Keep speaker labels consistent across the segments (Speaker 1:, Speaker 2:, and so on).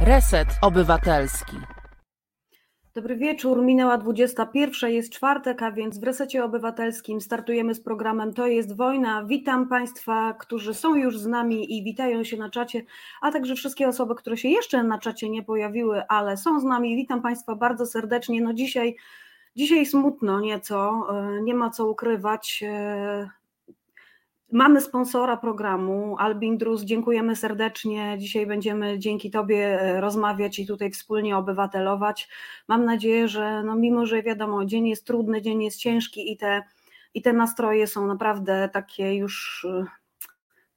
Speaker 1: Reset Obywatelski.
Speaker 2: Dobry wieczór, minęła 21, jest czwartek, a więc w Resecie Obywatelskim startujemy z programem To jest wojna. Witam Państwa, którzy są już z nami i witają się na czacie, a także wszystkie osoby, które się jeszcze na czacie nie pojawiły, ale są z nami. Witam Państwa bardzo serdecznie. No dzisiaj, dzisiaj smutno nieco, e, nie ma co ukrywać. Mamy sponsora programu, Albin Drus, dziękujemy serdecznie. Dzisiaj będziemy dzięki Tobie e, rozmawiać i tutaj wspólnie obywatelować. Mam nadzieję, że no mimo, że wiadomo, dzień jest trudny, dzień jest ciężki i te, i te nastroje są naprawdę takie już, e,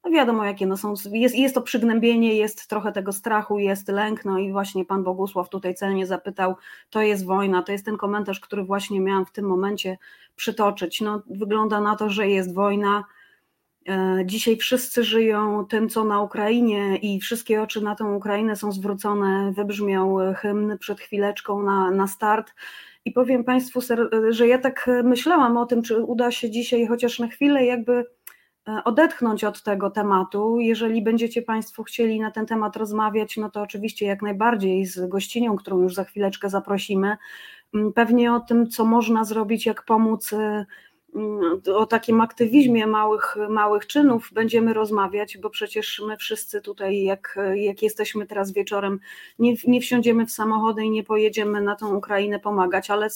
Speaker 2: no wiadomo jakie, no są, jest, jest to przygnębienie, jest trochę tego strachu, jest lęk, no i właśnie Pan Bogusław tutaj celnie zapytał, to jest wojna, to jest ten komentarz, który właśnie miałam w tym momencie przytoczyć. No wygląda na to, że jest wojna, dzisiaj wszyscy żyją tym, co na Ukrainie, i wszystkie oczy na tę Ukrainę są zwrócone. Wybrzmiał hymn przed chwileczką na, na start. I powiem Państwu, że ja tak myślałam o tym, czy uda się dzisiaj chociaż na chwilę, jakby e, odetchnąć od tego tematu. Jeżeli będziecie Państwo chcieli na ten temat rozmawiać, no to oczywiście jak najbardziej z gościnią, którą już za chwileczkę zaprosimy. Mm, pewnie o tym, co można zrobić, jak pomóc e, o takim aktywizmie małych, małych czynów będziemy rozmawiać, bo przecież my wszyscy tutaj, jak, jak jesteśmy teraz wieczorem, nie, nie wsiądziemy w samochody i nie pojedziemy na tą Ukrainę pomagać, ale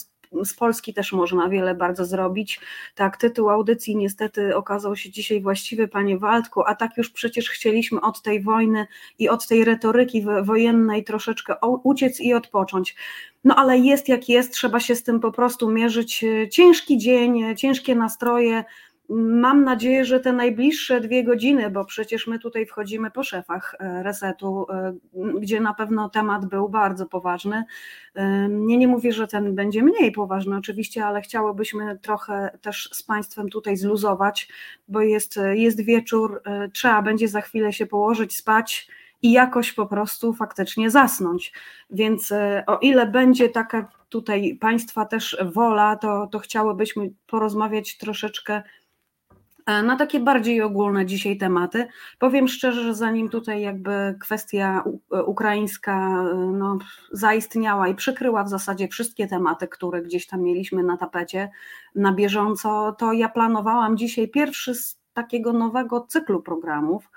Speaker 2: z Polski też można wiele bardzo zrobić. Tak, tytuł audycji niestety okazał się dzisiaj właściwy, panie Waldku, a tak już przecież chcieliśmy od tej wojny i od tej retoryki wojennej troszeczkę uciec i odpocząć. No ale jest jak jest, trzeba się z tym po prostu mierzyć. Ciężki dzień, ciężkie nastroje, Mam nadzieję, że te najbliższe dwie godziny, bo przecież my tutaj wchodzimy po szefach e, resetu, e, gdzie na pewno temat był bardzo poważny. E, nie, nie mówię, że ten będzie mniej poważny oczywiście, ale chciałobyśmy trochę też z Państwem tutaj zluzować, bo jest, jest wieczór, trzeba będzie za chwilę się położyć, spać i jakoś po prostu faktycznie zasnąć. Więc o ile będzie taka tutaj Państwa też wola, to, to chciałybyśmy porozmawiać troszeczkę na takie bardziej ogólne dzisiaj tematy. Powiem szczerze, że zanim tutaj jakby kwestia e, ukraińska e, no, zaistniała i przykryła w zasadzie wszystkie tematy, które gdzieś tam mieliśmy na tapecie na bieżąco, to ja planowałam dzisiaj pierwszy z takiego nowego cyklu programów,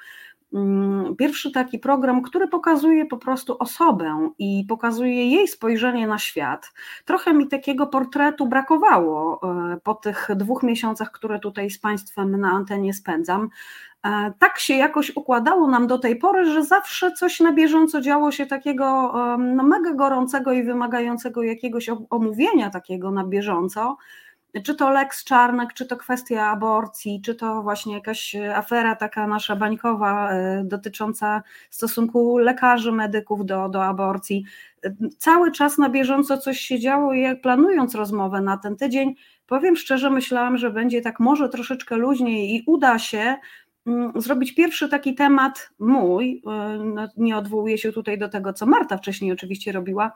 Speaker 2: pierwszy taki program, który pokazuje po prostu osobę i pokazuje jej spojrzenie na świat. Trochę mi takiego portretu brakowało e, po tych dwóch miesiącach, które tutaj z Państwem na antenie spędzam. E, tak się jakoś układało nam do tej pory, że zawsze coś na bieżąco działo się takiego no, mega gorącego i wymagającego jakiegoś omówienia takiego na bieżąco czy to Lex Czarnek, czy to kwestia aborcji, czy to właśnie jakaś afera taka nasza bańkowa e, dotycząca stosunku lekarzy, medyków do, do aborcji. Cały czas na bieżąco coś się działo i jak planując rozmowę na ten tydzień, powiem szczerze, myślałam, że będzie tak może troszeczkę luźniej i uda się mm, zrobić pierwszy taki temat mój, e, no, nie odwołuję się tutaj do tego, co Marta wcześniej oczywiście robiła,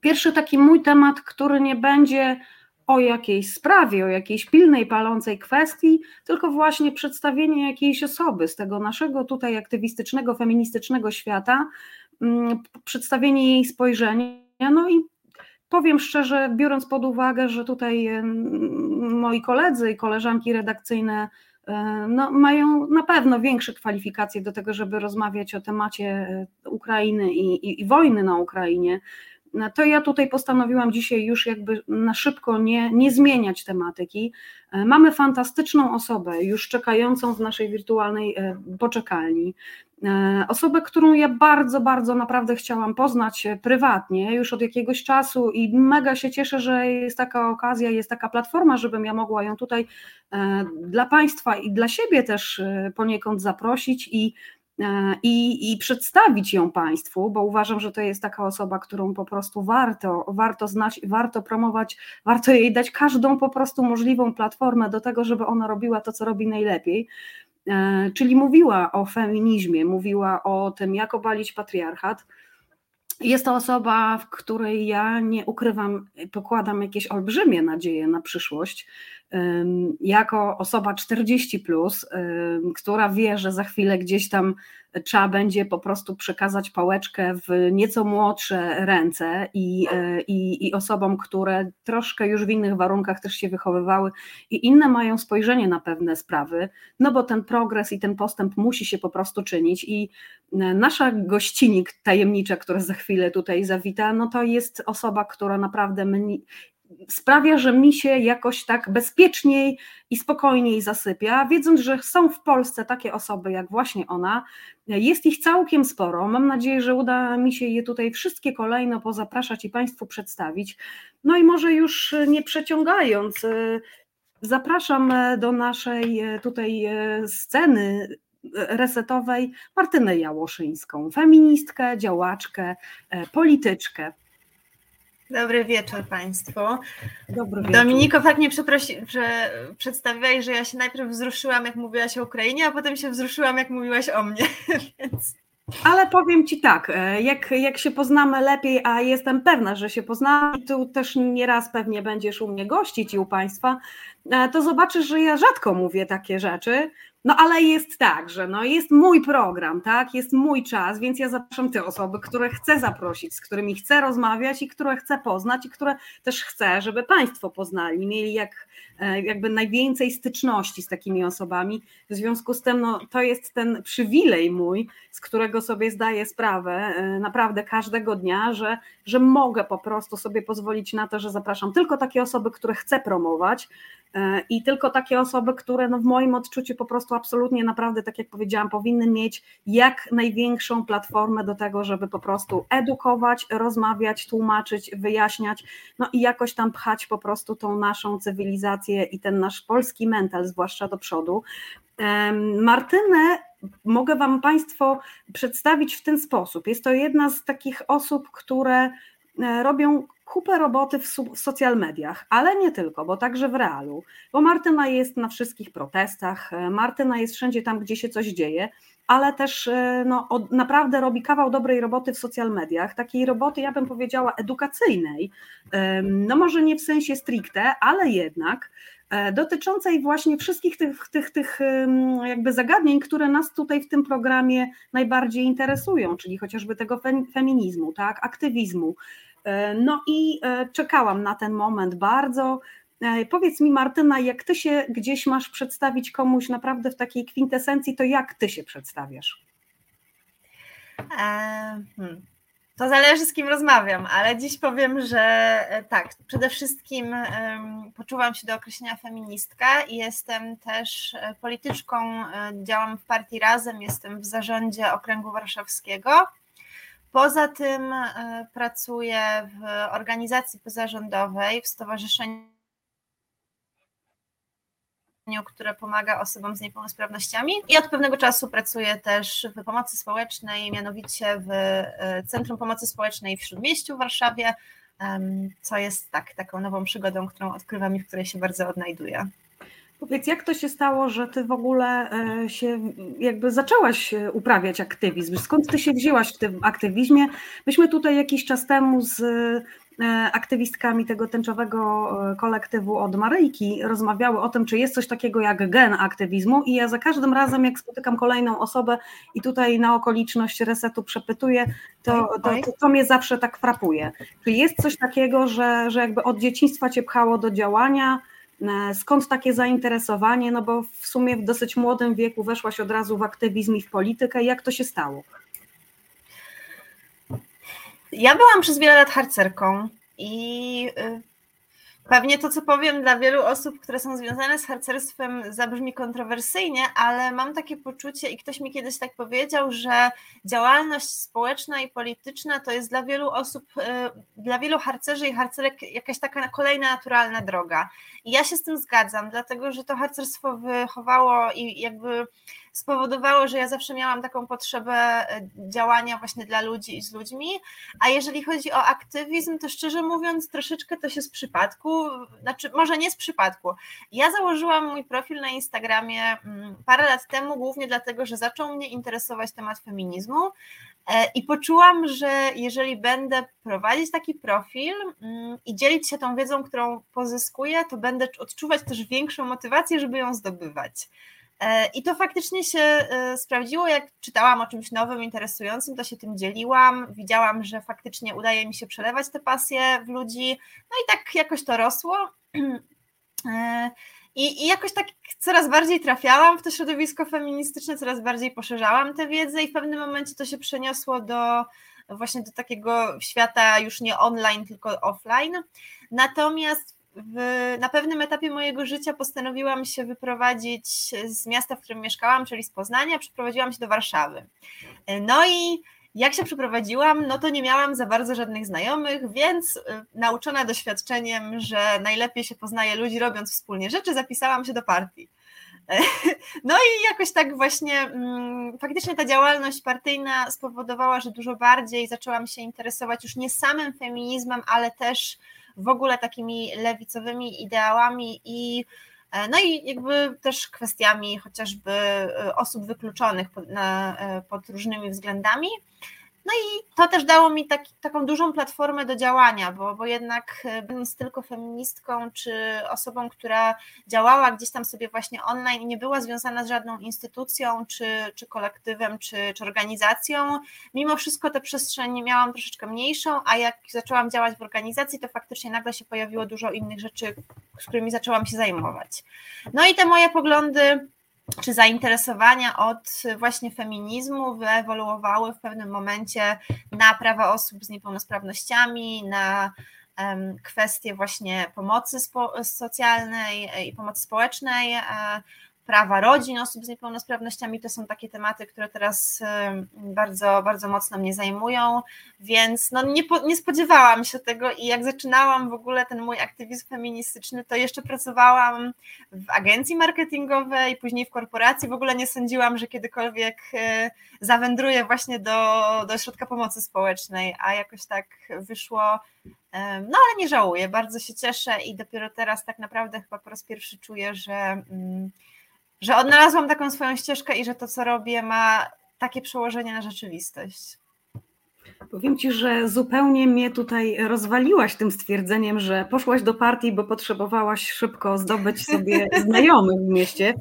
Speaker 2: pierwszy taki mój temat, który nie będzie o jakiejś sprawie, o jakiejś pilnej, palącej kwestii, tylko właśnie przedstawienie jakiejś osoby z tego naszego tutaj aktywistycznego, feministycznego świata, mm, przedstawienie jej spojrzenia. No i powiem szczerze, biorąc pod uwagę, że tutaj moi koledzy i koleżanki redakcyjne e, no, mają na pewno większe kwalifikacje do tego, żeby rozmawiać o temacie e, Ukrainy i, i, i wojny na Ukrainie, to ja tutaj postanowiłam dzisiaj już jakby na szybko nie, nie zmieniać tematyki. E, mamy fantastyczną osobę już czekającą w naszej wirtualnej e, poczekalni. E, osobę, którą ja bardzo, bardzo naprawdę chciałam poznać prywatnie już od jakiegoś czasu i mega się cieszę, że jest taka okazja, jest taka platforma, żebym ja mogła ją tutaj dla Państwa i dla siebie też poniekąd zaprosić i i, i przedstawić ją Państwu, bo uważam, że to jest taka osoba, którą po prostu warto, warto znać, warto promować, warto jej dać każdą po prostu możliwą platformę do tego, żeby ona robiła to, co robi najlepiej. E, czyli mówiła o feminizmie, mówiła o tym, jak obalić patriarchat. Jest to osoba, w której ja nie ukrywam, pokładam jakieś olbrzymie nadzieje na przyszłość. Jako osoba 40, plus, która wie, że za chwilę gdzieś tam trzeba będzie po prostu przekazać pałeczkę w nieco młodsze ręce i, e, i, i osobom, które troszkę już w innych warunkach też się wychowywały i inne mają spojrzenie na pewne sprawy, no bo ten progres i ten postęp musi się po prostu czynić i e, nasza gościnik tajemnicza, która za chwilę tutaj zawita, no to jest osoba, która naprawdę sprawia, że mi się jakoś tak bezpieczniej i spokojniej zasypia, wiedząc, że są w Polsce takie osoby jak właśnie ona. Jest ich całkiem sporo. Mam nadzieję, że uda mi się je tutaj wszystkie kolejno pozapraszać i Państwu przedstawić. No i może już nie przeciągając, y, zapraszam do naszej tutaj sceny resetowej Martynę Jałoszyńską, feministkę, działaczkę, polityczkę.
Speaker 3: Dobry wieczór Państwu.
Speaker 2: Dobry wieczór.
Speaker 3: Dominiko tak mnie przeprosi, że przedstawiłeś, że ja się najpierw wzruszyłam, jak mówiłaś o Ukrainie, a potem się wzruszyłam, jak mówiłaś o mnie. Więc...
Speaker 2: Ale powiem Ci tak, e, jak, jak się poznamy lepiej, a jestem pewna, że się poznamy, tu też nieraz pewnie będziesz u mnie gościć i u Państwa, e, to zobaczysz, że ja rzadko mówię takie rzeczy, no ale jest tak, że no jest mój program, tak, jest mój czas, więc ja zapraszam te osoby, które chcę zaprosić, z którymi chcę rozmawiać i które chcę poznać i które też chcę, żeby Państwo poznali, mieli jak, jakby najwięcej styczności z takimi osobami. W związku z tym no, to jest ten przywilej mój, z którego sobie zdaję sprawę e, naprawdę każdego dnia, że, że mogę po prostu sobie pozwolić na to, że zapraszam tylko takie osoby, które chcę promować, E, i tylko takie osoby, które no w moim odczuciu po prostu absolutnie naprawdę, tak jak powiedziałam, powinny mieć jak największą platformę do tego, żeby po prostu edukować, rozmawiać, tłumaczyć, wyjaśniać, no i jakoś tam pchać po prostu tą naszą cywilizację i ten nasz polski mental, zwłaszcza do przodu. Martynę mogę Wam Państwo przedstawić w ten sposób. Jest to jedna z takich osób, które e, robią kupę roboty w, w social mediach, ale nie tylko, bo także w realu, bo Martyna jest na wszystkich protestach, e, Martyna jest wszędzie tam, gdzie się coś dzieje, ale też e, no, od, naprawdę robi kawał dobrej roboty w social mediach, takiej roboty, ja bym powiedziała, edukacyjnej, no może nie w sensie stricte, ale jednak e, dotyczącej właśnie wszystkich tych, tych, tych jakby zagadnień, które nas tutaj w tym programie najbardziej interesują, czyli chociażby tego feminizmu, tak, aktywizmu, E, no i e, czekałam na ten moment bardzo. E, powiedz mi, Martyna, jak ty się gdzieś masz przedstawić komuś naprawdę w takiej kwintesencji, to jak ty się przedstawiasz?
Speaker 3: Hmm. To zależy z kim rozmawiam, ale dziś powiem, że tak, przede wszystkim poczuwam się do określenia feministka i jestem też polityczką, działam w partii Razem, jestem w zarządzie Okręgu Warszawskiego Poza tym e, pracuję w organizacji pozarządowej, w stowarzyszeniu, które pomaga osobom z niepełnosprawnościami i od pewnego czasu pracuję też w pomocy społecznej, mianowicie w e, Centrum Pomocy Społecznej w Śródmieściu w Warszawie, co jest tak, taką nową przygodą, którą odkrywam i w której się bardzo odnajduję.
Speaker 2: Powiedz, jak to się stało, że ty w ogóle e, się jakby zaczęłaś e, uprawiać aktywizm? Skąd ty się wzięłaś w tym aktywizmie? Myśmy tutaj jakiś czas temu z aktywistkami tego tęczowego kolektywu od Maryjki rozmawiały o tym, czy jest coś takiego jak gen aktywizmu i ja za każdym razem, jak spotykam kolejną osobę i tutaj na okoliczność resetu przepytuję, to, to, to, to mnie zawsze tak frapuje. Czy jest coś takiego, że, że jakby od dzieciństwa cię pchało do działania, E, skąd takie zainteresowanie? No bo w sumie w dosyć młodym wieku weszłaś od razu w aktywizm i w politykę. Jak to się stało?
Speaker 3: Ja byłam przez wiele lat harcerką i y, Pewnie to, co powiem dla wielu osób, które są związane z harcerstwem, zabrzmi kontrowersyjnie, ale mam takie poczucie i ktoś mi kiedyś tak powiedział, że działalność społeczna i polityczna to jest dla wielu osób, y, dla wielu harcerzy i harcerek jakaś taka kolejna naturalna droga. I ja się z tym zgadzam, dlatego że to harcerstwo wychowało i jakby spowodowało, że ja zawsze miałam taką potrzebę e, działania właśnie dla ludzi i z ludźmi. A jeżeli chodzi o aktywizm, to szczerze mówiąc, troszeczkę to się z przypadku, znaczy może nie z przypadku. Ja założyłam mój profil na Instagramie mm, parę lat temu, głównie dlatego, że zaczął mnie interesować temat feminizmu. E, I poczułam, że jeżeli będę prowadzić taki profil mm, i dzielić się tą wiedzą, którą pozyskuję, to będę odczuwać też większą motywację, żeby ją zdobywać. E, I to faktycznie się e, sprawdziło, jak czytałam o czymś nowym, interesującym, to się tym dzieliłam. Widziałam, że faktycznie udaje mi się przelewać te pasje w ludzi. No i tak jakoś to rosło. I, I, jakoś tak coraz bardziej trafiałam w to środowisko feministyczne, coraz bardziej poszerzałam tę wiedzę i w pewnym momencie to się przeniosło do właśnie do takiego świata już nie online, tylko offline. Natomiast w, na pewnym etapie mojego życia postanowiłam się wyprowadzić z miasta, w którym mieszkałam, czyli z Poznania, przeprowadziłam się do Warszawy. No i jak się przeprowadziłam, no to nie miałam za bardzo żadnych znajomych, więc y, nauczona doświadczeniem, że najlepiej się poznaje ludzi robiąc wspólnie rzeczy, zapisałam się do partii. No i jakoś tak właśnie mm, faktycznie ta działalność partyjna spowodowała, że dużo bardziej zaczęłam się interesować już nie samym feminizmem, ale też w ogóle takimi lewicowymi ideałami i e, no i jakby też kwestiami chociażby e, osób wykluczonych pod, na, e, pod różnymi względami. No i to też dało mi taką dużą platformę do działania, bo, bo jednak e, będąc tylko feministką, czy osobą, która działała gdzieś tam sobie właśnie online i nie była związana z żadną instytucją, czy, czy kolektywem, czy, czy organizacją, mimo wszystko tę przestrzeń miałam troszeczkę mniejszą, a jak zaczęłam działać w organizacji, to faktycznie nagle się pojawiło dużo innych rzeczy, z którymi zaczęłam się zajmować. No i te moje poglądy czy zainteresowania od właśnie feminizmu wyewoluowały w pewnym momencie na prawa osób z niepełnosprawnościami, na kwestie właśnie pomocy socjalnej i pomocy społecznej, e, prawa rodzin osób z niepełnosprawnościami. To są takie tematy, które teraz bardzo, bardzo mocno mnie zajmują, więc no nie, nie spodziewałam się tego i jak zaczynałam w ogóle ten mój aktywizm feministyczny, to jeszcze pracowałam w agencji marketingowej, później w korporacji, w ogóle nie sądziłam, że kiedykolwiek e, zawędruję właśnie do, do środka pomocy społecznej, a jakoś tak wyszło, no ale nie żałuję, bardzo się cieszę i dopiero teraz tak naprawdę chyba po raz pierwszy czuję, że mm, że odnalazłam taką swoją ścieżkę i że to, co robię, ma takie przełożenie na rzeczywistość.
Speaker 2: Powiem ci, że zupełnie mnie tutaj rozwaliłaś tym stwierdzeniem, że poszłaś do partii, bo potrzebowałaś szybko zdobyć sobie znajomych w mieście.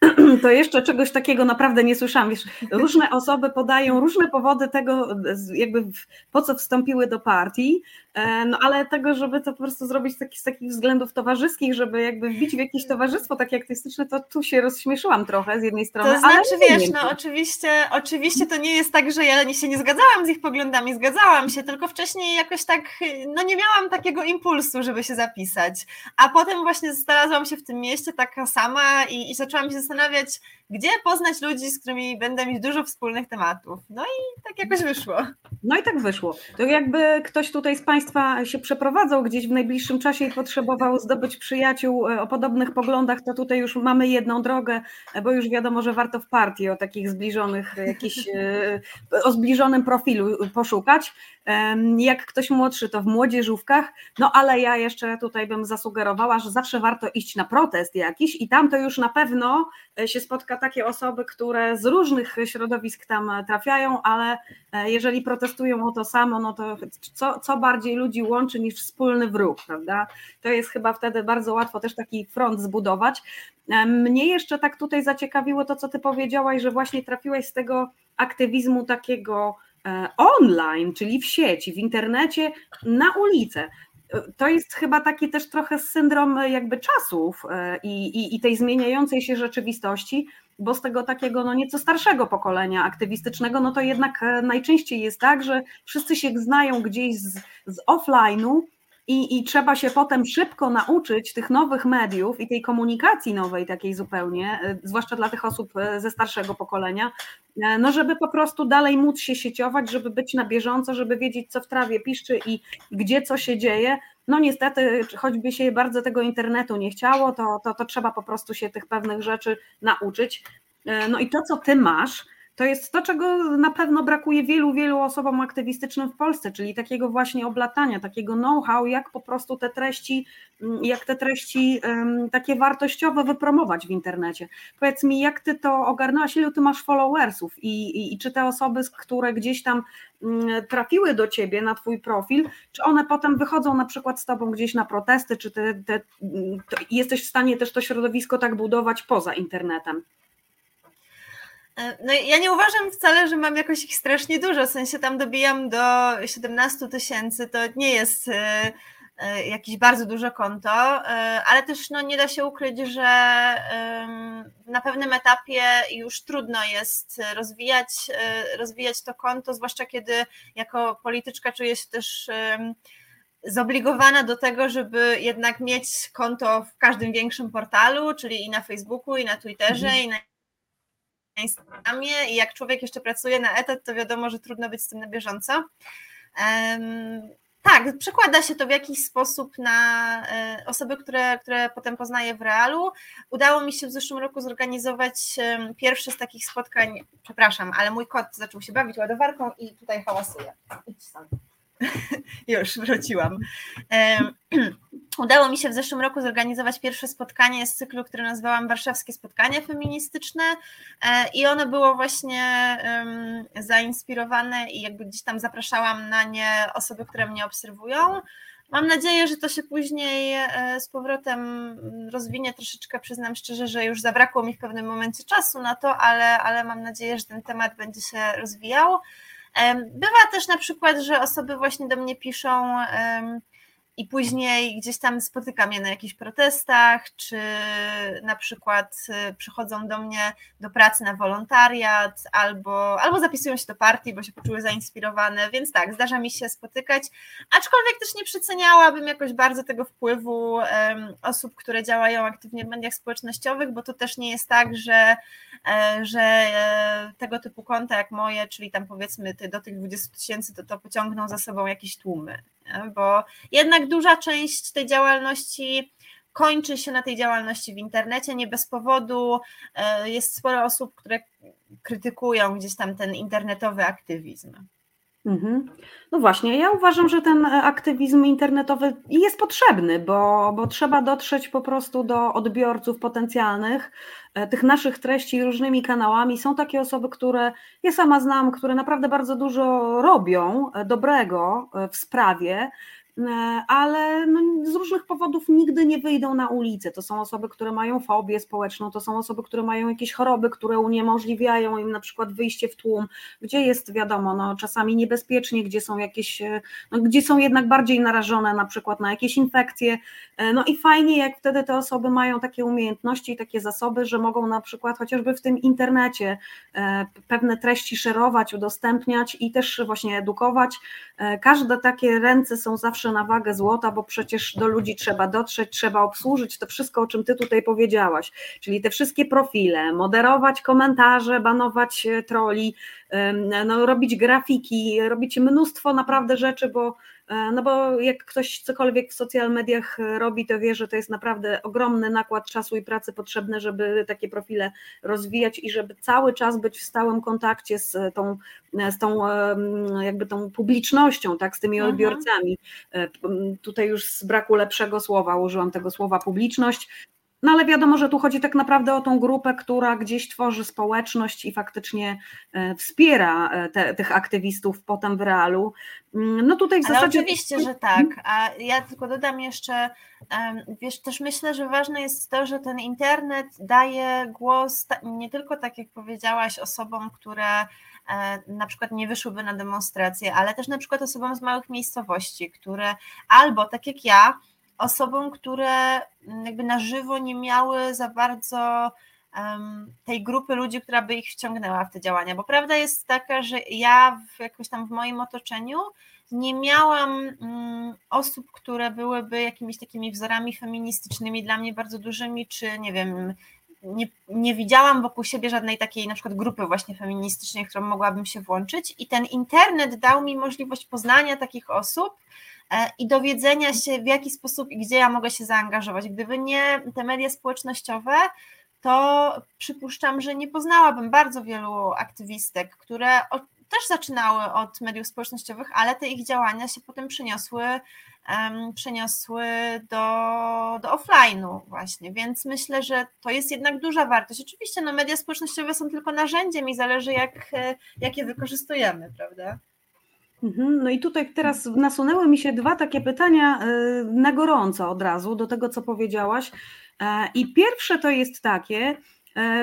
Speaker 2: to jeszcze czegoś takiego naprawdę nie słyszałam. Wiesz, różne osoby podają różne powody tego, jakby po co wstąpiły do partii, e, no ale tego, żeby to po prostu zrobić taki, z takich względów towarzyskich, żeby jakby wbić w jakieś towarzystwo takie aktywistyczne, to tu się rozśmieszyłam trochę z jednej strony.
Speaker 3: To znaczy, ale wiesz, no oczywiście, oczywiście to nie jest tak, że ja się nie zgadzałam z ich poglądami, zgadzałam się, tylko wcześniej jakoś tak, no nie miałam takiego impulsu, żeby się zapisać. A potem właśnie znalazłam się w tym mieście taka sama i, i zaczęłam się zastanawiać, gdzie poznać ludzi, z którymi będę mieć dużo wspólnych tematów. No i tak jakoś wyszło.
Speaker 2: No i tak wyszło. To jakby ktoś tutaj z Państwa się przeprowadzał gdzieś w najbliższym czasie i potrzebował zdobyć przyjaciół e, o podobnych poglądach, to tutaj już mamy jedną drogę, e, bo już wiadomo, że warto w partii o takich zbliżonych, e, jakiś, o zbliżonym profilu poszukać. Jak ktoś młodszy, to w młodzieżówkach, no ale ja jeszcze tutaj bym zasugerowała, że zawsze warto iść na protest jakiś i tam to już na pewno się spotka takie osoby, które z różnych środowisk tam trafiają, ale e, jeżeli protestują o to samo, no to co, co bardziej ludzi łączy niż wspólny wróg, prawda? To jest chyba wtedy bardzo łatwo też taki front zbudować. E, mnie jeszcze tak tutaj zaciekawiło to, co ty powiedziałaś, że właśnie trafiłeś z tego aktywizmu takiego e, online, czyli w sieci, w internecie, na ulicę. To jest chyba taki też trochę syndrom jakby czasów i, i, i, tej zmieniającej się rzeczywistości, bo z tego takiego no nieco starszego pokolenia aktywistycznego, no to jednak e, najczęściej jest tak, że wszyscy się znają gdzieś z, z offline'u i, i trzeba się potem szybko nauczyć tych nowych mediów i tej komunikacji nowej takiej zupełnie, e, zwłaszcza dla tych osób e, ze starszego pokolenia, no żeby po prostu dalej móc się sieciować, żeby być na bieżąco, żeby wiedzieć co w trawie piszczy i gdzie co się dzieje, no niestety, choćby się bardzo tego internetu nie chciało, to, to, to trzeba po prostu się tych pewnych rzeczy nauczyć. No i to, co ty masz, to jest to, czego na pewno brakuje wielu, wielu osobom aktywistycznym w Polsce, czyli takiego właśnie oblatania, takiego know-how, jak po prostu te treści, mm, jak te treści takie wartościowe wypromować w internecie. Powiedz mi, jak ty to ogarnęłaś, ilu ty masz followersów i, i, i czy te osoby, które gdzieś tam um, trafiły do ciebie na twój profil, czy one potem wychodzą na przykład z tobą gdzieś na protesty, czy te, jesteś w stanie też to środowisko tak budować poza internetem?
Speaker 3: E, no ja nie uważam wcale, że mam jakoś ich strasznie dużo, w sensie tam dobijam do 17 tysięcy, to nie jest e, e, jakieś bardzo duże konto, ale też no, nie da się ukryć, że na pewnym etapie już trudno jest rozwijać, rozwijać to konto, zwłaszcza kiedy jako polityczka czuję się też zobligowana do tego, żeby jednak mieć konto w każdym większym portalu, czyli i na Facebooku, i na Twitterze, mhm. i na i jak człowiek jeszcze pracuje na etat, to wiadomo, że trudno być z tym na bieżąco. Tak, przekłada się to w jakiś sposób na e, osoby, które, które potem poznaję w realu. Udało mi się w zeszłym roku zorganizować pierwsze z takich spotkań, przepraszam, ale mój kot zaczął się bawić ładowarką i tutaj hałasuje. Idź stąd. Już wróciłam. Udało mi się w zeszłym roku zorganizować pierwsze spotkanie z cyklu, które nazwałam Warszawskie Spotkania Feministyczne e, i ono było właśnie zainspirowane i jakby gdzieś tam zapraszałam na nie osoby, które mnie obserwują. Mam nadzieję, że to się później e, z powrotem rozwinie troszeczkę. Przyznam szczerze, że już zabrakło mi w pewnym momencie czasu na to, ale, ale mam nadzieję, że ten temat będzie się rozwijał. Bywa też na przykład, że osoby właśnie do mnie piszą i później gdzieś tam spotykam je na jakichś protestach, czy na przykład y, przychodzą do mnie do pracy na wolontariat, albo, albo zapisują się do partii, bo się poczuły zainspirowane, więc tak, zdarza mi się spotykać, aczkolwiek też nie przeceniałabym jakoś bardzo tego wpływu um, osób, które działają aktywnie w mediach społecznościowych, bo to też nie jest tak, że, e, że e, tego typu konta jak moje, czyli tam powiedzmy do tych 20 tysięcy, to to pociągną za sobą jakieś tłumy bo jednak duża część tej działalności kończy się na tej działalności w internecie, nie bez powodu. E, jest sporo osób, które krytykują gdzieś tam ten internetowy aktywizm.
Speaker 2: Mhm. No właśnie, ja uważam, że ten aktywizm internetowy jest potrzebny, bo, bo trzeba dotrzeć po prostu do odbiorców potencjalnych e, tych naszych treści różnymi kanałami. Są takie osoby, które ja sama znam, które naprawdę bardzo dużo robią e, dobrego e, w sprawie, E, ale no, z różnych powodów nigdy nie wyjdą na ulicę. To są osoby, które mają fobię społeczną, to są osoby, które mają jakieś choroby, które uniemożliwiają im na przykład wyjście w tłum, gdzie jest wiadomo, no, czasami niebezpiecznie, gdzie są jakieś, e, no, gdzie są jednak bardziej narażone na przykład na jakieś infekcje. E, no i fajnie, jak wtedy te osoby mają takie umiejętności i takie zasoby, że mogą na przykład chociażby w tym internecie pewne treści szerować, udostępniać i też właśnie edukować. Każde takie ręce są zawsze na wagę złota, bo przecież do ludzi trzeba dotrzeć, trzeba obsłużyć to wszystko, o czym ty tutaj powiedziałaś, czyli te wszystkie profile, moderować komentarze, banować e, troli, no, robić grafiki, robić mnóstwo naprawdę rzeczy, bo E, no bo jak ktoś cokolwiek w social mediach robi, to wie, że to jest naprawdę ogromny nakład czasu i pracy potrzebny, żeby takie profile rozwijać i żeby cały czas być w stałym kontakcie z tą, z tą jakby tą publicznością, tak, z tymi mhm. odbiorcami. E, tutaj już z braku lepszego słowa użyłam tego słowa publiczność, no ale wiadomo, że tu chodzi tak naprawdę o tą grupę, która gdzieś tworzy społeczność i faktycznie e, wspiera e, te, tych aktywistów potem w realu.
Speaker 3: Mm, no tutaj w ale zasadzie. Oczywiście, że tak. A ja tylko dodam jeszcze, wiesz, też myślę, że ważne jest to, że ten internet daje głos nie tylko tak jak powiedziałaś, osobom, które e, na przykład nie wyszłyby na demonstracje, ale też na przykład osobom z małych miejscowości, które albo tak jak ja, osobom, które jakby na żywo nie miały za bardzo tej grupy ludzi, która by ich wciągnęła w te działania. Bo prawda jest taka, że ja w, jakoś tam w moim otoczeniu nie miałam um, osób, które byłyby jakimiś takimi wzorami feministycznymi dla mnie bardzo dużymi, czy nie wiem, nie, nie widziałam wokół siebie żadnej takiej na przykład grupy właśnie feministycznej, w którą mogłabym się włączyć i ten internet dał mi możliwość poznania takich osób, i dowiedzenia się, w jaki sposób i gdzie ja mogę się zaangażować. Gdyby nie te media społecznościowe, to przypuszczam, że nie poznałabym bardzo wielu aktywistek, które też zaczynały od mediów społecznościowych, ale te ich działania się potem przeniosły, um, przeniosły do, do offline'u właśnie, więc myślę, że to jest jednak duża wartość. Oczywiście no, media społecznościowe są tylko narzędziem i zależy jak, jak je wykorzystujemy, prawda?
Speaker 2: Mhm, no i tutaj teraz nasunęły mi się dwa takie pytania y, na gorąco od razu do tego, co powiedziałaś. E, I pierwsze to jest takie,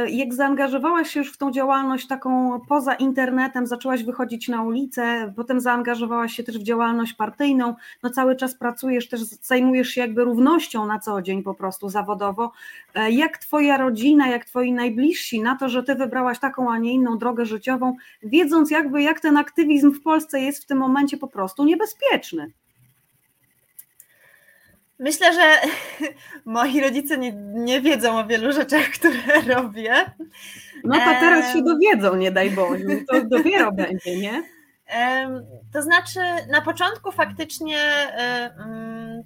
Speaker 2: jak zaangażowałaś się już w tą działalność taką poza internetem, zaczęłaś wychodzić na ulicę, potem zaangażowałaś się też w działalność partyjną, no cały czas pracujesz, też zajmujesz się jakby równością na co dzień po prostu zawodowo. E, jak twoja rodzina, jak twoi najbliżsi na to, że ty wybrałaś taką, a nie inną drogę życiową, wiedząc jakby jak ten aktywizm w Polsce jest w tym momencie po prostu niebezpieczny?
Speaker 3: Myślę, że moi rodzice nie, nie wiedzą o wielu rzeczach, które robię.
Speaker 2: No to teraz się dowiedzą, nie daj Boże, to dopiero będzie, nie?
Speaker 3: To znaczy, na początku faktycznie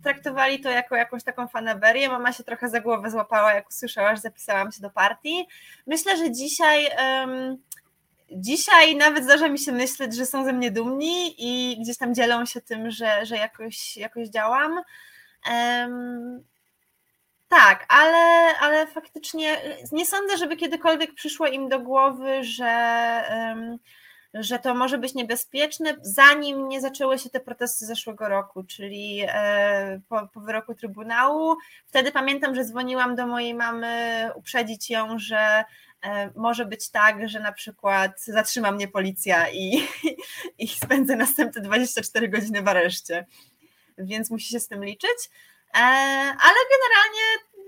Speaker 3: traktowali to jako jakąś taką fanaberię. Mama się trochę za głowę złapała, jak usłyszała, że zapisałam się do partii. Myślę, że dzisiaj. Dzisiaj nawet zdarza mi się myśleć, że są ze mnie dumni i gdzieś tam dzielą się tym, że, że jakoś, jakoś działam. Tak, ale, ale faktycznie nie sądzę, żeby kiedykolwiek przyszło im do głowy, że, że to może być niebezpieczne, zanim nie zaczęły się te protesty zeszłego roku, czyli e, po, po wyroku Trybunału. Wtedy pamiętam, że dzwoniłam do mojej mamy uprzedzić ją, że e, może być tak, że na przykład zatrzyma mnie policja i, i spędzę następne 24 godziny w areszcie więc musi się z tym liczyć. E, ale generalnie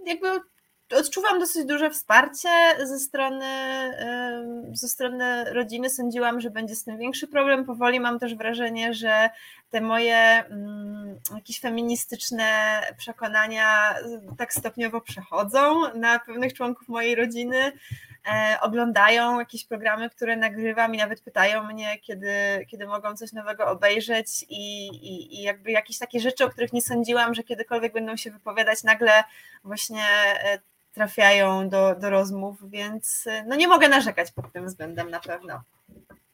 Speaker 3: jakby odczuwam dosyć duże wsparcie ze strony, ze strony rodziny. Sądziłam, że będzie z tym większy problem. Powoli mam też wrażenie, że te moje mm, jakieś feministyczne przekonania tak stopniowo przechodzą na pewnych członków mojej rodziny. E, oglądają jakieś programy, które nagrywam i nawet pytają mnie, kiedy, kiedy mogą coś nowego obejrzeć i, i, i jakby jakieś takie rzeczy, o których nie sądziłam, że kiedykolwiek będą się wypowiadać, nagle właśnie e, trafiają do, do rozmów, więc e, no nie mogę narzekać pod tym względem na pewno.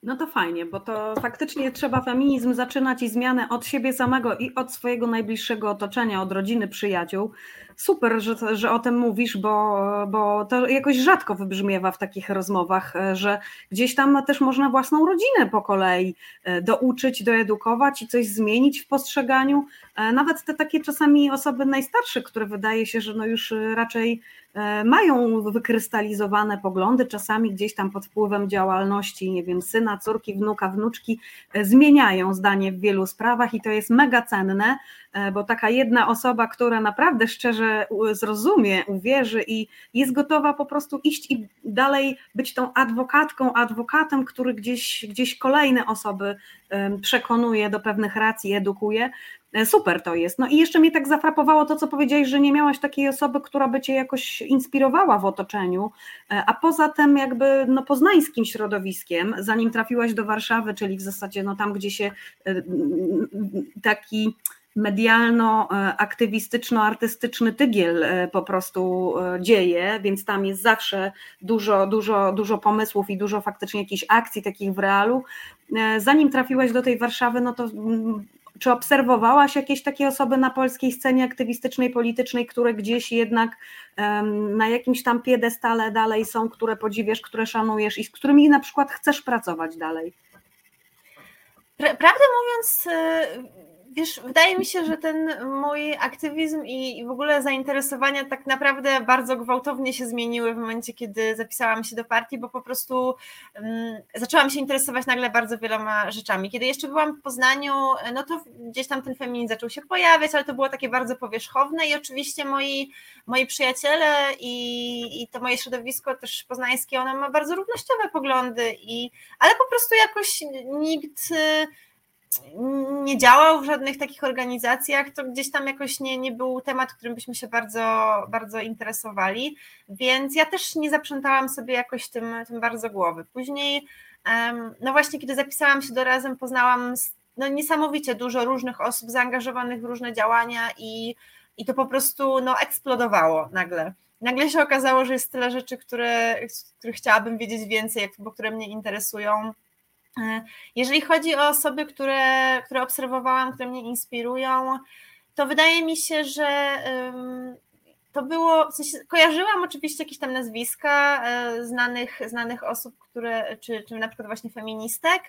Speaker 2: No to fajnie, bo to faktycznie trzeba feminizm zaczynać i zmianę od siebie samego i od swojego najbliższego otoczenia, od rodziny, przyjaciół. Super, że, że o tym mówisz, bo, bo to jakoś rzadko wybrzmiewa w takich rozmowach, że gdzieś tam też można własną rodzinę po kolei e, douczyć, doedukować i coś zmienić w postrzeganiu. E, nawet te takie czasami osoby najstarsze, które wydaje się, że no już raczej E, mają wykrystalizowane poglądy, czasami gdzieś tam pod wpływem działalności, nie wiem, syna, córki, wnuka, wnuczki, e, zmieniają zdanie w wielu sprawach i to jest mega cenne, e, bo taka jedna osoba, która naprawdę szczerze zrozumie, uwierzy i jest gotowa po prostu iść i dalej być tą adwokatką, adwokatem, który gdzieś, gdzieś kolejne osoby przekonuje do pewnych racji, edukuje, E, super to jest. No i jeszcze mnie tak zafrapowało to, co powiedziałeś, że nie miałaś takiej osoby, która by cię jakoś inspirowała w otoczeniu, e, a poza tym jakby no, poznańskim środowiskiem, zanim trafiłaś do Warszawy, czyli w zasadzie no, tam, gdzie się e, taki medialno-aktywistyczno-artystyczny tygiel po prostu dzieje, więc tam jest zawsze dużo, dużo, dużo pomysłów i dużo faktycznie jakichś akcji takich w realu. Zanim trafiłaś do tej Warszawy, no to mm, czy obserwowałaś jakieś takie osoby na polskiej scenie aktywistycznej, politycznej, które gdzieś jednak na jakimś tam piedestale dalej są, które podziwiasz, które szanujesz i z którymi na przykład chcesz pracować dalej?
Speaker 3: Prawdę mówiąc, y, Wiesz, wydaje mi się, że ten mój aktywizm i w ogóle zainteresowania tak naprawdę bardzo gwałtownie się zmieniły w momencie, kiedy zapisałam się do partii, bo po prostu um, zaczęłam się interesować nagle bardzo wieloma rzeczami. Kiedy jeszcze byłam w Poznaniu, no to gdzieś tam ten feminizm zaczął się pojawiać, ale to było takie bardzo powierzchowne i oczywiście moi, moi przyjaciele i, i to moje środowisko też poznańskie, ono ma bardzo równościowe poglądy, i, ale po prostu jakoś nikt nie działał w żadnych takich organizacjach, to gdzieś tam jakoś nie, nie był temat, którym byśmy się bardzo, bardzo interesowali, więc ja też nie zaprzątałam sobie jakoś tym, tym bardzo głowy. Później, no właśnie, kiedy zapisałam się do Razem, poznałam no, niesamowicie dużo różnych osób zaangażowanych w różne działania i, i to po prostu no, eksplodowało nagle. nagle się okazało, że jest tyle rzeczy, które, których chciałabym wiedzieć więcej, bo które mnie interesują. Jeżeli chodzi o osoby, które, które obserwowałam, które mnie inspirują, to wydaje mi się, że to było, w sensie kojarzyłam oczywiście jakieś tam nazwiska e, znanych, znanych osób, które, czy, czy na przykład właśnie feministek,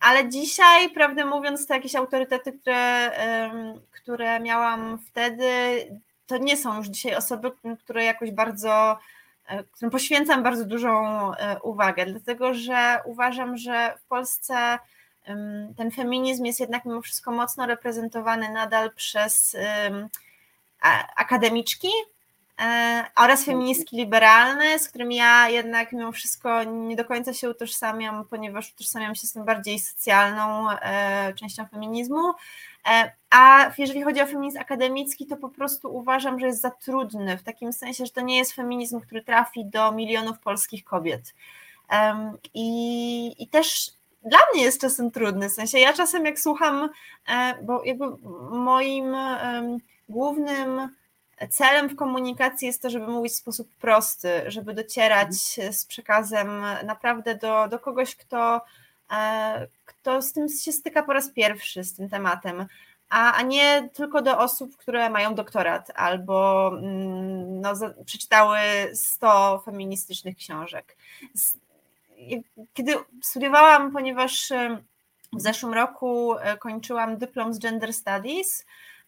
Speaker 3: ale dzisiaj, prawdę mówiąc, te jakieś autorytety, które, które miałam wtedy, to nie są już dzisiaj osoby, które jakoś bardzo, którym poświęcam bardzo dużą e, uwagę, dlatego że uważam, że w Polsce ten feminizm jest jednak mimo wszystko mocno reprezentowany nadal przez akademiczki e, oraz feministki liberalne, z którymi ja jednak mimo wszystko nie do końca się utożsamiam, ponieważ utożsamiam się z tym bardziej socjalną częścią feminizmu. E, a jeżeli chodzi o feminizm akademicki, to po prostu uważam, że jest za trudny, w takim sensie, że to nie jest feminizm, który trafi do milionów polskich kobiet. I, i też dla mnie jest czasem trudny, w sensie ja czasem jak słucham, e, bo jakby moim głównym celem w komunikacji jest to, żeby mówić w sposób prosty, żeby docierać z przekazem naprawdę do, do kogoś, kto Kto z tym się styka po raz pierwszy z tym tematem, a, a nie tylko do osób, które mają doktorat albo mm, no, przeczytały 100 feministycznych książek. Kiedy studiowałam, ponieważ w zeszłym roku e, kończyłam dyplom z Gender Studies,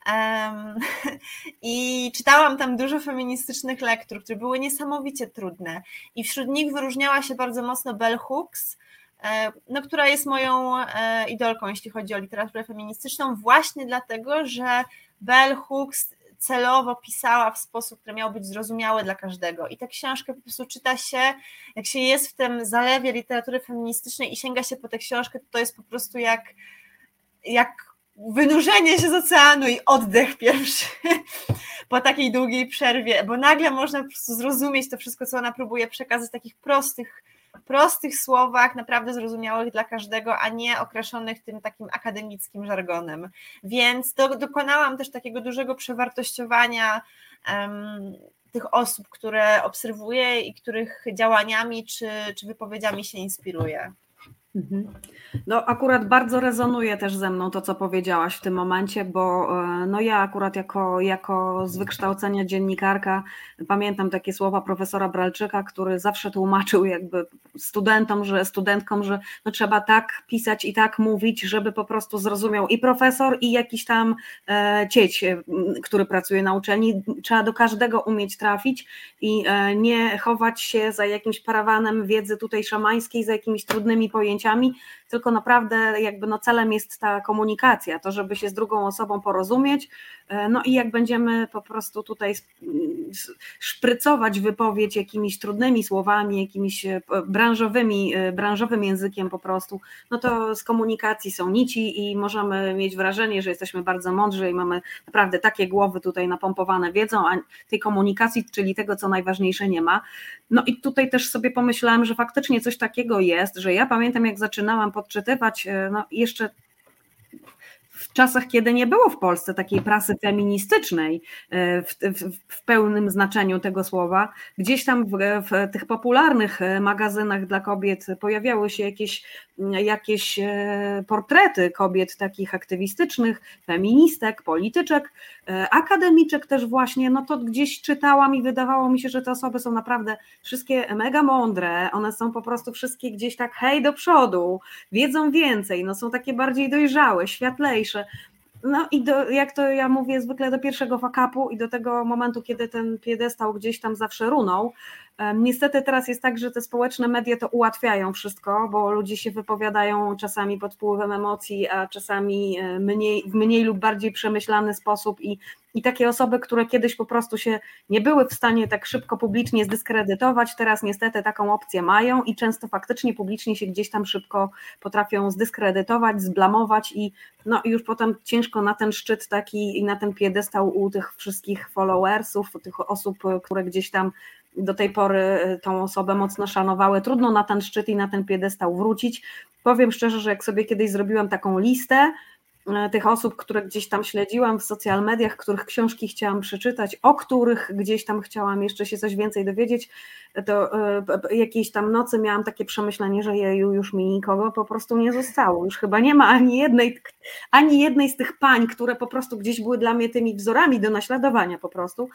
Speaker 3: I czytałam tam dużo feministycznych lektur, które były niesamowicie trudne. I wśród nich wyróżniała się bardzo mocno Bell Hooks, no, która jest moją e, idolką, jeśli chodzi o literaturę feministyczną, właśnie dlatego, że Bell Hooks celowo pisała w sposób, który miał być zrozumiały dla każdego. I tę książkę po prostu czyta się, jak się jest w tym zalewie literatury feministycznej i sięga się po tę książkę, to, to jest po prostu jak, jak wynurzenie się z oceanu i oddech pierwszy po takiej długiej przerwie, bo nagle można po prostu zrozumieć to wszystko, co ona próbuje przekazać w takich prostych prostych słowach, naprawdę zrozumiałych dla każdego, a nie okraszonych tym takim akademickim żargonem. Więc do, dokonałam też takiego dużego przewartościowania um, tych osób, które obserwuję i których działaniami czy, czy wypowiedziami się inspiruję.
Speaker 2: Mhm. No akurat bardzo rezonuje też ze mną to, co powiedziałaś w tym momencie, bo e, no ja akurat jako, jako z wykształcenia dziennikarka pamiętam takie słowa profesora Bralczyka, który zawsze tłumaczył jakby studentom, że studentkom, że no trzeba tak pisać i tak mówić, żeby po prostu zrozumiał i profesor i jakiś tam e, cieć, e, który pracuje na uczelni. Trzeba do każdego umieć trafić i e, nie chować się za jakimś parawanem wiedzy tutaj szamańskiej, za jakimiś trudnymi pojęciami, zdjęciami, tylko naprawdę jakby no celem jest ta komunikacja, to żeby się z drugą osobą porozumieć, e, no i jak będziemy po prostu tutaj szprycować wypowiedź jakimiś trudnymi słowami, jakimiś e, branżowymi, e, branżowym językiem po prostu, no to z komunikacji są nici i możemy mieć wrażenie, że jesteśmy bardzo mądrzy i mamy naprawdę takie głowy tutaj napompowane wiedzą, a tej komunikacji, czyli tego, co najważniejsze nie ma. No i tutaj też sobie pomyślałam, że faktycznie coś takiego jest, że ja pamiętam jak zaczynałam podczytywać, e, no jeszcze w czasach, kiedy nie było w Polsce takiej prasy feministycznej e, w, w, w pełnym znaczeniu tego słowa, gdzieś tam w, w, tych popularnych e, magazynach dla kobiet pojawiały się jakieś, jakieś e, portrety kobiet takich aktywistycznych, feministek, polityczek, akademiczek też właśnie, no to gdzieś czytałam i wydawało mi się, że te osoby są naprawdę wszystkie mega mądre, one są po prostu wszystkie gdzieś tak hej do przodu, wiedzą więcej, no są takie bardziej dojrzałe, światlejsze, no i do, jak to ja mówię, zwykle do pierwszego fakapu i do tego momentu, kiedy ten piedestał gdzieś tam zawsze runął, Niestety teraz jest tak, że te społeczne media to ułatwiają wszystko, bo ludzie się wypowiadają czasami pod wpływem emocji, a czasami e, mniej, w mniej lub bardziej przemyślany sposób i, i takie osoby, które kiedyś po prostu się nie były w stanie tak szybko publicznie zdyskredytować, teraz niestety taką opcję mają i często faktycznie publicznie się gdzieś tam szybko potrafią zdyskredytować, zblamować i no już potem ciężko na ten szczyt taki i na ten piedestał u tych wszystkich followersów, tych osób, które gdzieś tam do tej pory y, tą osobę mocno szanowały. Trudno na ten szczyt i na ten piedestał wrócić. Powiem szczerze, że jak sobie kiedyś zrobiłam taką listę, tych osób, które gdzieś tam śledziłam w social mediach, których książki chciałam przeczytać, o których gdzieś tam chciałam jeszcze się coś więcej dowiedzieć, to e, jakiejś tam nocy miałam takie przemyślenie, że jeju, już mi nikogo po prostu nie zostało. Już chyba nie ma ani jednej, ani jednej z tych pań, które po prostu gdzieś były dla mnie tymi wzorami do naśladowania po prostu.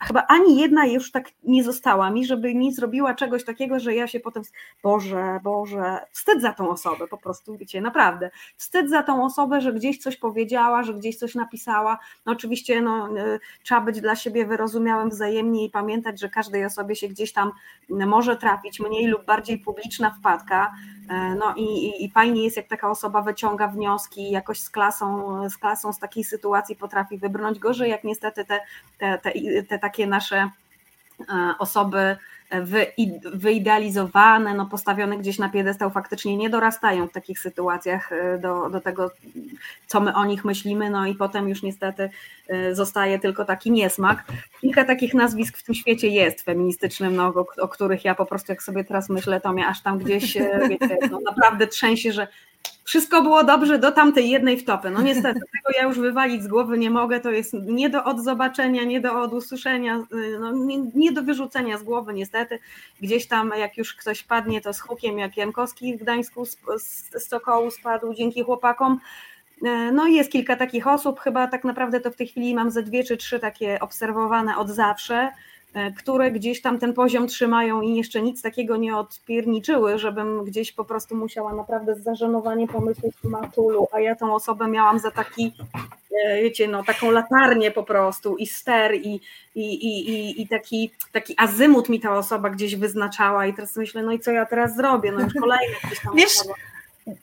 Speaker 2: Chyba ani jedna już tak nie została mi, żeby nie zrobiła czegoś takiego, że ja się potem, Boże, Boże, wstyd za tą osobę po prostu, wiecie, naprawdę. Wstyd za tą osobę, że gdzieś coś powiedziała, że gdzieś coś napisała. No oczywiście no, e, trzeba być dla siebie wyrozumiałym wzajemnie i pamiętać, że każdej osobie się gdzieś tam może trafić mniej lub bardziej publiczna wpadka. E, no i, i, i fajnie jest, jak taka osoba wyciąga wnioski i jakoś z klasą, z klasą z takiej sytuacji potrafi wybrnąć. Gorzej, jak niestety te, te, te, te takie nasze e, osoby wyidealizowane, no postawione gdzieś na piedestał, faktycznie nie dorastają w takich sytuacjach e, do, do tego, co my o nich myślimy, no i potem już niestety e, zostaje tylko taki niesmak. Kilka takich nazwisk w tym świecie jest feministycznym, no, o, o których ja po prostu jak sobie teraz myślę, to mnie aż tam gdzieś, e, wiecie, no, naprawdę trzęsie, że wszystko było dobrze do tamtej jednej wtopy. No niestety, tego ja już wywalić z głowy nie mogę, to jest nie do odzobaczenia, nie do odusłyszenia, y, no nie, nie, do wyrzucenia z głowy niestety. Gdzieś tam jak już ktoś padnie, to z hukiem jak Jankowski w Gdańsku z, z Sokołu spadł dzięki chłopakom. Y, no i jest kilka takich osób, chyba tak naprawdę to w tej chwili mam ze dwie czy trzy takie obserwowane od zawsze. E, które gdzieś tam ten poziom trzymają i jeszcze nic takiego nie odpierniczyły, żebym gdzieś po prostu musiała naprawdę z zażenowaniem pomyśleć matulu, a ja tą osobę miałam za taki, e, wiecie, no taką latarnię po prostu i ster i, i, i, i taki, taki azymut mi ta osoba gdzieś wyznaczała i teraz myślę, no i co ja teraz zrobię, no już kolejny gdzieś tam
Speaker 3: Wiesz, osoba.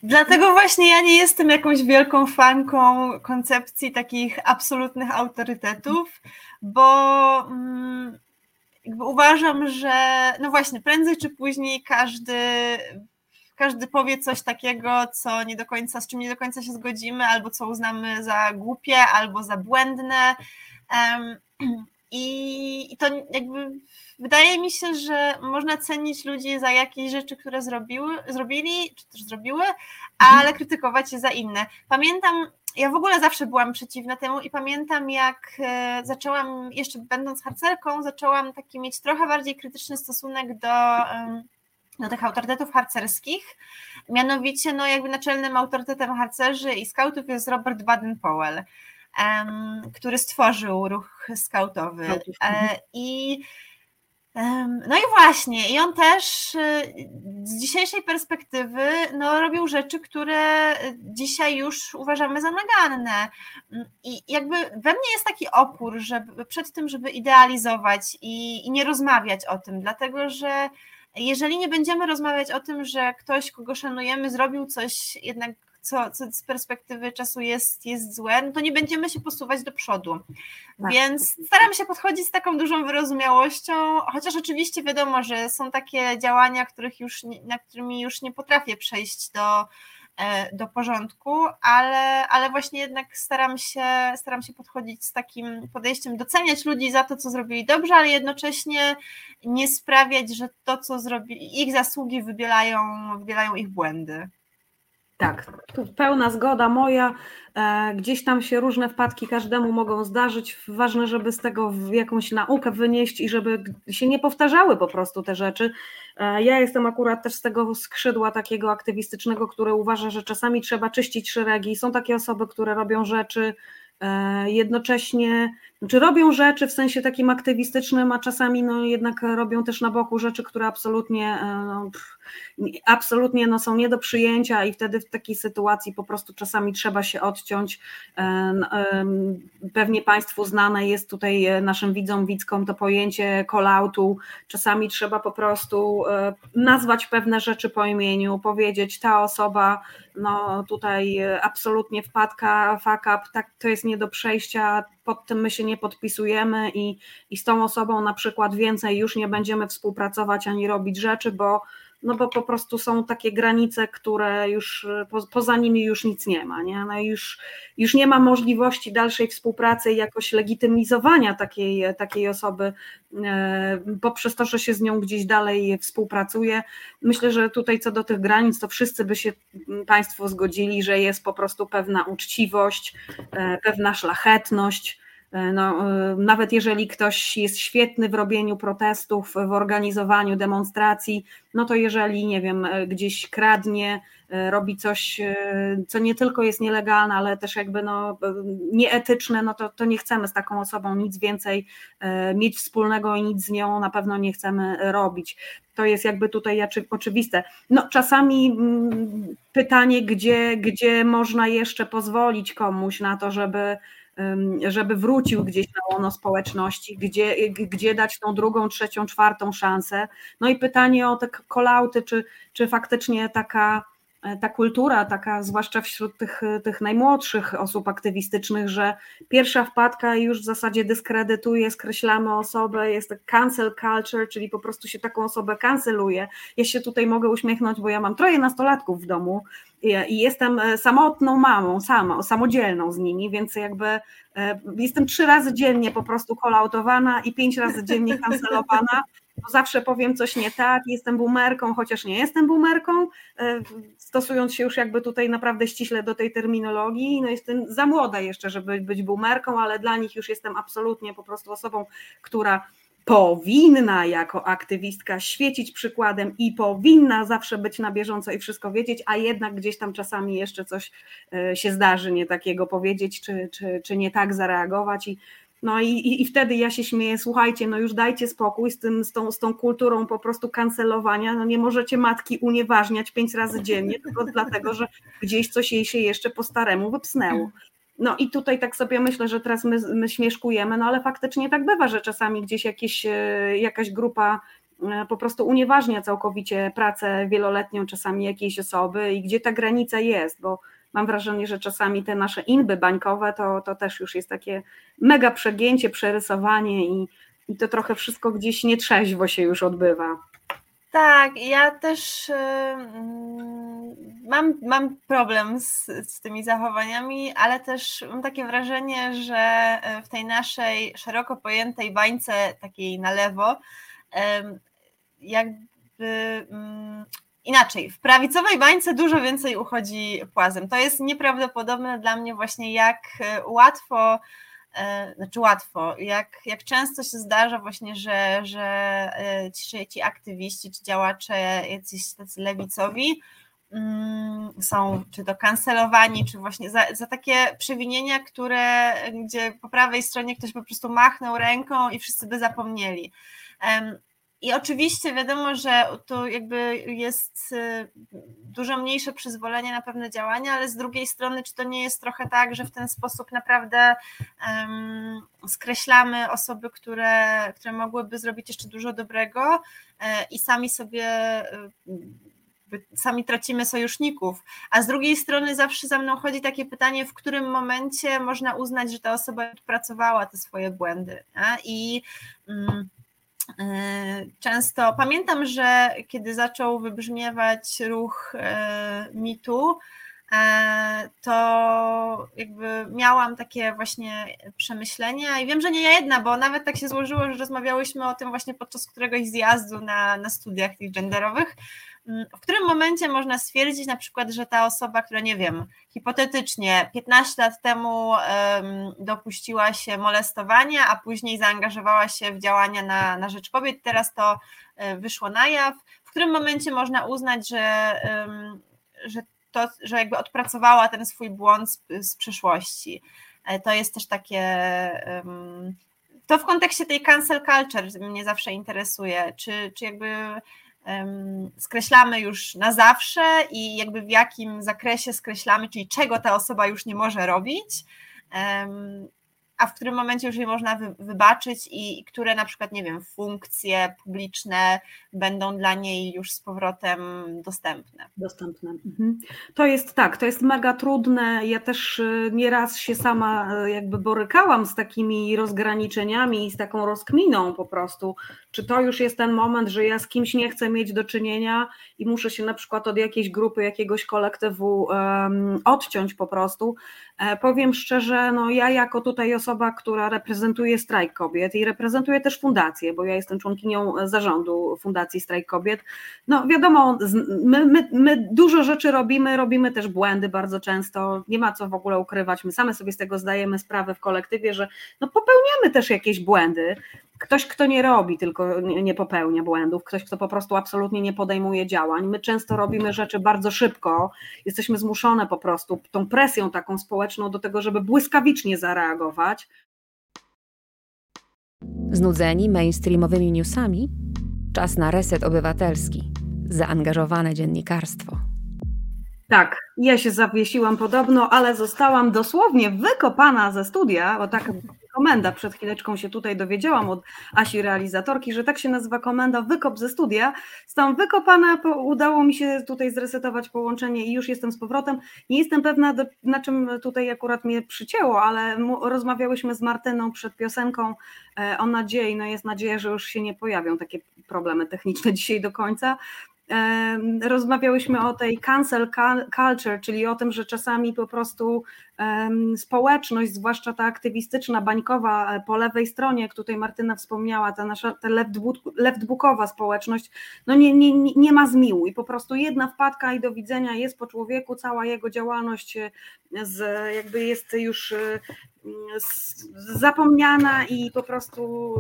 Speaker 3: Dlatego właśnie ja nie jestem jakąś wielką fanką koncepcji takich absolutnych autorytetów, bo mm, jakby uważam, że no właśnie, prędzej czy później każdy, każdy powie coś takiego, co nie do końca, z czym nie do końca się zgodzimy, albo co uznamy za głupie, albo za błędne. I, I to jakby wydaje mi się, że można cenić ludzi za jakieś rzeczy, które zrobiły, zrobili, czy też zrobiły, ale mhm. krytykować je za inne. Pamiętam ja w ogóle zawsze byłam przeciwna temu i pamiętam, jak e, zaczęłam, jeszcze będąc harcerką, zaczęłam taki mieć trochę bardziej krytyczny stosunek do, do tych autorytetów harcerskich. Mianowicie, no jakby naczelnym autorytetem harcerzy i skautów jest Robert Baden-Powell, który stworzył ruch skautowy. E, I no i właśnie, i on też y, z dzisiejszej perspektywy no, robił rzeczy, które dzisiaj już uważamy za naganne. Mm, I jakby we mnie jest taki opór, żeby przed tym, żeby idealizować i, i nie rozmawiać o tym, dlatego że jeżeli nie będziemy rozmawiać o tym, że ktoś, kogo szanujemy, zrobił coś jednak co, co z perspektywy czasu jest, jest złe, no to nie będziemy się posuwać do przodu. Tak. Więc staram się podchodzić z taką dużą wyrozumiałością, chociaż oczywiście wiadomo, że są takie działania, których już, na którymi już nie potrafię przejść do, e, do porządku, ale, ale właśnie jednak staram się, staram się podchodzić z takim podejściem, doceniać ludzi za to, co zrobili dobrze, ale jednocześnie nie sprawiać, że to, co zrobili, ich zasługi wybielają, wybielają ich błędy.
Speaker 2: Tak, tu pełna zgoda moja. E, gdzieś tam się różne wpadki każdemu mogą zdarzyć. Ważne, żeby z tego jakąś naukę wynieść i żeby się nie powtarzały po prostu te rzeczy. E, ja jestem akurat też z tego skrzydła takiego aktywistycznego, które uważa, że czasami trzeba czyścić szeregi. Są takie osoby, które robią rzeczy e, jednocześnie, czy robią rzeczy w sensie takim aktywistycznym, a czasami no jednak robią też na boku rzeczy, które absolutnie no, pff, absolutnie no, są nie do przyjęcia i wtedy w takiej sytuacji po prostu czasami trzeba się odciąć. Pewnie Państwu znane jest tutaj e, naszym widzom, widzkom to pojęcie call-outu. Czasami trzeba po prostu e, nazwać pewne rzeczy po imieniu, powiedzieć ta osoba no tutaj e, absolutnie wpadka, fuck up, tak, to jest nie do przejścia, pod tym my się nie podpisujemy i, i z tą osobą na przykład więcej już nie będziemy współpracować ani robić rzeczy, bo no bo po prostu są takie granice, które już po, poza nimi już nic nie ma, nie? No już, już nie ma możliwości dalszej współpracy i jakoś legitymizowania takiej, takiej osoby e, poprzez to, że się z nią gdzieś dalej współpracuje. Myślę, że tutaj co do tych granic, to wszyscy by się Państwo zgodzili, że jest po prostu pewna uczciwość, e, pewna szlachetność, no, e, nawet jeżeli ktoś jest świetny w robieniu protestów, w organizowaniu demonstracji, no to jeżeli, nie wiem, e, gdzieś kradnie, robi coś, co nie tylko jest nielegalne, ale też jakby no, nieetyczne, no to, to nie chcemy z taką osobą nic więcej mieć wspólnego i nic z nią na pewno nie chcemy robić. To jest jakby tutaj oczywiste. No, czasami mm, pytanie, gdzie, gdzie można jeszcze pozwolić komuś na to, żeby żeby wrócił gdzieś na łono społeczności, gdzie, gdzie dać tą drugą, trzecią, czwartą szansę. No i pytanie o te kolauty, czy, czy faktycznie taka ta kultura, taka zwłaszcza wśród tych, tych najmłodszych osób aktywistycznych, że pierwsza wpadka już w zasadzie dyskredytuje, skreślamy osobę, jest to cancel culture, czyli po prostu się taką osobę kanceluje. Ja się tutaj mogę uśmiechnąć, bo ja mam troje nastolatków w domu i, jestem e, samotną mamą, sama, samodzielną z nimi, więc jakby e, jestem trzy razy dziennie po prostu kolautowana i pięć razy dziennie kancelowana, zawsze powiem coś nie tak, jestem boomerką, chociaż nie jestem boomerką, e, stosując się już jakby tutaj naprawdę ściśle do tej terminologii, no jestem za młoda jeszcze, żeby być boomerką, ale dla nich już jestem absolutnie po prostu osobą, która powinna jako aktywistka świecić przykładem i powinna zawsze być na bieżąco i wszystko wiedzieć, a jednak gdzieś tam czasami jeszcze coś e, się zdarzy nie takiego powiedzieć, czy, czy, czy nie tak zareagować i no i, i, i, wtedy ja się śmieję, słuchajcie, no już dajcie spokój z, tym, z, tą, z tą kulturą po prostu kancelowania. No nie możecie matki unieważniać pięć razy dziennie, tylko dlatego, że gdzieś coś jej się jeszcze po staremu wypsnęło. No i tutaj tak sobie myślę, że teraz my, my śmieszkujemy, no ale faktycznie tak bywa, że czasami gdzieś jakieś, e, jakaś grupa e, po prostu unieważnia całkowicie pracę wieloletnią czasami jakiejś osoby i gdzie ta granica jest, bo mam wrażenie, że czasami te nasze inby bańkowe to, to też już jest takie mega przegięcie, przerysowanie i, i to trochę wszystko gdzieś nietrzeźwo się już odbywa.
Speaker 3: Tak, ja też yy, mam, mam problem z, z tymi zachowaniami, ale też mam takie wrażenie, że w tej naszej szeroko pojętej bańce, takiej na lewo, yy, jakby yy, inaczej, w prawicowej bańce dużo więcej uchodzi płazem. To jest nieprawdopodobne dla mnie właśnie, jak e, łatwo, e, znaczy łatwo, jak, jak często się zdarza właśnie, że, że e, ci, ci aktywiści, czy działacze jacyś tacy lewicowi mm, są czy to kancelowani, czy właśnie za, za takie przewinienia, które, gdzie po prawej stronie ktoś po prostu machnął ręką i wszyscy by zapomnieli. I oczywiście wiadomo, że tu jakby jest y, dużo mniejsze przyzwolenie na pewne działania, ale z drugiej strony, czy to nie jest trochę tak, że w ten sposób naprawdę um, skreślamy osoby, które, które mogłyby zrobić jeszcze dużo dobrego e, i sami sobie y, sami tracimy sojuszników, a z drugiej strony zawsze za mną chodzi takie pytanie, w którym momencie można uznać, że ta osoba pracowała te swoje błędy. Nie? I E, często pamiętam, że kiedy zaczął wybrzmiewać ruch e, mitu, e, to jakby miałam takie właśnie przemyślenia i wiem, że nie ja jedna, bo nawet tak się złożyło, że rozmawiałyśmy o tym właśnie podczas któregoś zjazdu na, na studiach tych genderowych, w którym momencie można stwierdzić na przykład, że ta osoba, która nie wiem, hipotetycznie 15 lat temu dopuściła się molestowania, a później zaangażowała się w działania na, na rzecz kobiet, teraz to um, wyszło na jaw, w którym momencie można uznać, że, że to, że jakby odpracowała ten swój błąd z, z przeszłości. E, to jest też takie to w kontekście tej cancel culture mnie zawsze interesuje, czy, czy jakby skreślamy już na zawsze i jakby w jakim zakresie skreślamy, czyli czego ta osoba już nie może robić, a w którym momencie już je można wy, wybaczyć i które na przykład, nie wiem, funkcje publiczne będą dla niej już z powrotem dostępne.
Speaker 2: Dostępne. Mhm. To jest tak, to jest mega trudne. Ja też y, nieraz się sama y, jakby borykałam z takimi rozgraniczeniami i z taką rozkminą po prostu, czy to już jest ten moment, że ja z kimś nie chcę mieć do czynienia i muszę się na przykład od jakiejś grupy, jakiegoś kolektywu um, odciąć po prostu. E, powiem szczerze, no ja jako tutaj osoba, która reprezentuje strajk kobiet i reprezentuje też fundację, bo ja jestem członkinią zarządu Fundacji Strajk Kobiet, no wiadomo, my, my, my dużo rzeczy robimy, robimy też błędy bardzo często, nie ma co w ogóle ukrywać, my same sobie z tego zdajemy sprawę w kolektywie, że no popełniamy też jakieś błędy, ktoś, kto nie robi, tylko nie popełnia błędów, ktoś, kto po prostu absolutnie nie podejmuje działań. My często robimy rzeczy bardzo szybko, jesteśmy zmuszone po prostu tą presją taką społeczną do tego, żeby błyskawicznie zareagować.
Speaker 1: Znudzeni mainstreamowymi newsami? Czas na reset obywatelski. Zaangażowane dziennikarstwo.
Speaker 2: Tak, ja się zawiesiłam podobno, ale zostałam dosłownie wykopana ze studia, bo tak komenda. Przed chwileczką się tutaj dowiedziałam od Asi realizatorki, że tak się nazywa komenda wykop ze studia. Stałam wykopana, udało mi się tutaj zresetować połączenie i już jestem z powrotem. Nie jestem pewna, na czym tutaj akurat mnie przycięło, ale rozmawiałyśmy z Martyną przed piosenką e, o nadziei. No jest nadzieja, że już się nie pojawią takie problemy techniczne dzisiaj do końca rozmawiałyśmy o tej cancel culture, czyli o tym, że czasami po prostu społeczność, zwłaszcza ta aktywistyczna, bańkowa e, po lewej stronie, jak tutaj Martyna wspomniała, ta nasza ta leftbookowa społeczność, no nie, nie, nie ma zmiłu i po prostu jedna wpadka i do widzenia jest po człowieku, cała jego działalność e, z, jakby jest już e, zapomniana i po prostu,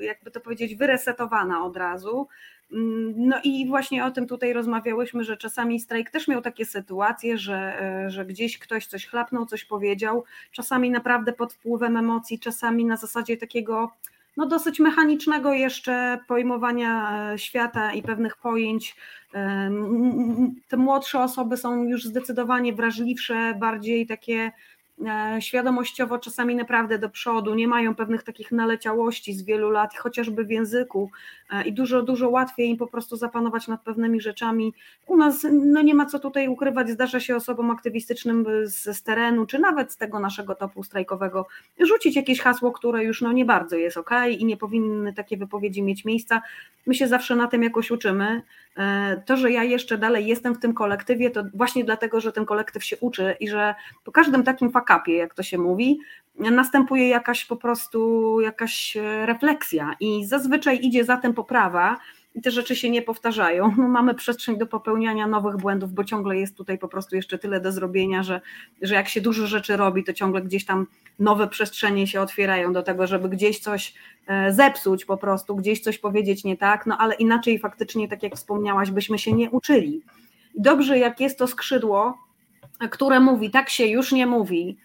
Speaker 2: jakby to powiedzieć, wyresetowana od razu. Mm, no i właśnie o tym tutaj rozmawiałyśmy, że czasami strajk też miał takie sytuacje, że, e, że gdzieś ktoś coś chlapnął, coś powiedział, czasami naprawdę pod wpływem emocji, czasami na zasadzie takiego no dosyć mechanicznego jeszcze pojmowania e, świata i pewnych pojęć. E, te młodsze osoby są już zdecydowanie wrażliwsze, bardziej takie świadomościowo czasami naprawdę do przodu, nie mają pewnych takich naleciałości z wielu lat, chociażby w języku e, i dużo, dużo łatwiej im po prostu zapanować nad pewnymi rzeczami. U nas no nie ma co tutaj ukrywać, zdarza się osobom aktywistycznym z, z terenu, czy nawet z tego naszego topu strajkowego rzucić jakieś hasło, które już no nie bardzo jest ok i nie powinny takie wypowiedzi mieć miejsca. My się zawsze na tym jakoś uczymy. E, to, że ja jeszcze dalej jestem w tym kolektywie, to właśnie dlatego, że ten kolektyw się uczy i że po każdym takim fakapie, jak to się mówi, następuje jakaś po prostu jakaś refleksja. I zazwyczaj idzie za tym poprawa, i te rzeczy się nie powtarzają. No, mamy przestrzeń do popełniania nowych błędów, bo ciągle jest tutaj po prostu jeszcze tyle do zrobienia, że, że jak się dużo rzeczy robi, to ciągle gdzieś tam nowe przestrzenie się otwierają do tego, żeby gdzieś coś e, zepsuć po prostu, gdzieś coś powiedzieć nie tak, no ale inaczej faktycznie, tak jak wspomniałaś, byśmy się nie uczyli. I dobrze, jak jest to skrzydło, które mówi, tak się już nie mówi,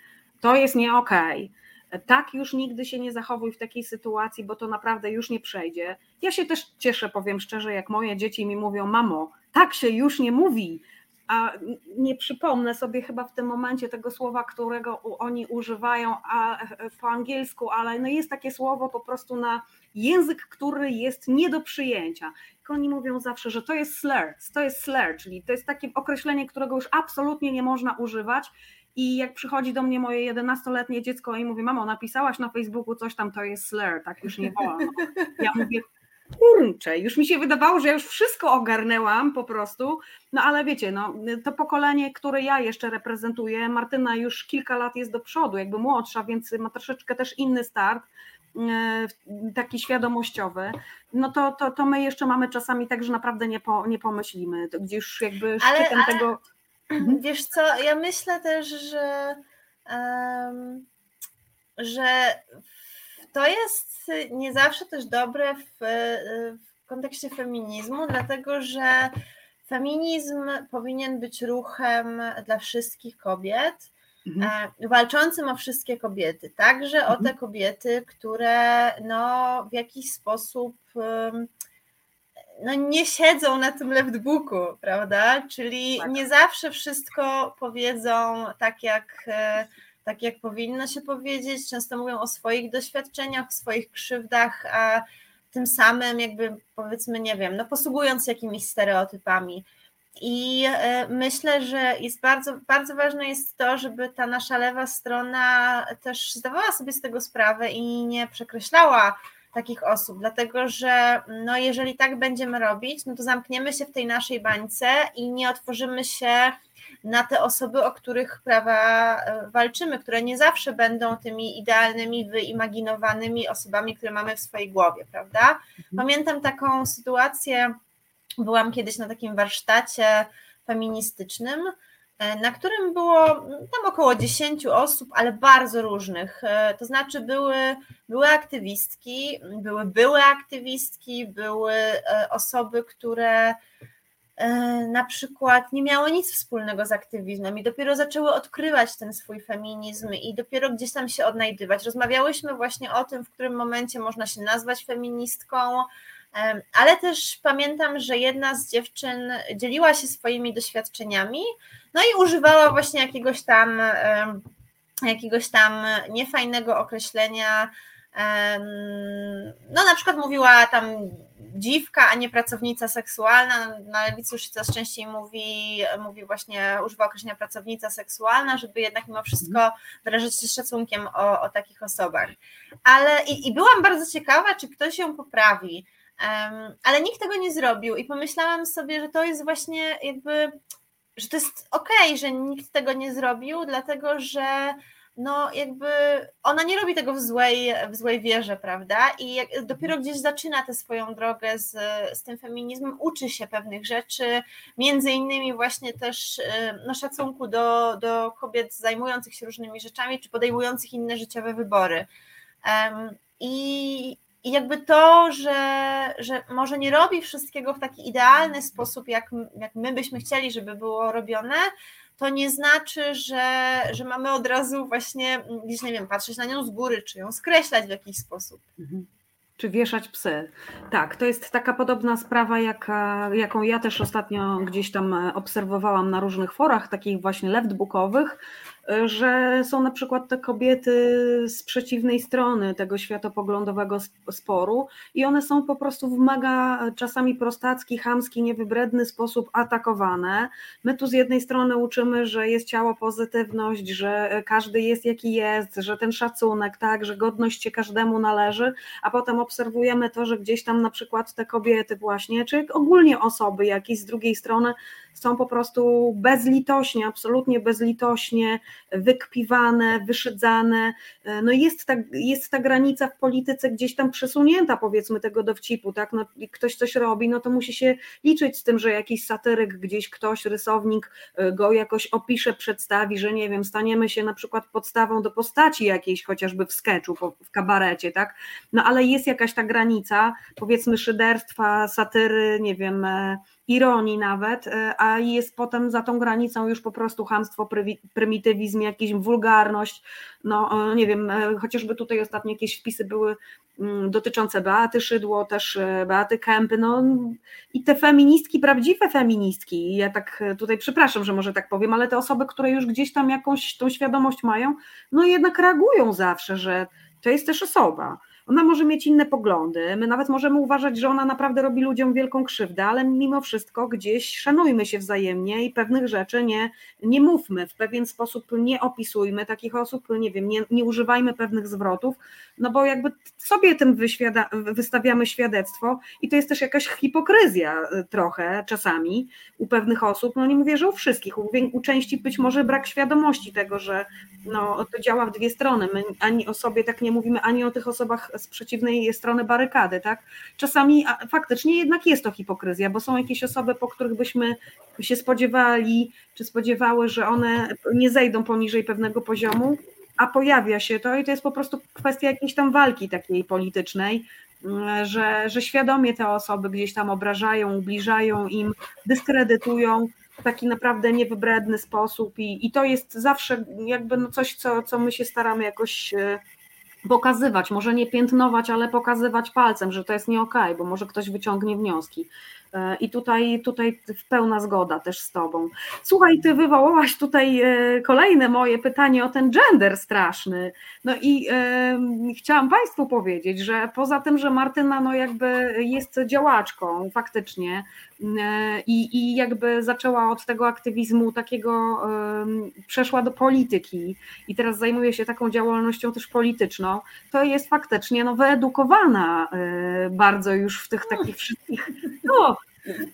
Speaker 2: to jest nie okej. Okay tak już nigdy się nie zachowuj w takiej sytuacji, bo to naprawdę już nie przejdzie. Ja się też cieszę, powiem szczerze, jak moje dzieci mi mówią, mamo, tak się już nie mówi, a nie przypomnę sobie chyba w tym momencie tego słowa, którego oni używają a, po angielsku, ale no jest takie słowo po prostu na język, który jest nie do przyjęcia. Oni mówią zawsze, że to jest slur, to jest slur, czyli to jest takie określenie, którego już absolutnie nie można używać i jak przychodzi do mnie moje 11-letnie dziecko i mówi, mamo, napisałaś na Facebooku coś tam, to jest slur, tak już nie wolno. Ja mówię, kurczę, już mi się wydawało, że ja już wszystko ogarnęłam po prostu, no ale wiecie, no, to pokolenie, które ja jeszcze reprezentuję, Martyna już kilka lat jest do przodu, jakby młodsza, więc ma troszeczkę też inny start, e, taki świadomościowy, no to, to, to my jeszcze mamy czasami tak, że naprawdę nie, po, nie pomyślimy, to gdzieś już jakby szczytem ale, ale... tego.
Speaker 3: Wiesz co, ja myślę też, że, um, że to jest nie zawsze też dobre w, w kontekście feminizmu, dlatego że feminizm powinien być ruchem dla wszystkich kobiet, mhm. E, walczącym o wszystkie kobiety, także mhm. o te kobiety, które no, w jakiś sposób um, no nie siedzą na tym leftbooku, prawda? Czyli tak. nie zawsze wszystko powiedzą tak, jak e, tak jak powinno się powiedzieć, często mówią o swoich doświadczeniach, o swoich krzywdach, a tym samym jakby powiedzmy, nie wiem, no posługując się jakimiś stereotypami. I e, myślę, że jest bardzo, bardzo ważne jest to, żeby ta nasza lewa strona też zdawała sobie z tego sprawę i nie przekreślała takich osób, dlatego że no jeżeli tak będziemy robić, no to zamkniemy się w tej naszej bańce i nie otworzymy się na te osoby, o których prawa e, walczymy, które nie zawsze będą tymi idealnymi, wyimaginowanymi osobami, które mamy w swojej głowie, prawda? Mhm. Pamiętam taką sytuację, byłam kiedyś na takim warsztacie feministycznym, na którym było tam około 10 osób, ale bardzo różnych. E, to znaczy były, były aktywistki, były były aktywistki, były osoby, które E, na przykład nie miało nic wspólnego z aktywizmem i dopiero zaczęły odkrywać ten swój feminizm i dopiero gdzieś tam się odnajdywać. Rozmawiałyśmy właśnie o tym, w którym momencie można się nazwać feministką, e, ale też pamiętam, że jedna z dziewczyn dzieliła się swoimi doświadczeniami, no i używała właśnie jakiegoś tam jakiegoś tam niefajnego określenia. No, na przykład mówiła tam dziwka, a nie pracownica seksualna. Na lewicy już coraz częściej mówi, mówi właśnie, używa określenia pracownica seksualna, żeby jednak mimo wszystko wyrażać się szacunkiem o, o takich osobach. Ale i, i byłam bardzo ciekawa, czy ktoś ją poprawi, ale nikt tego nie zrobił i pomyślałam sobie, że to jest właśnie jakby, że to jest okej, okay, że nikt tego nie zrobił, dlatego że no jakby ona nie robi tego w złej, w złej wierze, prawda? I jak, dopiero gdzieś zaczyna tę swoją drogę z, z tym feminizmem, uczy się pewnych rzeczy, między innymi właśnie też no, szacunku do, do kobiet zajmujących się różnymi rzeczami, czy podejmujących inne życiowe wybory. Um, i, i jakby to, że, że może nie robi wszystkiego w taki idealny sposób, jak, jak my byśmy chcieli, żeby było robione, to nie znaczy, że, że mamy od razu właśnie gdzieś, nie wiem, patrzeć na nią z góry, czy ją skreślać w jakiś sposób.
Speaker 2: Mhm. Czy wieszać psy. Tak, to jest taka podobna sprawa, jaka, jaką ja też ostatnio gdzieś tam obserwowałam na różnych forach, takich właśnie leftbookowych, że są na przykład te kobiety z przeciwnej strony tego światopoglądowego sporu i one są po prostu w mega czasami prostacki, chamski, niewybredny sposób atakowane. My tu z jednej strony uczymy, że jest ciało pozytywność, że każdy jest jaki jest, że ten szacunek, tak, że godność się każdemu należy, a potem obserwujemy to, że gdzieś tam na przykład te kobiety właśnie, czy ogólnie osoby jakieś z drugiej strony są po prostu bezlitośnie, absolutnie bezlitośnie wykpiwane, wyszydzane. E, no jest ta, jest ta granica w polityce gdzieś tam przesunięta, powiedzmy, tego dowcipu, tak? No, ktoś coś robi, no to musi się liczyć z tym, że jakiś satyryk, gdzieś ktoś, rysownik e, go jakoś opisze, przedstawi, że nie wiem, staniemy się na przykład podstawą do postaci jakiejś, chociażby w sketchu, w kabarecie, tak? No ale jest jakaś ta granica, powiedzmy, szyderstwa, satyry, nie wiem, e, ironii nawet, e, a jest potem za tą granicą już po prostu hamstwo, prymitywizm, jakaś wulgarność, no e, nie wiem, e, chociażby tutaj ostatnio jakieś wpisy były mm, dotyczące Beaty Szydło, też Beaty Kępy, no i te feministki, prawdziwe feministki, ja tak tutaj przepraszam, że może tak powiem, ale te osoby, które już gdzieś tam jakąś tą świadomość mają, no jednak reagują zawsze, że to jest też osoba, ona może mieć inne poglądy, my nawet możemy uważać, że ona naprawdę robi ludziom wielką krzywdę, ale mimo wszystko gdzieś szanujmy się wzajemnie i pewnych rzeczy nie, nie mówmy, w pewien sposób nie opisujmy takich osób, nie wiem, nie, nie używajmy pewnych zwrotów, no bo jakby sobie tym wyświada, wystawiamy świadectwo i to jest też jakaś hipokryzja y, trochę czasami u pewnych osób, no nie mówię, że u wszystkich, u, u części być może brak świadomości tego, że no, to działa w dwie strony, my ani o sobie tak nie mówimy, ani o tych osobach z przeciwnej strony barykady, tak? Czasami faktycznie jednak jest to hipokryzja, bo są jakieś osoby, po których byśmy się spodziewali, czy spodziewały, że one nie zejdą poniżej pewnego poziomu, a pojawia się to i to jest po prostu kwestia jakiejś tam walki takiej politycznej, że, że świadomie te osoby gdzieś tam obrażają, ubliżają im, dyskredytują w taki naprawdę niewybredny sposób i, i to jest zawsze jakby no coś, co, co my się staramy jakoś e, pokazywać, może nie piętnować, ale pokazywać palcem, że to jest nie okay, bo może ktoś wyciągnie wnioski. E, I tutaj, tutaj pełna zgoda też z Tobą. Słuchaj, Ty wywołałaś tutaj e, kolejne moje pytanie o ten gender straszny. No i e, chciałam Państwu powiedzieć, że poza tym, że Martyna no jakby jest działaczką faktycznie e, i, i jakby zaczęła od tego aktywizmu takiego, e, przeszła do polityki i teraz zajmuje się taką działalnością też polityczną, to jest faktycznie no, wyedukowana e, bardzo już w tych takich wszystkich no,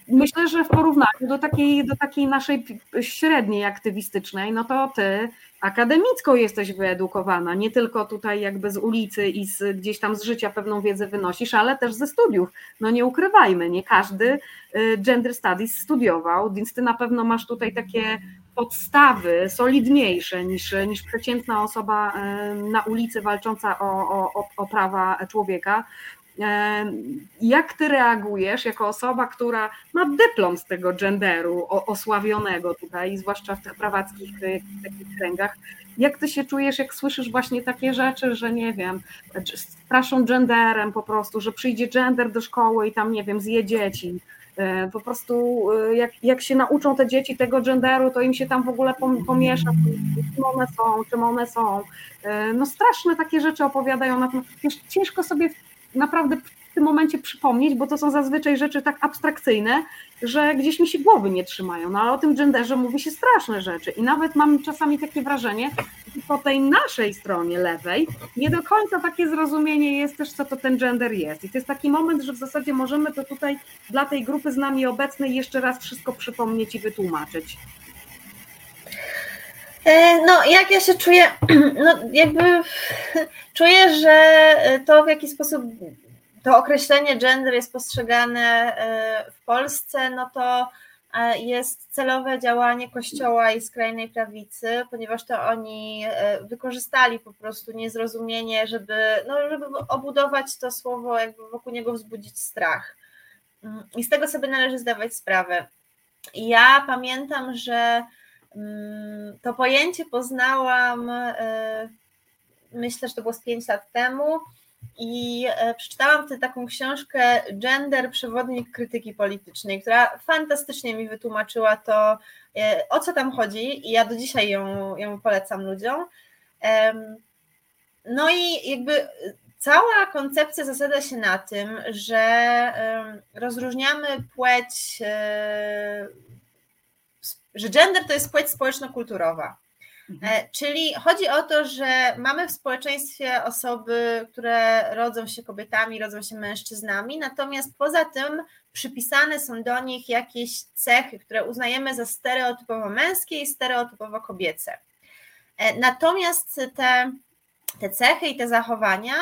Speaker 2: Myślę, że w porównaniu do takiej, do takiej naszej średniej aktywistycznej, no to ty akademicko jesteś wyedukowana, nie tylko tutaj jakby z ulicy i z, gdzieś tam z życia pewną wiedzę wynosisz, ale też ze studiów. No nie ukrywajmy, nie każdy y, gender studies studiował, więc ty na pewno masz tutaj takie podstawy solidniejsze niż, niż przeciętna osoba y, na ulicy walcząca o, o, o prawa człowieka. Jak ty reagujesz jako osoba, która ma dyplom z tego genderu osławionego tutaj, zwłaszcza w tych prawackich takich kręgach? Jak ty się czujesz, jak słyszysz właśnie takie rzeczy, że nie wiem, straszą genderem po prostu, że przyjdzie gender do szkoły i tam, nie wiem, zje dzieci? E, po prostu e, jak, jak się nauczą te dzieci tego genderu, to im się tam w ogóle pomiesza, czym one są, czym one są. E, no straszne takie rzeczy opowiadają na tym. Ciężko sobie naprawdę w tym momencie przypomnieć, bo to są zazwyczaj rzeczy tak abstrakcyjne, że gdzieś mi się głowy nie trzymają. No ale o tym genderze mówi się straszne rzeczy i nawet mam czasami takie wrażenie, że po tej naszej stronie lewej nie do końca takie zrozumienie jest też, co to ten gender jest. I to jest taki moment, że w zasadzie możemy to tutaj dla tej grupy z nami obecnej jeszcze raz wszystko przypomnieć i wytłumaczyć.
Speaker 3: E, no, jak ja się czuję, no jakby czuję, że to w jaki sposób to określenie gender jest postrzegane e, w Polsce, no to e, jest celowe działanie Kościoła i skrajnej prawicy, ponieważ to oni wykorzystali po prostu niezrozumienie, żeby, no, żeby obudować to słowo, jakby wokół niego wzbudzić strach. Mm, I z tego sobie należy zdawać sprawę. Ja pamiętam, że to pojęcie poznałam, e, myślę, że to było z 5 lat temu i e, przeczytałam wtedy taką książkę Gender, przewodnik krytyki politycznej, która fantastycznie mi wytłumaczyła to, e, o co tam chodzi i ja do dzisiaj ją, ją polecam ludziom. No i jakby cała koncepcja zasada się na tym, że rozróżniamy płeć że gender to jest płeć społeczno-kulturowa. Mhm. E, czyli chodzi o to, że mamy w społeczeństwie osoby, które rodzą się kobietami, rodzą się mężczyznami, natomiast poza tym przypisane są do nich jakieś cechy, które uznajemy za stereotypowo męskie i stereotypowo kobiece. E, natomiast te, te cechy i te zachowania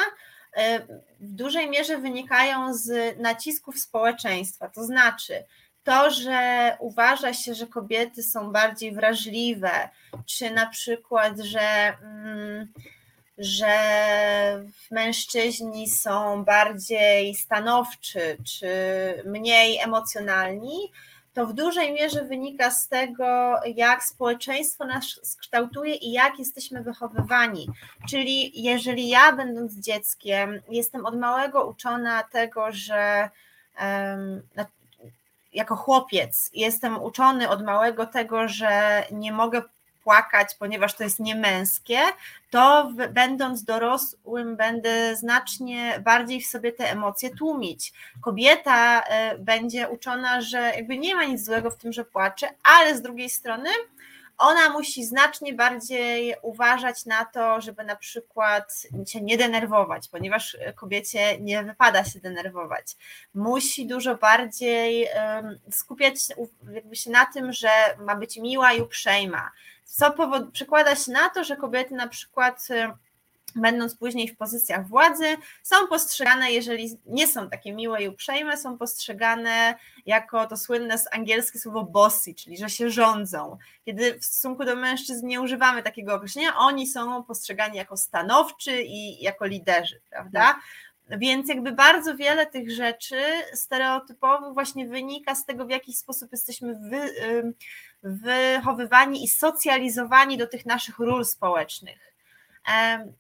Speaker 3: e, w dużej mierze wynikają z nacisków społeczeństwa, to znaczy to, że uważa się, że kobiety są bardziej wrażliwe, czy na przykład, że, mm, że mężczyźni są bardziej stanowczy, czy mniej emocjonalni, to w dużej mierze wynika z tego, jak społeczeństwo nas kształtuje i jak jesteśmy wychowywani. Czyli jeżeli ja, będąc dzieckiem, jestem od małego uczona tego, że jako chłopiec jestem uczony od małego tego, że nie mogę płakać, ponieważ to jest niemęskie, to będąc dorosłym będę znacznie bardziej w sobie te emocje tłumić. Kobieta e, będzie uczona, że jakby nie ma nic złego w tym, że płacze, ale z drugiej strony ona musi znacznie bardziej uważać na to, żeby na przykład się nie denerwować, ponieważ kobiecie nie wypada się denerwować. Musi dużo bardziej skupiać jakby się na tym, że ma być miła i uprzejma. Co przekłada się na to, że kobiety na przykład będąc później w pozycjach władzy, są postrzegane, jeżeli nie są takie miłe i uprzejme, są postrzegane jako to słynne angielskie słowo bossy, czyli że się rządzą. Kiedy w stosunku do mężczyzn nie używamy takiego określenia, oni są postrzegani jako stanowczy i jako liderzy, prawda? Tak. Więc jakby bardzo wiele tych rzeczy stereotypowych właśnie wynika z tego, w jaki sposób jesteśmy wy, wychowywani i socjalizowani do tych naszych ról społecznych.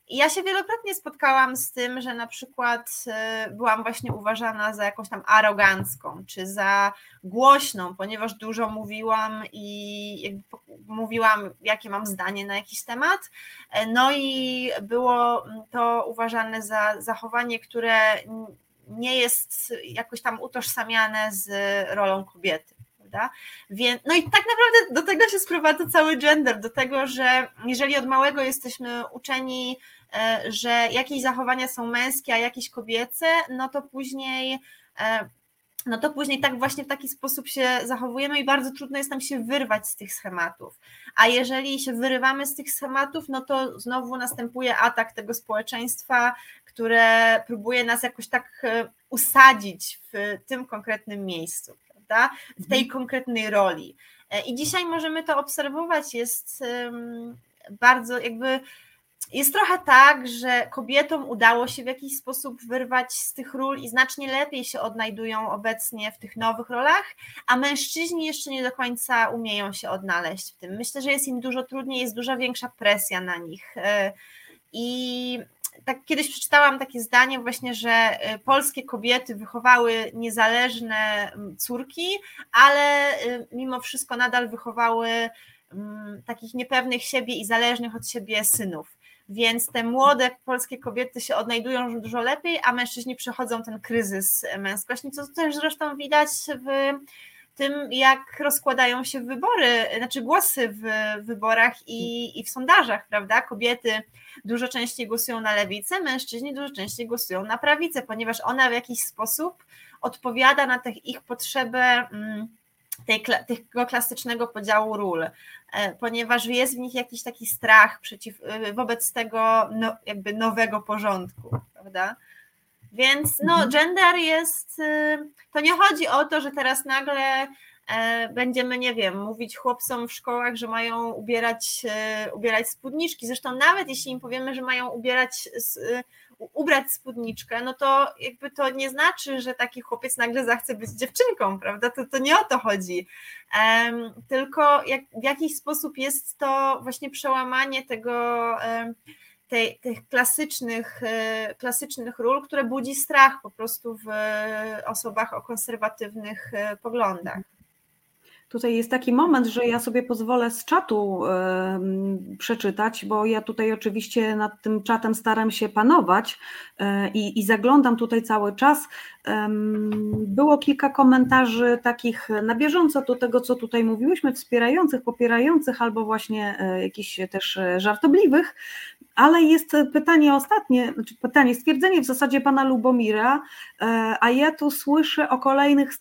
Speaker 3: Ja się wielokrotnie spotkałam z tym, że na przykład e, byłam właśnie uważana za jakąś tam arogancką, czy za głośną, ponieważ dużo mówiłam i mówiłam, jakie mam zdanie na jakiś temat. E, no i było to uważane za zachowanie, które nie jest jakoś tam utożsamiane z rolą kobiety. Prawda? Więc, no i tak naprawdę do tego się sprowadza cały gender, do tego, że jeżeli od małego jesteśmy uczeni, e, że jakieś zachowania są męskie, a jakieś kobiece, no to później e, no to później tak właśnie w taki sposób się zachowujemy i bardzo trudno jest nam się wyrwać z tych schematów. A jeżeli się wyrywamy z tych schematów, no to znowu następuje atak tego społeczeństwa, które próbuje nas jakoś tak e, usadzić w tym konkretnym miejscu, prawda? W tej mhm. konkretnej roli. E, I dzisiaj możemy to obserwować, jest bardzo jakby jest trochę tak, że kobietom udało się w jakiś sposób wyrwać z tych ról i znacznie lepiej się odnajdują obecnie w tych nowych rolach, a mężczyźni jeszcze nie do końca umieją się odnaleźć w tym. Myślę, że jest im dużo trudniej, jest duża większa presja na nich. E, I tak kiedyś przeczytałam takie zdanie właśnie, że e, polskie kobiety wychowały niezależne córki, ale e, mimo wszystko nadal wychowały takich niepewnych siebie i zależnych od siebie synów. Więc te młode polskie kobiety się odnajdują dużo lepiej, a mężczyźni przechodzą ten kryzys męskości, co też zresztą widać w tym, jak rozkładają się wybory, znaczy głosy w wyborach i, i w sondażach, prawda? Kobiety dużo częściej głosują na lewicę, mężczyźni dużo częściej głosują na prawicę, ponieważ ona w jakiś sposób odpowiada na ich potrzebę. Mm, tej, tego klasycznego podziału ról, e, ponieważ jest w nich jakiś taki strach przeciw, e, wobec tego no, jakby nowego porządku, prawda? Więc no, mhm. gender jest, e, to nie chodzi o to, że teraz nagle będziemy, nie wiem, mówić chłopcom w szkołach, że mają ubierać, ubierać spódniczki. Zresztą nawet jeśli im powiemy, że mają ubierać ubrać spódniczkę, no to jakby to nie znaczy, że taki chłopiec nagle zachce być dziewczynką, prawda? To, to nie o to chodzi. Um, tylko jak, w jakiś sposób jest to właśnie przełamanie tego. Um, tej, tych klasycznych, e, klasycznych ról, które budzi strach po prostu w osobach o konserwatywnych e, poglądach.
Speaker 2: Tutaj jest taki moment, że ja sobie pozwolę z czatu y, przeczytać, bo ja tutaj oczywiście nad tym czatem staram się panować y, i zaglądam tutaj cały czas. Y, było kilka komentarzy takich na bieżąco do tego, co tutaj mówiłyśmy, wspierających, popierających albo właśnie e, jakichś też żartobliwych. Ale jest pytanie ostatnie, znaczy pytanie, stwierdzenie w zasadzie pana Lubomira, e, a ja tu słyszę o kolejnych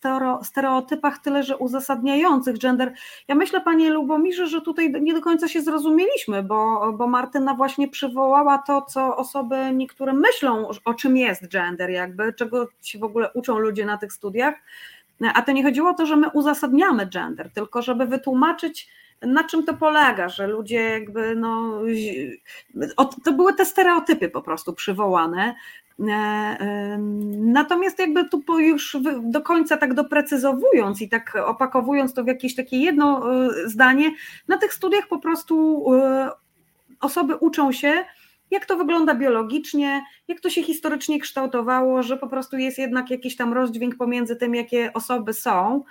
Speaker 2: stereotypach, tyle że uzasadniających gender. Ja myślę, panie Lubomirze, że tutaj nie do końca się zrozumieliśmy, bo, bo Martyna właśnie przywołała to, co osoby niektóre myślą, o czym jest gender, jakby, czego się w ogóle uczą ludzie na tych studiach. A to nie chodziło o to, że my uzasadniamy gender, tylko żeby wytłumaczyć, na czym to polega, że ludzie jakby no, to były te stereotypy po prostu przywołane. E, natomiast jakby tu już do końca tak doprecyzowując i tak opakowując to w jakieś takie jedno e, zdanie, na tych studiach po prostu e, osoby uczą się, jak to wygląda biologicznie, jak to się historycznie kształtowało, że po prostu jest jednak jakiś tam rozdźwięk pomiędzy tym, jakie osoby są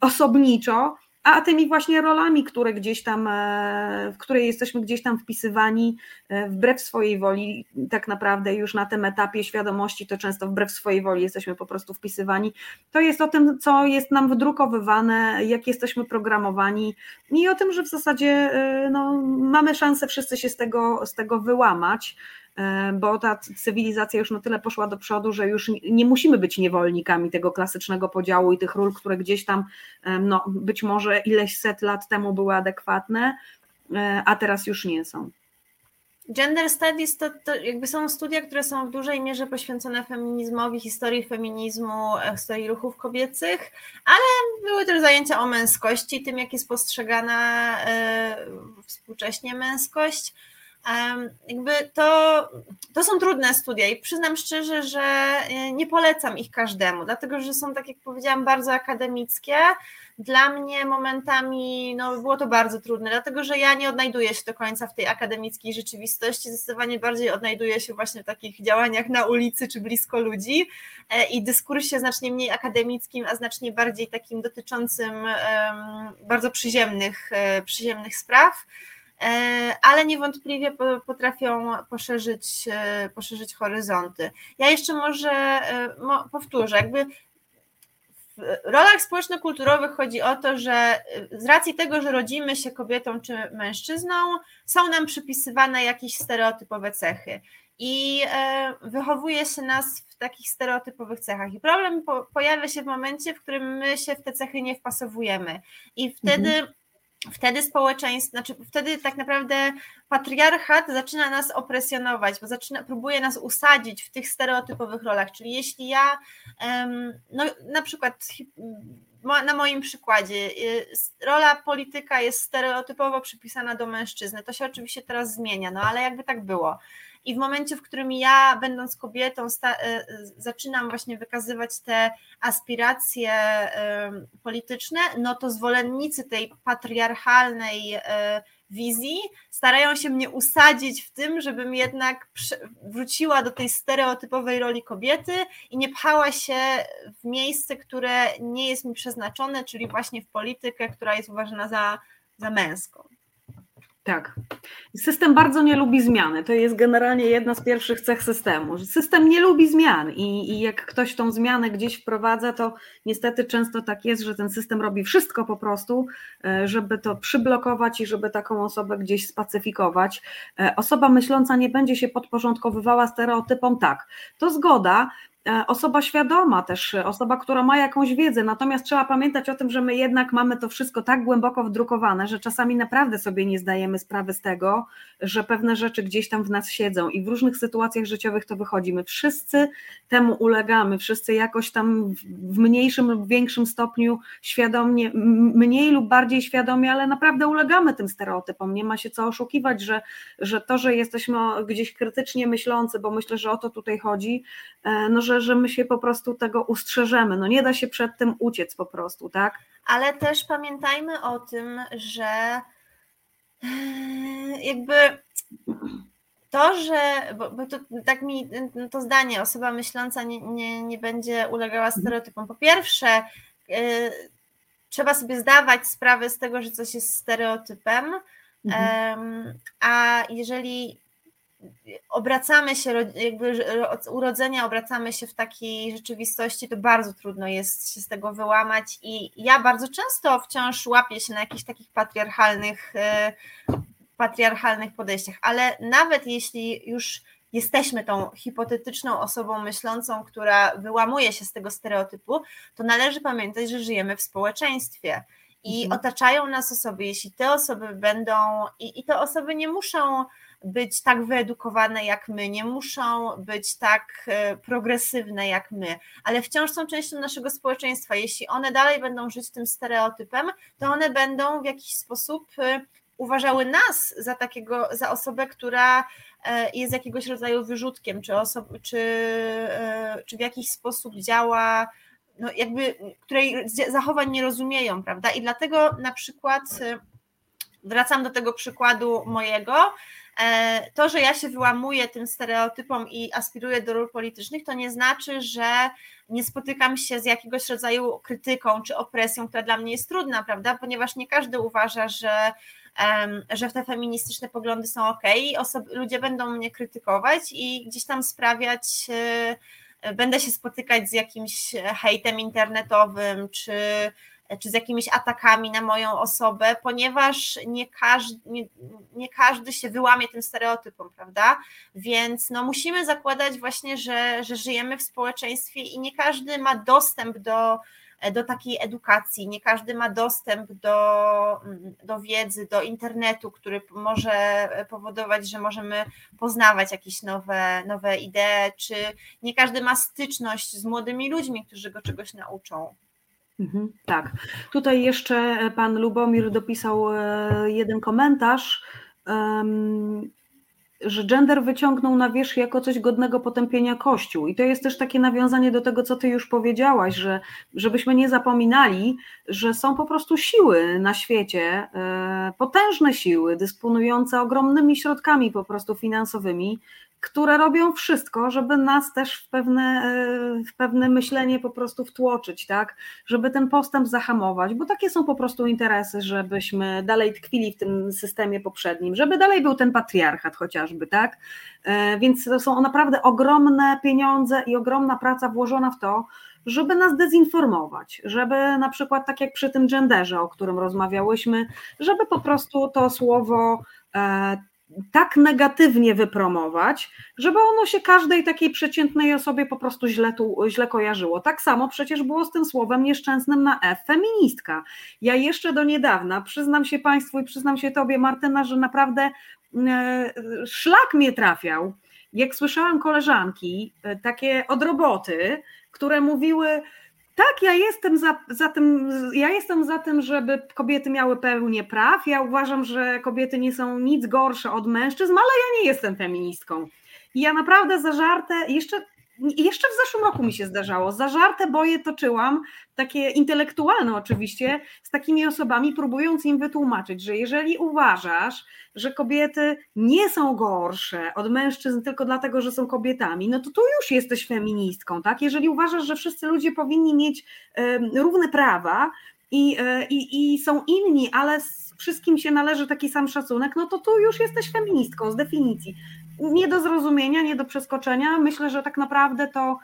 Speaker 2: osobniczo, a tymi właśnie rolami, które gdzieś tam, e, w które jesteśmy gdzieś tam wpisywani e, wbrew swojej woli, tak naprawdę już na tym etapie świadomości, to często wbrew swojej woli jesteśmy po prostu wpisywani. To jest o tym, co jest nam wydrukowywane, jak jesteśmy programowani i o tym, że w zasadzie e, no, mamy szansę wszyscy się z tego, z tego wyłamać. E, bo ta cywilizacja już na tyle poszła do przodu, że już nie musimy być niewolnikami tego klasycznego podziału i tych ról, które gdzieś tam e, no, być może ileś set lat temu były adekwatne, e, a teraz już nie są.
Speaker 3: Gender Studies to, to, jakby są studia, które są w dużej mierze poświęcone feminizmowi, historii feminizmu, historii ruchów kobiecych, ale były też zajęcia o męskości, tym jak jest postrzegana współcześnie męskość jakby to, to są trudne studia i przyznam szczerze, że e, nie polecam ich każdemu, dlatego że są, tak jak powiedziałam, bardzo akademickie, dla mnie momentami no, było to bardzo trudne, dlatego że ja nie odnajduję się do końca w tej akademickiej rzeczywistości, zdecydowanie bardziej odnajduję się właśnie w takich działaniach na ulicy czy blisko ludzi e, i dyskursie znacznie mniej akademickim, a znacznie bardziej takim dotyczącym bardzo przyziemnych, e, przyziemnych spraw ale niewątpliwie potrafią poszerzyć, poszerzyć horyzonty. Ja jeszcze może powtórzę, jakby w rolach społeczno-kulturowych chodzi o to, że z racji tego, że rodzimy się kobietą czy mężczyzną, są nam przypisywane jakieś stereotypowe cechy i e, wychowuje się nas w takich stereotypowych cechach. I problem pojawia się w momencie, w którym my się w te cechy nie wpasowujemy. I wtedy mhm wtedy społeczeństwo, znaczy wtedy tak naprawdę patriarchat zaczyna nas opresjonować, bo zaczyna, próbuje nas usadzić w tych stereotypowych rolach. Czyli jeśli ja, no na przykład na moim przykładzie, y, rola polityka jest stereotypowo przypisana do mężczyzny. To się oczywiście teraz zmienia, no ale jakby tak było. I w momencie, w którym ja, będąc kobietą, e, zaczynam właśnie wykazywać te aspiracje polityczne, no to zwolennicy tej patriarchalnej e, wizji starają się mnie usadzić w tym, żebym jednak wróciła do tej stereotypowej roli kobiety i nie pchała się w miejsce, które nie jest mi przeznaczone, czyli właśnie w politykę, która jest uważana za, za męską.
Speaker 2: Tak. System bardzo nie lubi zmiany. To jest generalnie jedna z pierwszych cech systemu. System nie lubi zmian i, i, jak ktoś tą zmianę gdzieś wprowadza, to niestety często tak jest, że ten system robi wszystko po prostu, e, żeby to przyblokować i żeby taką osobę gdzieś spacyfikować. E, osoba myśląca nie będzie się podporządkowywała stereotypom, tak. To zgoda, osoba świadoma też, osoba, która ma jakąś wiedzę, natomiast trzeba pamiętać o tym, że my jednak mamy to wszystko tak głęboko wdrukowane, że czasami naprawdę sobie nie zdajemy sprawy z tego, że pewne rzeczy gdzieś tam w nas siedzą i w różnych sytuacjach życiowych to wychodzi. My wszyscy temu ulegamy, wszyscy jakoś tam w mniejszym lub większym stopniu świadomie, mniej lub bardziej świadomie, ale naprawdę ulegamy tym stereotypom. Nie ma się co oszukiwać, że, że to, że jesteśmy gdzieś krytycznie myślący, bo myślę, że o to tutaj chodzi, e, no że że, że my się po prostu tego ustrzeżemy. No nie da się przed tym uciec po prostu, tak?
Speaker 3: Ale też pamiętajmy o tym, że e, jakby to, że, bo, bo to, tak mi to zdanie, osoba myśląca nie, nie, nie będzie ulegała mhm. stereotypom. Po pierwsze, y, trzeba sobie zdawać sprawę z tego, że coś jest stereotypem, mhm. y, a jeżeli obracamy się, jakby od urodzenia obracamy się w takiej rzeczywistości, to bardzo trudno jest się z tego wyłamać i ja bardzo często wciąż łapię się na jakichś takich patriarchalnych, e, patriarchalnych podejściach, ale nawet jeśli już jesteśmy tą hipotetyczną osobą myślącą, która wyłamuje się z tego stereotypu, to należy pamiętać, że żyjemy w społeczeństwie i mhm. otaczają nas osoby, jeśli te osoby będą, i, i te osoby nie muszą być tak wyedukowane jak my, nie muszą być tak e, progresywne jak my, ale wciąż są częścią naszego społeczeństwa. Jeśli one dalej będą żyć tym stereotypem, to one będą w jakiś sposób e, uważały nas za takiego, za osobę, która e, jest jakiegoś rodzaju wyrzutkiem, czy, osob, czy, czy w jakiś sposób działa, no jakby, której zachowań nie rozumieją, prawda? I dlatego na przykład wracam do tego przykładu mojego, to, że ja się wyłamuję tym stereotypom i aspiruję do ról politycznych, to nie znaczy, że nie spotykam się z jakiegoś rodzaju krytyką czy opresją, która dla mnie jest trudna, prawda? Ponieważ nie każdy uważa, że, że te feministyczne poglądy są ok, osoby, ludzie będą mnie krytykować i gdzieś tam sprawiać e, będę się spotykać z jakimś hejtem internetowym, czy czy z jakimiś atakami na moją osobę, ponieważ nie każdy, nie, nie każdy się wyłamie tym stereotypom, prawda? Więc no, musimy zakładać właśnie, że, że żyjemy w społeczeństwie i nie każdy ma dostęp do, do takiej edukacji, nie każdy ma dostęp do, do wiedzy, do internetu, który może powodować, że możemy poznawać jakieś nowe, nowe idee, czy nie każdy ma styczność z młodymi ludźmi, którzy go czegoś nauczą.
Speaker 2: Mhm, tak. Tutaj jeszcze pan Lubomir dopisał e, jeden komentarz. że gender wyciągnął na wierzch jako coś godnego potępienia Kościół. I to jest też takie nawiązanie do tego, co ty już powiedziałaś, że żebyśmy nie zapominali, że są po prostu siły na świecie, e, potężne siły, dysponujące ogromnymi środkami po prostu finansowymi, które robią wszystko, żeby nas też w pewne, e, w pewne myślenie po prostu wtłoczyć, tak? Żeby ten postęp zahamować, bo takie są po prostu interesy, żebyśmy dalej tkwili w tym systemie poprzednim, żeby dalej był ten patriarchat chociażby, tak? E, więc to są naprawdę ogromne pieniądze i ogromna praca włożona w to, żeby nas dezinformować, żeby na przykład tak jak przy tym genderze, o którym rozmawiałyśmy, żeby po prostu to słowo e, tak negatywnie wypromować, żeby ono się każdej takiej przeciętnej osobie po prostu źle, tu, źle kojarzyło. Tak samo przecież było z tym słowem nieszczęsnym na F, feministka. Ja jeszcze do niedawna, przyznam się Państwu i przyznam się Tobie, Martyna, że naprawdę e, szlak mnie trafiał, jak słyszałam koleżanki, e, takie od roboty, które mówiły, tak, ja jestem za, za, tym, ja jestem za tym, żeby kobiety miały pełnię praw. Ja uważam, że kobiety nie są nic gorsze od mężczyzn, ale ja nie jestem feministką. I ja naprawdę zażarte, jeszcze jeszcze w zeszłym roku mi się zdarzało. Zażarte boje toczyłam, takie intelektualne oczywiście, z takimi osobami, próbując im wytłumaczyć, że jeżeli uważasz, że kobiety nie są gorsze od mężczyzn tylko dlatego, że są kobietami, no to tu już jesteś feministką, tak? Jeżeli uważasz, że wszyscy ludzie powinni mieć równe prawa, i, e, i, i są inni, ale wszystkim się należy taki sam szacunek, no to tu już jesteś feministką z definicji nie do zrozumienia, nie do przeskoczenia. Myślę, że tak naprawdę to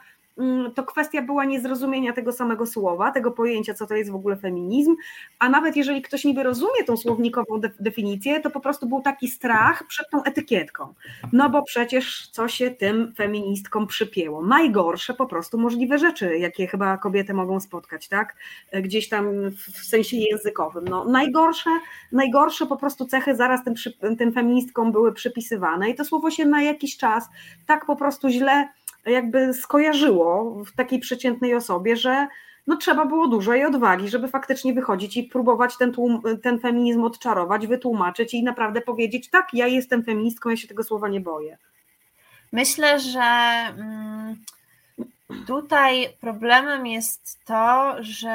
Speaker 2: to kwestia była niezrozumienia tego samego słowa, tego pojęcia, co to jest w ogóle feminizm, a nawet jeżeli ktoś niby rozumie tą słownikową de definicję, to po prostu był taki strach przed tą etykietką. No bo przecież co się tym feministkom przypięło? Najgorsze po prostu możliwe rzeczy, jakie chyba kobiety mogą spotkać, tak? Gdzieś tam w sensie językowym. No, najgorsze, najgorsze po prostu cechy zaraz tym, tym feministkom były przypisywane i to słowo się na jakiś czas tak po prostu źle jakby skojarzyło w takiej przeciętnej osobie, że no trzeba było dużej odwagi, żeby faktycznie wychodzić i próbować ten, tłum, ten feminizm odczarować, wytłumaczyć i naprawdę powiedzieć, tak, ja jestem feministką, ja się tego słowa nie boję.
Speaker 3: Myślę, że mm, tutaj problemem jest to, że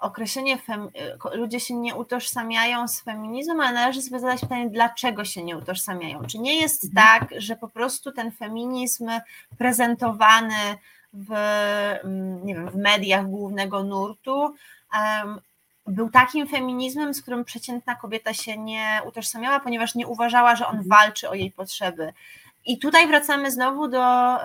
Speaker 3: określenie fem, ludzie się nie utożsamiają z feminizmem, ale należy sobie zadać pytanie, dlaczego się nie utożsamiają. Czy nie jest mhm. tak, że po prostu ten feminizm prezentowany w, mm, nie wiem, w mediach głównego nurtu um, był takim feminizmem, z którym przeciętna kobieta się nie utożsamiała, ponieważ nie uważała, że on mhm. walczy o jej potrzeby. I tutaj wracamy znowu do,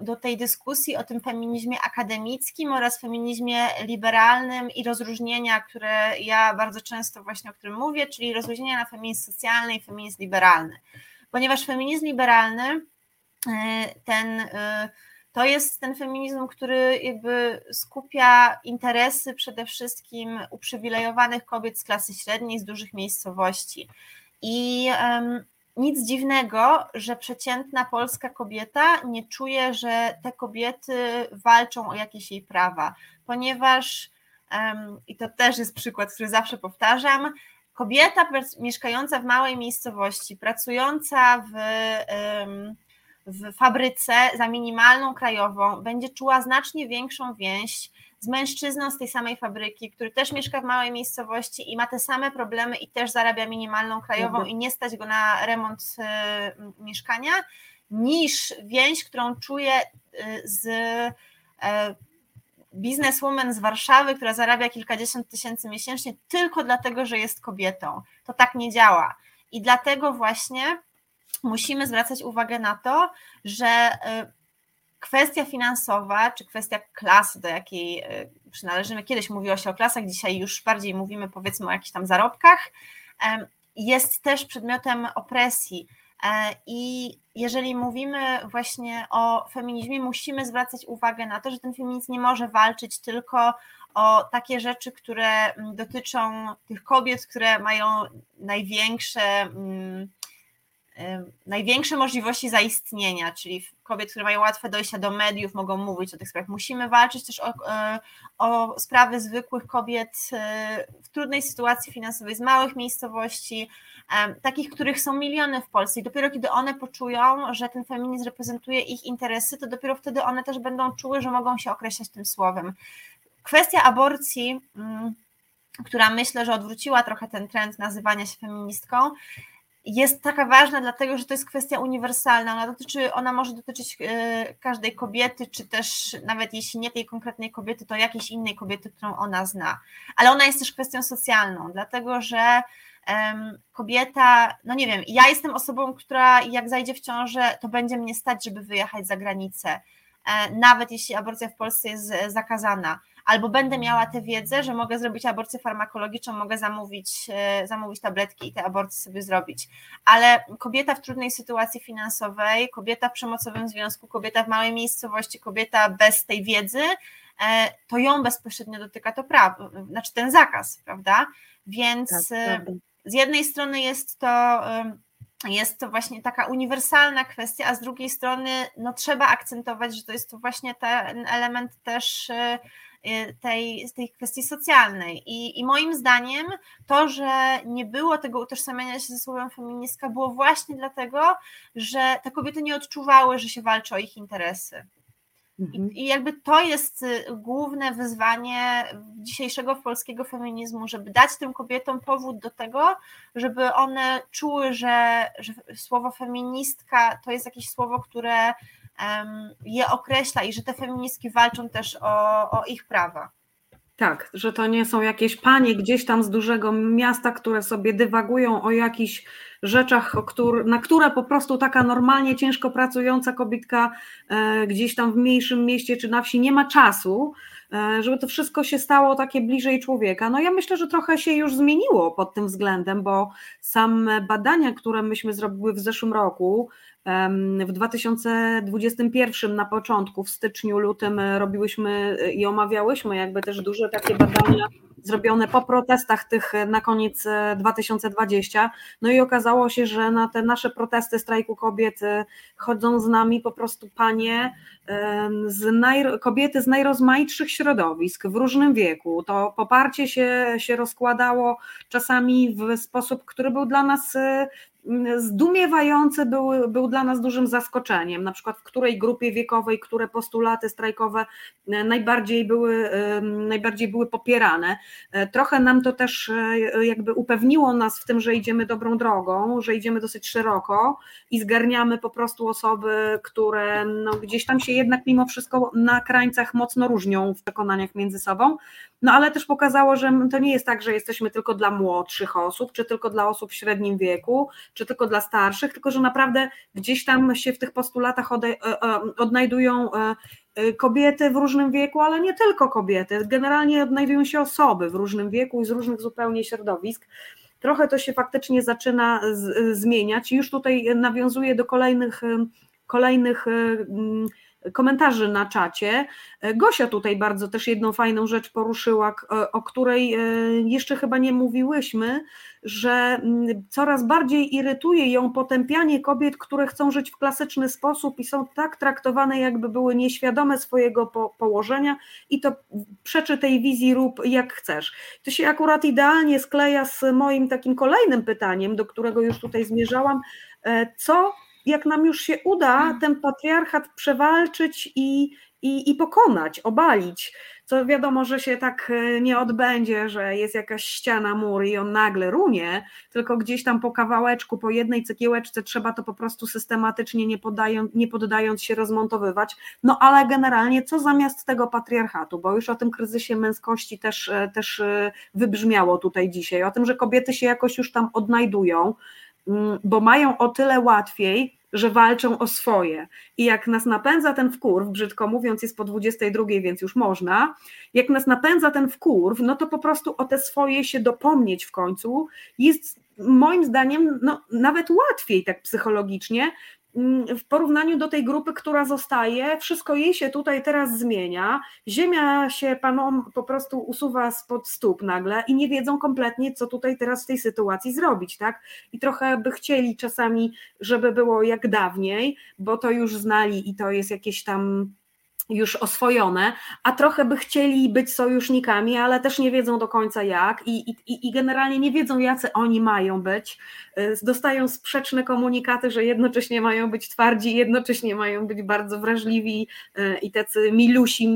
Speaker 3: do tej dyskusji o tym feminizmie akademickim oraz feminizmie liberalnym i rozróżnienia, które ja bardzo często właśnie o którym mówię, czyli rozróżnienia na feminizm socjalny i feminizm liberalny. Ponieważ feminizm liberalny e, ten e, to jest ten feminizm, który jakby skupia interesy przede wszystkim uprzywilejowanych kobiet z klasy średniej, z dużych miejscowości. I nic dziwnego, że przeciętna polska kobieta nie czuje, że te kobiety walczą o jakieś jej prawa, ponieważ, i to też jest przykład, który zawsze powtarzam, kobieta mieszkająca w małej miejscowości, pracująca w, w fabryce za minimalną krajową, będzie czuła znacznie większą więź z mężczyzną z tej samej fabryki, który też mieszka w małej miejscowości i ma te same problemy i też zarabia minimalną krajową mhm. i nie stać go na remont y, mieszkania, niż więź, którą czuje y, z y, bizneswoman z Warszawy, która zarabia kilkadziesiąt tysięcy miesięcznie tylko dlatego, że jest kobietą. To tak nie działa. I dlatego właśnie musimy zwracać uwagę na to, że kwestia finansowa, czy kwestia klasy, do jakiej e, przynależymy, kiedyś mówiło się o klasach, dzisiaj już bardziej mówimy powiedzmy o jakichś tam zarobkach, jest też przedmiotem opresji. E, I jeżeli mówimy właśnie o feminizmie, musimy zwracać uwagę na to, że ten feminizm nie może walczyć tylko o takie rzeczy, które dotyczą tych kobiet, które mają największe największe możliwości zaistnienia, czyli kobiet, które mają łatwe dojścia do mediów, mogą mówić o tych sprawach. Musimy walczyć też o, e, o sprawy zwykłych kobiet e, w trudnej sytuacji finansowej z małych miejscowości, takich, których są miliony w Polsce i dopiero kiedy one poczują, że ten feminizm reprezentuje ich interesy, to dopiero wtedy one też będą czuły, że mogą się określać tym słowem. Kwestia aborcji, mm, która myślę, że odwróciła trochę ten trend nazywania się feministką, jest taka ważna, dlatego że to jest kwestia uniwersalna. Ona, dotyczy, ona może dotyczyć e, każdej kobiety, czy też nawet jeśli nie tej konkretnej kobiety, to jakiejś innej kobiety, którą ona zna. Ale ona jest też kwestią socjalną, dlatego że kobieta, no nie wiem, ja jestem osobą, która jak zajdzie w ciążę, to będzie mnie stać, żeby wyjechać za granicę, e, nawet jeśli aborcja w Polsce jest zakazana albo będę miała tę wiedzę, że mogę zrobić aborcję farmakologiczną, mogę zamówić, e, zamówić tabletki i te aborcje sobie zrobić. Ale kobieta w trudnej sytuacji finansowej, kobieta w przemocowym związku, kobieta w małej miejscowości, kobieta bez tej wiedzy, e, to ją bezpośrednio dotyka to prawo, znaczy ten zakaz, prawda? Więc tak, z jednej strony jest to jest to właśnie taka uniwersalna kwestia, a z drugiej strony no, trzeba akcentować, że to jest to właśnie ten element też tej, tej kwestii socjalnej. I, I moim zdaniem to, że nie było tego utożsamiania się ze słowem feministka, było właśnie dlatego, że te kobiety nie odczuwały, że się walczy o ich interesy. Mhm. I jakby to jest y, główne wyzwanie dzisiejszego polskiego feminizmu, żeby dać tym kobietom powód do tego, żeby one czuły, że, że słowo feministka to jest jakieś słowo, które je określa i że te feministki walczą też o, o ich prawa.
Speaker 2: Tak, że to nie są jakieś panie gdzieś tam z dużego miasta, które sobie dywagują o jakichś rzeczach, na które po prostu taka normalnie ciężko pracująca kobietka e, gdzieś tam w mniejszym mieście czy na wsi nie ma czasu, e, żeby to wszystko się stało takie bliżej człowieka. No ja myślę, że trochę się już zmieniło pod tym względem, bo same badania, które myśmy zrobiły w zeszłym roku, w 2021 na początku, w styczniu, lutym robiłyśmy i omawiałyśmy jakby też duże takie badania zrobione po protestach tych na koniec 2020. No i okazało się, że na te nasze protesty strajku kobiet e, chodzą z nami po prostu panie, z naj, kobiety z najrozmaitszych środowisk w różnym wieku. To poparcie się, się rozkładało czasami w sposób, który był dla nas e, zdumiewający był, był dla nas dużym zaskoczeniem, na przykład w której grupie wiekowej, które postulaty strajkowe najbardziej były, najbardziej były popierane. E, trochę nam to też e, jakby upewniło nas w tym, że idziemy dobrą drogą, że idziemy dosyć szeroko i zgarniamy po prostu osoby, które no, gdzieś tam się jednak mimo wszystko na krańcach mocno różnią w przekonaniach między sobą, no ale też pokazało, że to nie jest tak, że jesteśmy tylko dla młodszych osób, czy tylko dla osób w średnim wieku, czy tylko dla starszych, tylko że naprawdę gdzieś tam się w tych postulatach e, e, odnajdują e, kobiety w różnym wieku, ale nie tylko kobiety. Generalnie odnajdują się osoby w różnym wieku i z różnych zupełnie środowisk. Trochę to się faktycznie zaczyna zmieniać. Już tutaj nawiązuję do kolejnych kolejnych komentarzy na czacie. E, Gosia tutaj bardzo też jedną fajną rzecz poruszyła, e, o której e, jeszcze chyba nie mówiłyśmy, że coraz bardziej irytuje ją potępianie kobiet, które chcą żyć w klasyczny sposób i są tak traktowane, jakby były nieświadome swojego po położenia i to przeczy tej wizji rób jak chcesz. To się akurat idealnie skleja z moim takim kolejnym pytaniem, do którego już tutaj zmierzałam. Co jak nam już się uda mm. ten patriarchat przewalczyć i, i, i pokonać, obalić, co wiadomo, że się tak e, nie odbędzie, że jest jakaś ściana, mur i on nagle runie, tylko gdzieś tam po kawałeczku, po jednej cegiełeczce trzeba to po prostu systematycznie, nie, podają, nie poddając się rozmontowywać. No ale generalnie co zamiast tego patriarchatu, bo już o tym kryzysie męskości też, e, też e, wybrzmiało tutaj dzisiaj, o tym, że kobiety się jakoś już tam odnajdują, mm, bo mają o tyle łatwiej, że walczą o swoje. I jak nas napędza ten wkurw, brzydko mówiąc, jest po 22, więc już można, jak nas napędza ten wkurw, no to po prostu o te swoje się dopomnieć w końcu jest moim zdaniem no, nawet łatwiej tak psychologicznie, w porównaniu do tej grupy, która zostaje, wszystko jej się tutaj teraz zmienia, ziemia się panom po prostu usuwa spod stóp nagle i nie wiedzą kompletnie, co tutaj teraz w tej sytuacji zrobić, tak? I trochę by chcieli czasami, żeby było jak dawniej, bo to już znali i to jest jakieś tam już oswojone, a trochę by chcieli być sojusznikami, ale też nie wiedzą do końca jak i, i, i generalnie nie wiedzą, jacy oni mają być. Y, dostają sprzeczne komunikaty, że jednocześnie mają być twardzi, jednocześnie mają być bardzo wrażliwi y, i tacy milusi,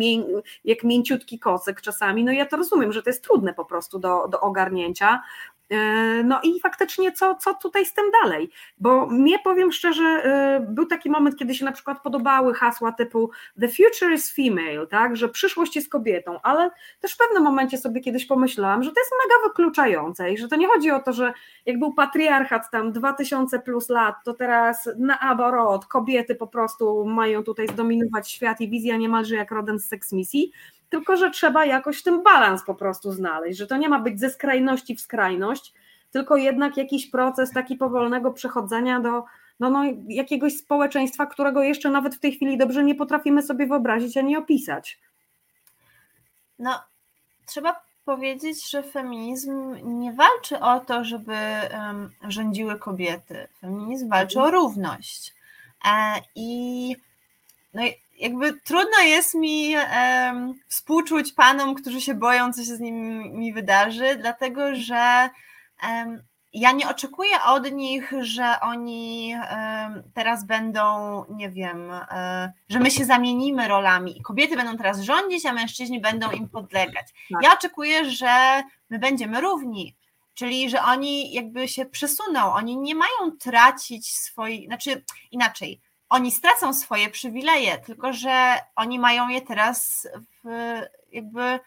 Speaker 2: jak mięciutki kocyk czasami. No ja to rozumiem, że to jest trudne po prostu do, do ogarnięcia, no i faktycznie, co, co tutaj z tym dalej? Bo mnie powiem szczerze, e, był taki moment, kiedy się na przykład podobały hasła typu The future is female, tak, że przyszłość jest kobietą, ale też w pewnym momencie sobie kiedyś pomyślałam, że to jest mega wykluczające i że to nie chodzi o to, że jak był patriarchat tam 2000 plus lat, to teraz na aborot kobiety po prostu mają tutaj zdominować świat i wizja niemalże jak rodem z misji, tylko że trzeba jakoś ten balans po prostu znaleźć, że to nie ma być ze skrajności w skrajność, tylko jednak jakiś proces taki powolnego przechodzenia do no, no, jakiegoś społeczeństwa, którego jeszcze nawet w tej chwili dobrze nie potrafimy sobie wyobrazić ani opisać.
Speaker 3: No, trzeba powiedzieć, że feminizm nie walczy o to, żeby um, rządziły kobiety. Feminizm walczy o równość. E, I no, jakby trudno jest mi um, współczuć panom, którzy się boją, co się z nimi wydarzy, dlatego że um, ja nie oczekuję od nich, że oni um, teraz będą, nie wiem, e, że my się zamienimy rolami i kobiety będą teraz rządzić, a mężczyźni będą im podlegać. Tak. Ja oczekuję, że my będziemy równi, czyli że oni jakby się przesuną, oni nie mają tracić swoich, znaczy inaczej, oni stracą swoje przywileje, tylko że oni mają je teraz w, jakby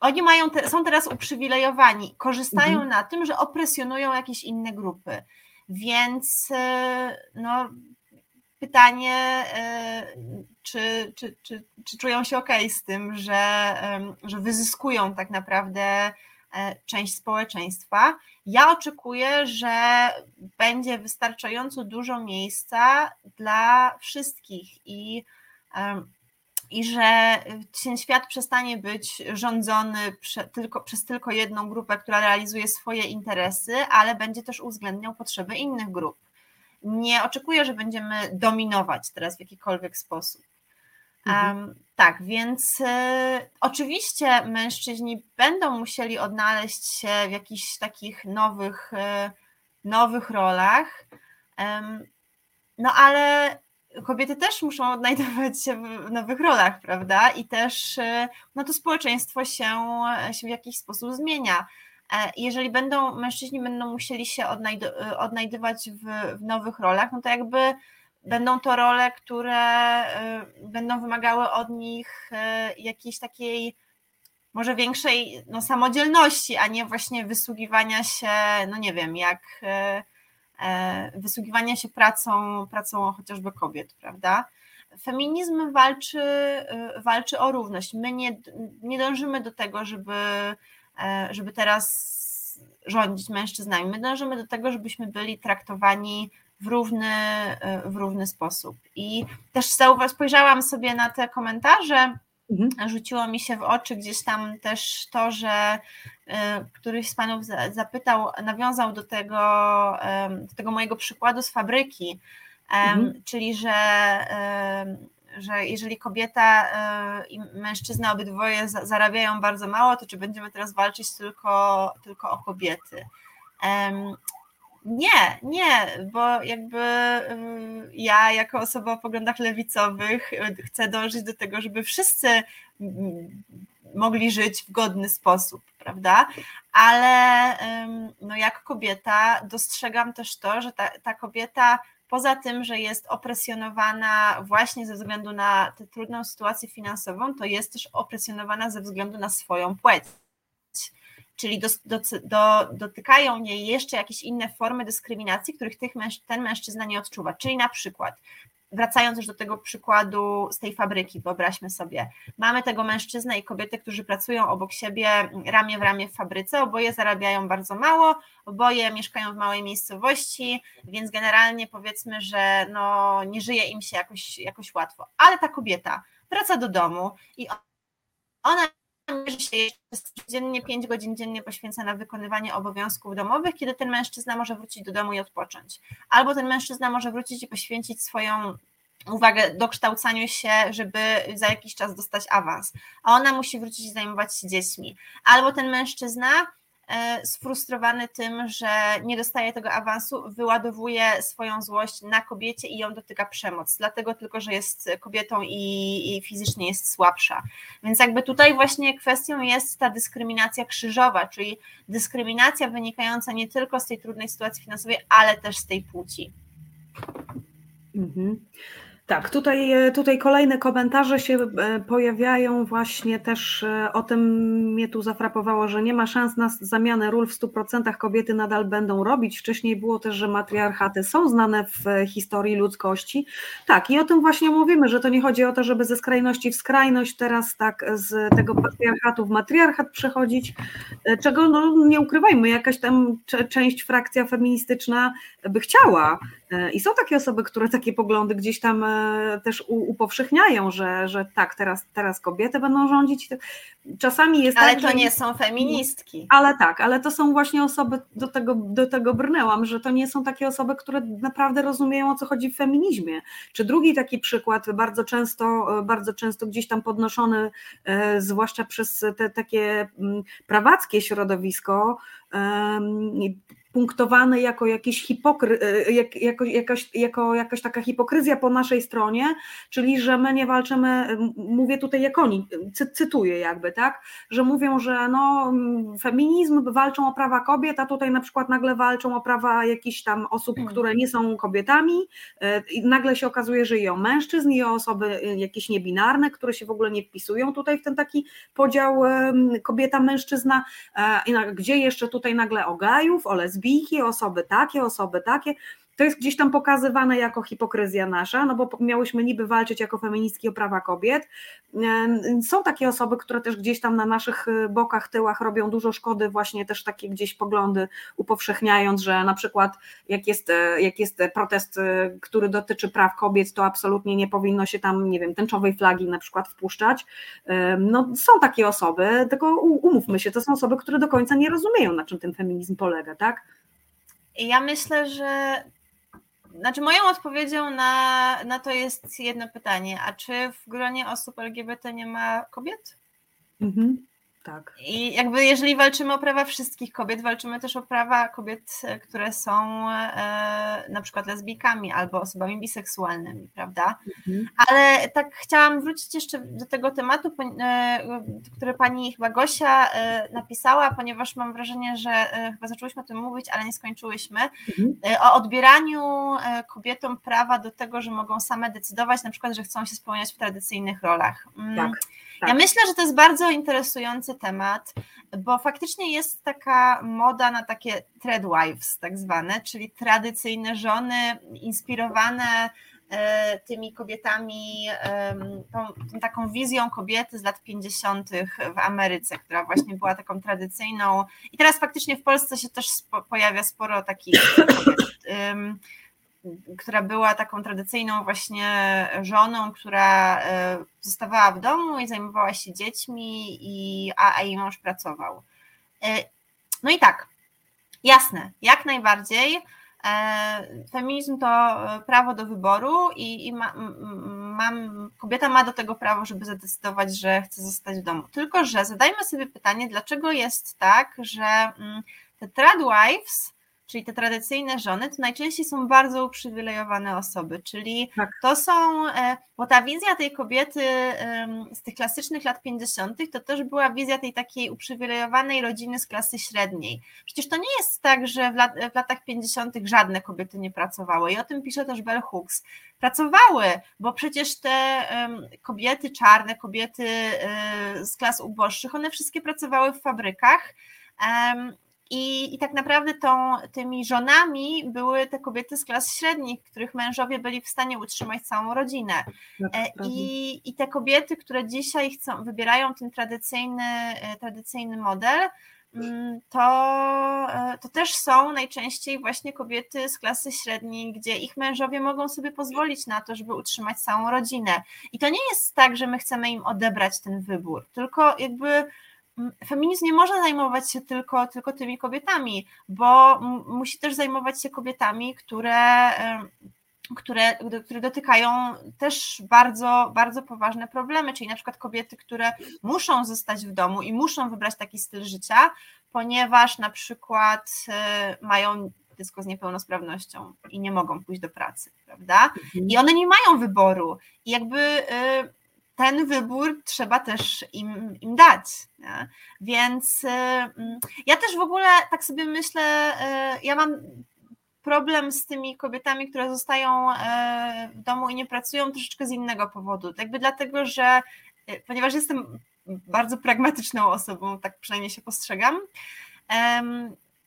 Speaker 3: oni mają te, są teraz uprzywilejowani, korzystają mhm. na tym, że opresjonują jakieś inne grupy. Więc e, no, pytanie, e, czy, czy, czy, czy czują się ok z tym, że, że wyzyskują tak naprawdę część społeczeństwa. Ja oczekuję, że będzie wystarczająco dużo miejsca dla wszystkich i, i że ten świat przestanie być rządzony prze, tylko, przez tylko jedną grupę, która realizuje swoje interesy, ale będzie też uwzględniał potrzeby innych grup. Nie oczekuję, że będziemy dominować teraz w jakikolwiek sposób. Mhm. tak, więc y, oczywiście mężczyźni będą musieli odnaleźć się w jakichś takich nowych, y, nowych rolach, no ale kobiety też muszą odnajdować się w nowych rolach, prawda? I też y, no to społeczeństwo się, się w jakiś sposób zmienia. E, jeżeli będą, mężczyźni będą musieli się odnajdywać w, w nowych rolach, no to jakby będą to role, które y, będą wymagały od nich y, jakiejś takiej może większej no, samodzielności, a nie właśnie wysługiwania się, no nie wiem, jak y, wysługiwania się pracą, pracą chociażby kobiet, prawda? Feminizm walczy, walczy o równość. My nie, nie dążymy do tego, żeby, żeby teraz rządzić mężczyznami. My dążymy do tego, żebyśmy byli traktowani w równy, e, w równy sposób. I też spojrzałam sobie na te komentarze, mhm. rzuciło mi się w oczy gdzieś tam też to, że e, któryś z panów zapytał, nawiązał do tego, do tego mojego przykładu z fabryki, mhm. czyli że że jeżeli kobieta e, i mężczyzna obydwoje zarabiają bardzo mało, to czy będziemy teraz walczyć tylko, tylko o kobiety? Nie, nie, bo jakby ja jako osoba o poglądach lewicowych y, chcę dążyć do tego, żeby wszyscy mogli żyć w godny sposób, prawda? Ale no, jak kobieta dostrzegam też to, że ta, ta kobieta poza tym, że jest opresjonowana właśnie ze względu na tę trudną sytuację finansową, to jest też opresjonowana ze względu na swoją płeć czyli do, do, do, dotykają jej jeszcze jakieś inne formy dyskryminacji, których tych męż, ten mężczyzna nie odczuwa. Czyli na przykład wracając już do tego przykładu z tej fabryki, wyobraźmy sobie, mamy tego mężczyznę i kobietę, którzy pracują obok siebie ramię w ramię w fabryce, oboje zarabiają bardzo mało, oboje mieszkają w małej miejscowości, więc generalnie powiedzmy, że no, nie żyje im się jakoś, jakoś łatwo. Ale ta kobieta wraca do domu i ona dziennie 5 godzin dziennie poświęca na wykonywanie obowiązków domowych, kiedy ten mężczyzna może wrócić do domu i odpocząć. Albo ten mężczyzna może wrócić i poświęcić swoją uwagę dokształcaniu się, żeby za jakiś czas dostać awans, a ona musi wrócić i zajmować się dziećmi. Albo ten mężczyzna sfrustrowany tym, że nie dostaje tego awansu, wyładowuje swoją złość na kobiecie i ją dotyka przemoc, dlatego tylko, że jest kobietą i, i fizycznie jest słabsza. Więc jakby tutaj właśnie kwestią jest ta dyskryminacja krzyżowa, czyli dyskryminacja wynikająca nie tylko z tej trudnej sytuacji finansowej, ale też z tej płci.
Speaker 2: Mhm. Tak, tutaj, e, tutaj kolejne komentarze się e, pojawiają właśnie też e, o tym mnie tu zafrapowało, że nie ma szans na zamianę ról w 100% kobiety nadal będą robić. Wcześniej było też, że matriarchaty są znane w historii ludzkości. Tak, i o tym właśnie mówimy, że to nie chodzi o to, żeby ze skrajności w skrajność teraz tak z tego patriarchatu w matriarchat przechodzić, czego no, nie ukrywajmy, jakaś tam część frakcja feministyczna by chciała, I są takie osoby, które takie poglądy gdzieś tam e, też upowszechniają, że, że tak, teraz, teraz kobiety będą rządzić. Czasami jest
Speaker 3: ale
Speaker 2: tak,
Speaker 3: to że... nie są feministki.
Speaker 2: Ale tak, ale to są właśnie osoby, do tego, do tego brnęłam, że to nie są takie osoby, które naprawdę rozumieją, o co chodzi w feminizmie. Czy drugi taki przykład, bardzo często, bardzo często gdzieś tam podnoszony, e, zwłaszcza przez te takie mm, prawackie środowisko, punktowane jako jakiś hipokry, e, jak, jako, jakaś, jako jakaś taka hipokryzja po naszej stronie, czyli że my nie walczymy, mówię tutaj jak oni, cy, cytuję jakby, tak, że mówią, że no feminizm walczą o prawa kobiet, a tutaj na przykład nagle walczą o prawa jakichś tam osób, hmm. które nie są kobietami e, i nagle się okazuje, że i o mężczyzn, i o osoby e, jakieś niebinarne, które się w ogóle nie wpisują tutaj w ten taki podział kobieta-mężczyzna, gdzie jeszcze tutaj nagle o gajów, o lesbijów, lesbijki, osoby takie, osoby takie. To jest gdzieś tam pokazywane jako hipokryzja nasza, no bo miałyśmy niby walczyć jako feministki o prawa kobiet. Są takie osoby, które też gdzieś tam na naszych y, bokach, tyłach robią dużo szkody, właśnie też takie gdzieś poglądy upowszechniając, że na przykład jak jest, e, jak jest protest, y, który dotyczy praw kobiet, to absolutnie nie powinno się tam, nie wiem, tęczowej flagi na przykład wpuszczać. No są takie osoby, tylko umówmy się, to są osoby, które do końca nie rozumieją, na czym ten feminizm polega, tak?
Speaker 3: Ja myślę, że znaczy moją odpowiedzią na, na to jest jedno pytanie, a czy w gronie osób LGBT nie ma kobiet?
Speaker 2: Mhm. Tak.
Speaker 3: I jakby jeżeli walczymy o prawa wszystkich kobiet, walczymy też o prawa kobiet, które są e, na przykład lesbijkami albo osobami biseksualnymi, prawda? Mhm. Ale tak chciałam wrócić jeszcze do tego tematu, e, który pani chyba Gosia e, napisała, ponieważ mam wrażenie, że e, chyba zaczęłyśmy o tym mówić, ale nie skończyłyśmy, mhm. E, o odbieraniu e, kobietom prawa do tego, że mogą same decydować, na przykład, że chcą się spełniać w tradycyjnych rolach.
Speaker 2: Mm. Tak.
Speaker 3: Tak. Ja myślę, że to jest bardzo interesujący temat, bo faktycznie jest taka moda na takie threadwives tak zwane, czyli tradycyjne żony inspirowane e, tymi kobietami, tą, tą, taką wizją kobiety z lat 50. w Ameryce, która właśnie była taką tradycyjną. I teraz faktycznie w Polsce się też pojawia sporo takich kobiet która była taką tradycyjną właśnie żoną, która e, zostawała w domu i zajmowała się dziećmi, i, a, a jej mąż pracował. E, no i tak, jasne, jak najbardziej. E, feminizm to prawo do wyboru i, i ma, mam, kobieta ma do tego prawo, żeby zadecydować, że chce zostać w domu. Tylko, że zadajmy sobie pytanie, dlaczego jest tak, że mm, te tradwives czyli te tradycyjne żony, to najczęściej są bardzo uprzywilejowane osoby, czyli tak. to są, e, bo ta wizja tej kobiety z tych klasycznych lat 50. to też była wizja tej takiej uprzywilejowanej rodziny z klasy średniej. Przecież to nie jest tak, że w, lat, w latach 50. żadne kobiety nie pracowały i o tym pisze też Bell Hooks. Pracowały, bo przecież te kobiety czarne, kobiety e, z klas uboższych, one wszystkie pracowały w fabrykach I, I tak naprawdę tą, tymi żonami były te kobiety z klas średnich, których mężowie byli w stanie utrzymać całą rodzinę. Tak, I, I te kobiety, które dzisiaj chcą, wybierają ten tradycyjny, tradycyjny model, mm, to, to też są najczęściej właśnie kobiety z klasy średniej, gdzie ich mężowie mogą sobie pozwolić na to, żeby utrzymać całą rodzinę. I to nie jest tak, że my chcemy im odebrać ten wybór, tylko jakby feminizm nie może zajmować się tylko, tylko tymi kobietami, bo musi też zajmować się kobietami, które, które, które dotykają też bardzo, bardzo poważne problemy, czyli na przykład kobiety, które muszą zostać w domu i muszą wybrać taki styl życia, ponieważ na przykład e, mają dziecko z niepełnosprawnością i nie mogą pójść do pracy, prawda? Mhm. I one nie mają wyboru. I jakby e, ten wybór trzeba też im, im dać. Nie? Więc y, mm, ja też w ogóle tak sobie myślę, y, ja mam problem z tymi kobietami, które zostają y, w domu i nie pracują troszeczkę z innego powodu. Jakby dlatego, że ponieważ jestem bardzo pragmatyczną osobą, tak przynajmniej się postrzegam,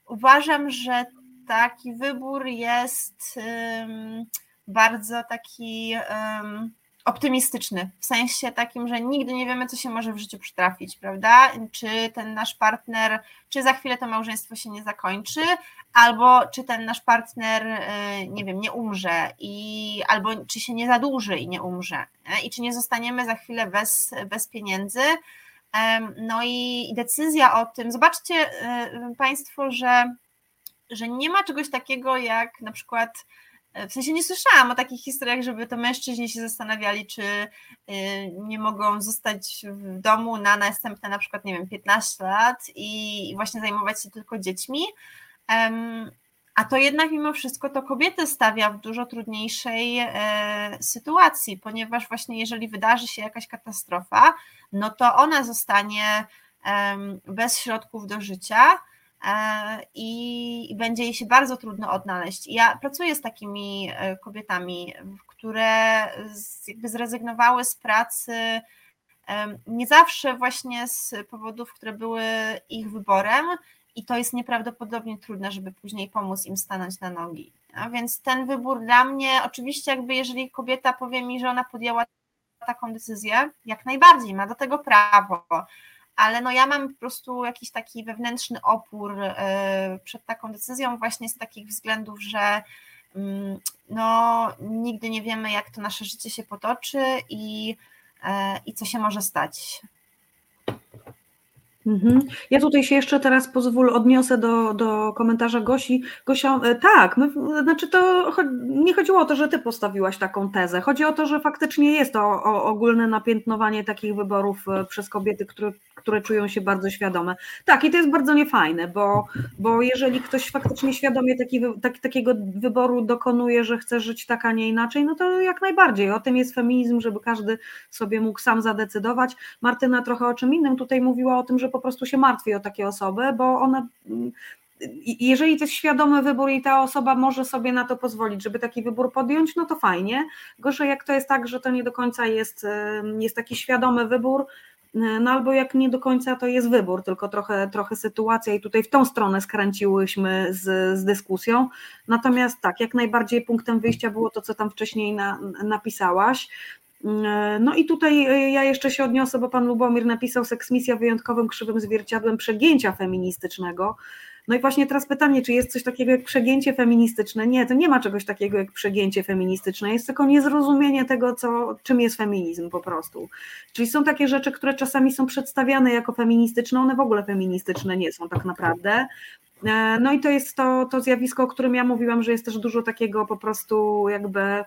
Speaker 3: uważam, że taki wybór jest bardzo taki optymistyczny, w sensie takim, że nigdy nie wiemy, co się może w życiu przytrafić, prawda? Czy ten nasz partner, czy za chwilę to małżeństwo się nie zakończy, albo czy ten nasz partner, y, nie wiem, nie umrze, i, albo czy się nie zadłuży i nie umrze, i czy nie zostaniemy za chwilę bez, bez pieniędzy. No i decyzja o tym, zobaczcie y, Państwo, że, że nie ma czegoś takiego jak na przykład E, w sensie nie słyszałam o takich historiach, żeby to mężczyźni się zastanawiali, czy e, nie mogą zostać w domu na następne na przykład, nie wiem, 15 lat i właśnie zajmować się tylko dziećmi. A to jednak mimo wszystko to kobiety stawia w dużo trudniejszej e, sytuacji, ponieważ właśnie jeżeli wydarzy się jakaś katastrofa, no to ona zostanie bez środków do życia E, i będzie jej się bardzo trudno odnaleźć. Ja pracuję z takimi e, kobietami, które jakby zrezygnowały z pracy nie zawsze właśnie z powodów, które były ich wyborem i to jest nieprawdopodobnie trudne, żeby później pomóc im stanąć na nogi. A więc ten wybór dla mnie, oczywiście jakby jeżeli kobieta powie mi, że ona podjęła taką decyzję, jak najbardziej ma do tego prawo, ale no ja mam po prostu jakiś taki wewnętrzny opór e, przed taką decyzją właśnie z takich względów, że mm, no nigdy nie wiemy jak to nasze życie się potoczy i, e, i co się może stać.
Speaker 2: Mhm. Ja tutaj się jeszcze teraz pozwól odniosę do, do komentarza Gosi. Gosia, e, tak, my, znaczy to nie chodziło o to, że ty postawiłaś taką tezę. Chodzi o to, że faktycznie jest to o, ogólne napiętnowanie takich wyborów e, przez kobiety, które, które czują się bardzo świadome. Tak, i to jest bardzo niefajne, bo, bo jeżeli ktoś faktycznie świadomie taki, tak, takiego wyboru dokonuje, że chce żyć tak, a nie inaczej, no to jak najbardziej. O tym jest feminizm, żeby każdy sobie mógł sam zadecydować. Martyna trochę o czym innym tutaj mówiła o tym, że po prostu się martwi o takie osoby, bo one jeżeli to jest świadomy wybór i ta osoba może sobie na to pozwolić, żeby taki wybór podjąć, no to fajnie. Gorzej jak to jest tak, że to nie do końca jest, jest taki świadomy wybór, no albo jak nie do końca to jest wybór, tylko trochę, trochę sytuacja i tutaj w tą stronę skręciłyśmy z, z dyskusją. Natomiast tak, jak najbardziej punktem wyjścia było to, co tam wcześniej na, napisałaś. No i tutaj e, ja jeszcze się odniosę, bo pan Lubomir napisał seksmisja wyjątkowym krzywym zwierciadłem przegięcia feministycznego. No i właśnie teraz pytanie, czy jest coś takiego jak przegięcie feministyczne? Nie, to nie ma czegoś takiego jak przegięcie feministyczne, jest tylko niezrozumienie tego, co, czym jest feminizm po prostu. Czyli są takie rzeczy, które czasami są przedstawiane jako feministyczne, one w ogóle feministyczne nie są tak naprawdę. E, no i to jest to, to zjawisko, o którym ja mówiłam, że jest też dużo takiego po prostu jakby E,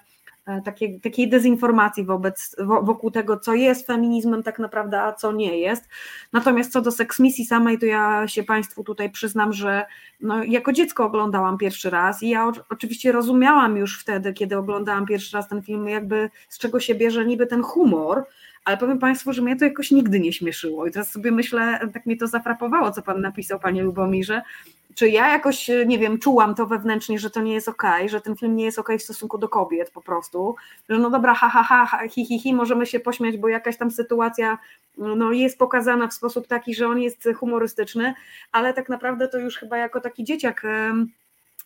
Speaker 2: takiej, takiej dezinformacji wobec, wokół tego, co jest feminizmem tak naprawdę, a co nie jest. Natomiast co do seksmisji samej, to ja się Państwu tutaj przyznam, że no, jako dziecko oglądałam pierwszy raz i ja oczywiście rozumiałam już wtedy, kiedy oglądałam pierwszy raz ten film, jakby z czego się bierze niby ten humor, ale powiem Państwu, że mnie to jakoś nigdy nie śmieszyło. I teraz sobie myślę, tak mnie to zafrapowało, co Pan napisał, Panie Lubomirze, czy ja jakoś, nie wiem, czułam to wewnętrznie, że to nie jest okej, okay, że ten film nie jest okej okay w stosunku do kobiet po prostu, że no dobra, ha, ha, ha, hi, hi, hi, możemy się pośmiać, bo jakaś tam sytuacja no, jest pokazana w sposób taki, że on jest humorystyczny, ale tak naprawdę to już chyba jako taki dzieciak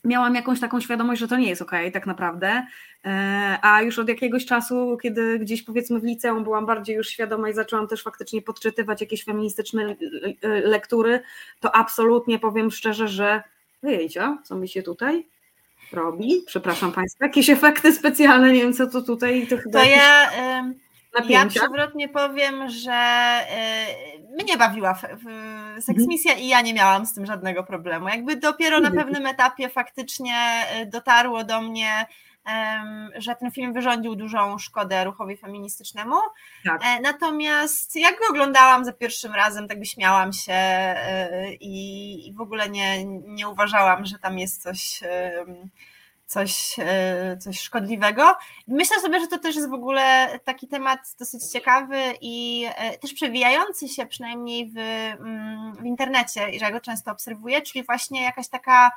Speaker 2: miałam jakąś taką świadomość, że to nie jest okej okay, tak naprawdę, e, a już od jakiegoś czasu, kiedy gdzieś powiedzmy w liceum byłam bardziej już świadoma i zaczęłam też faktycznie podczytywać jakieś feministyczne lektury, to absolutnie powiem szczerze, że wyjdzie, co mi się tutaj robi, przepraszam Państwa, jakieś efekty specjalne, nie wiem co to tutaj.
Speaker 3: To, to ja... Napięcia. Ja przewrotnie powiem, że mnie bawiła seksmisja mhm. i ja nie miałam z tym żadnego problemu. Jakby dopiero na pewnym etapie faktycznie y, dotarło do mnie, że ten film wyrządził dużą szkodę ruchowi feministycznemu. Tak. E, natomiast jak go oglądałam za pierwszym razem, tak wyśmiałam się y, i w ogóle nie, nie uważałam, że tam jest coś coś, e, coś szkodliwego. Myślę sobie, że to też jest w ogóle taki temat dosyć ciekawy i e, też przewijający się przynajmniej w, mm, w internecie, i że ja go często obserwuję, czyli właśnie jakaś taka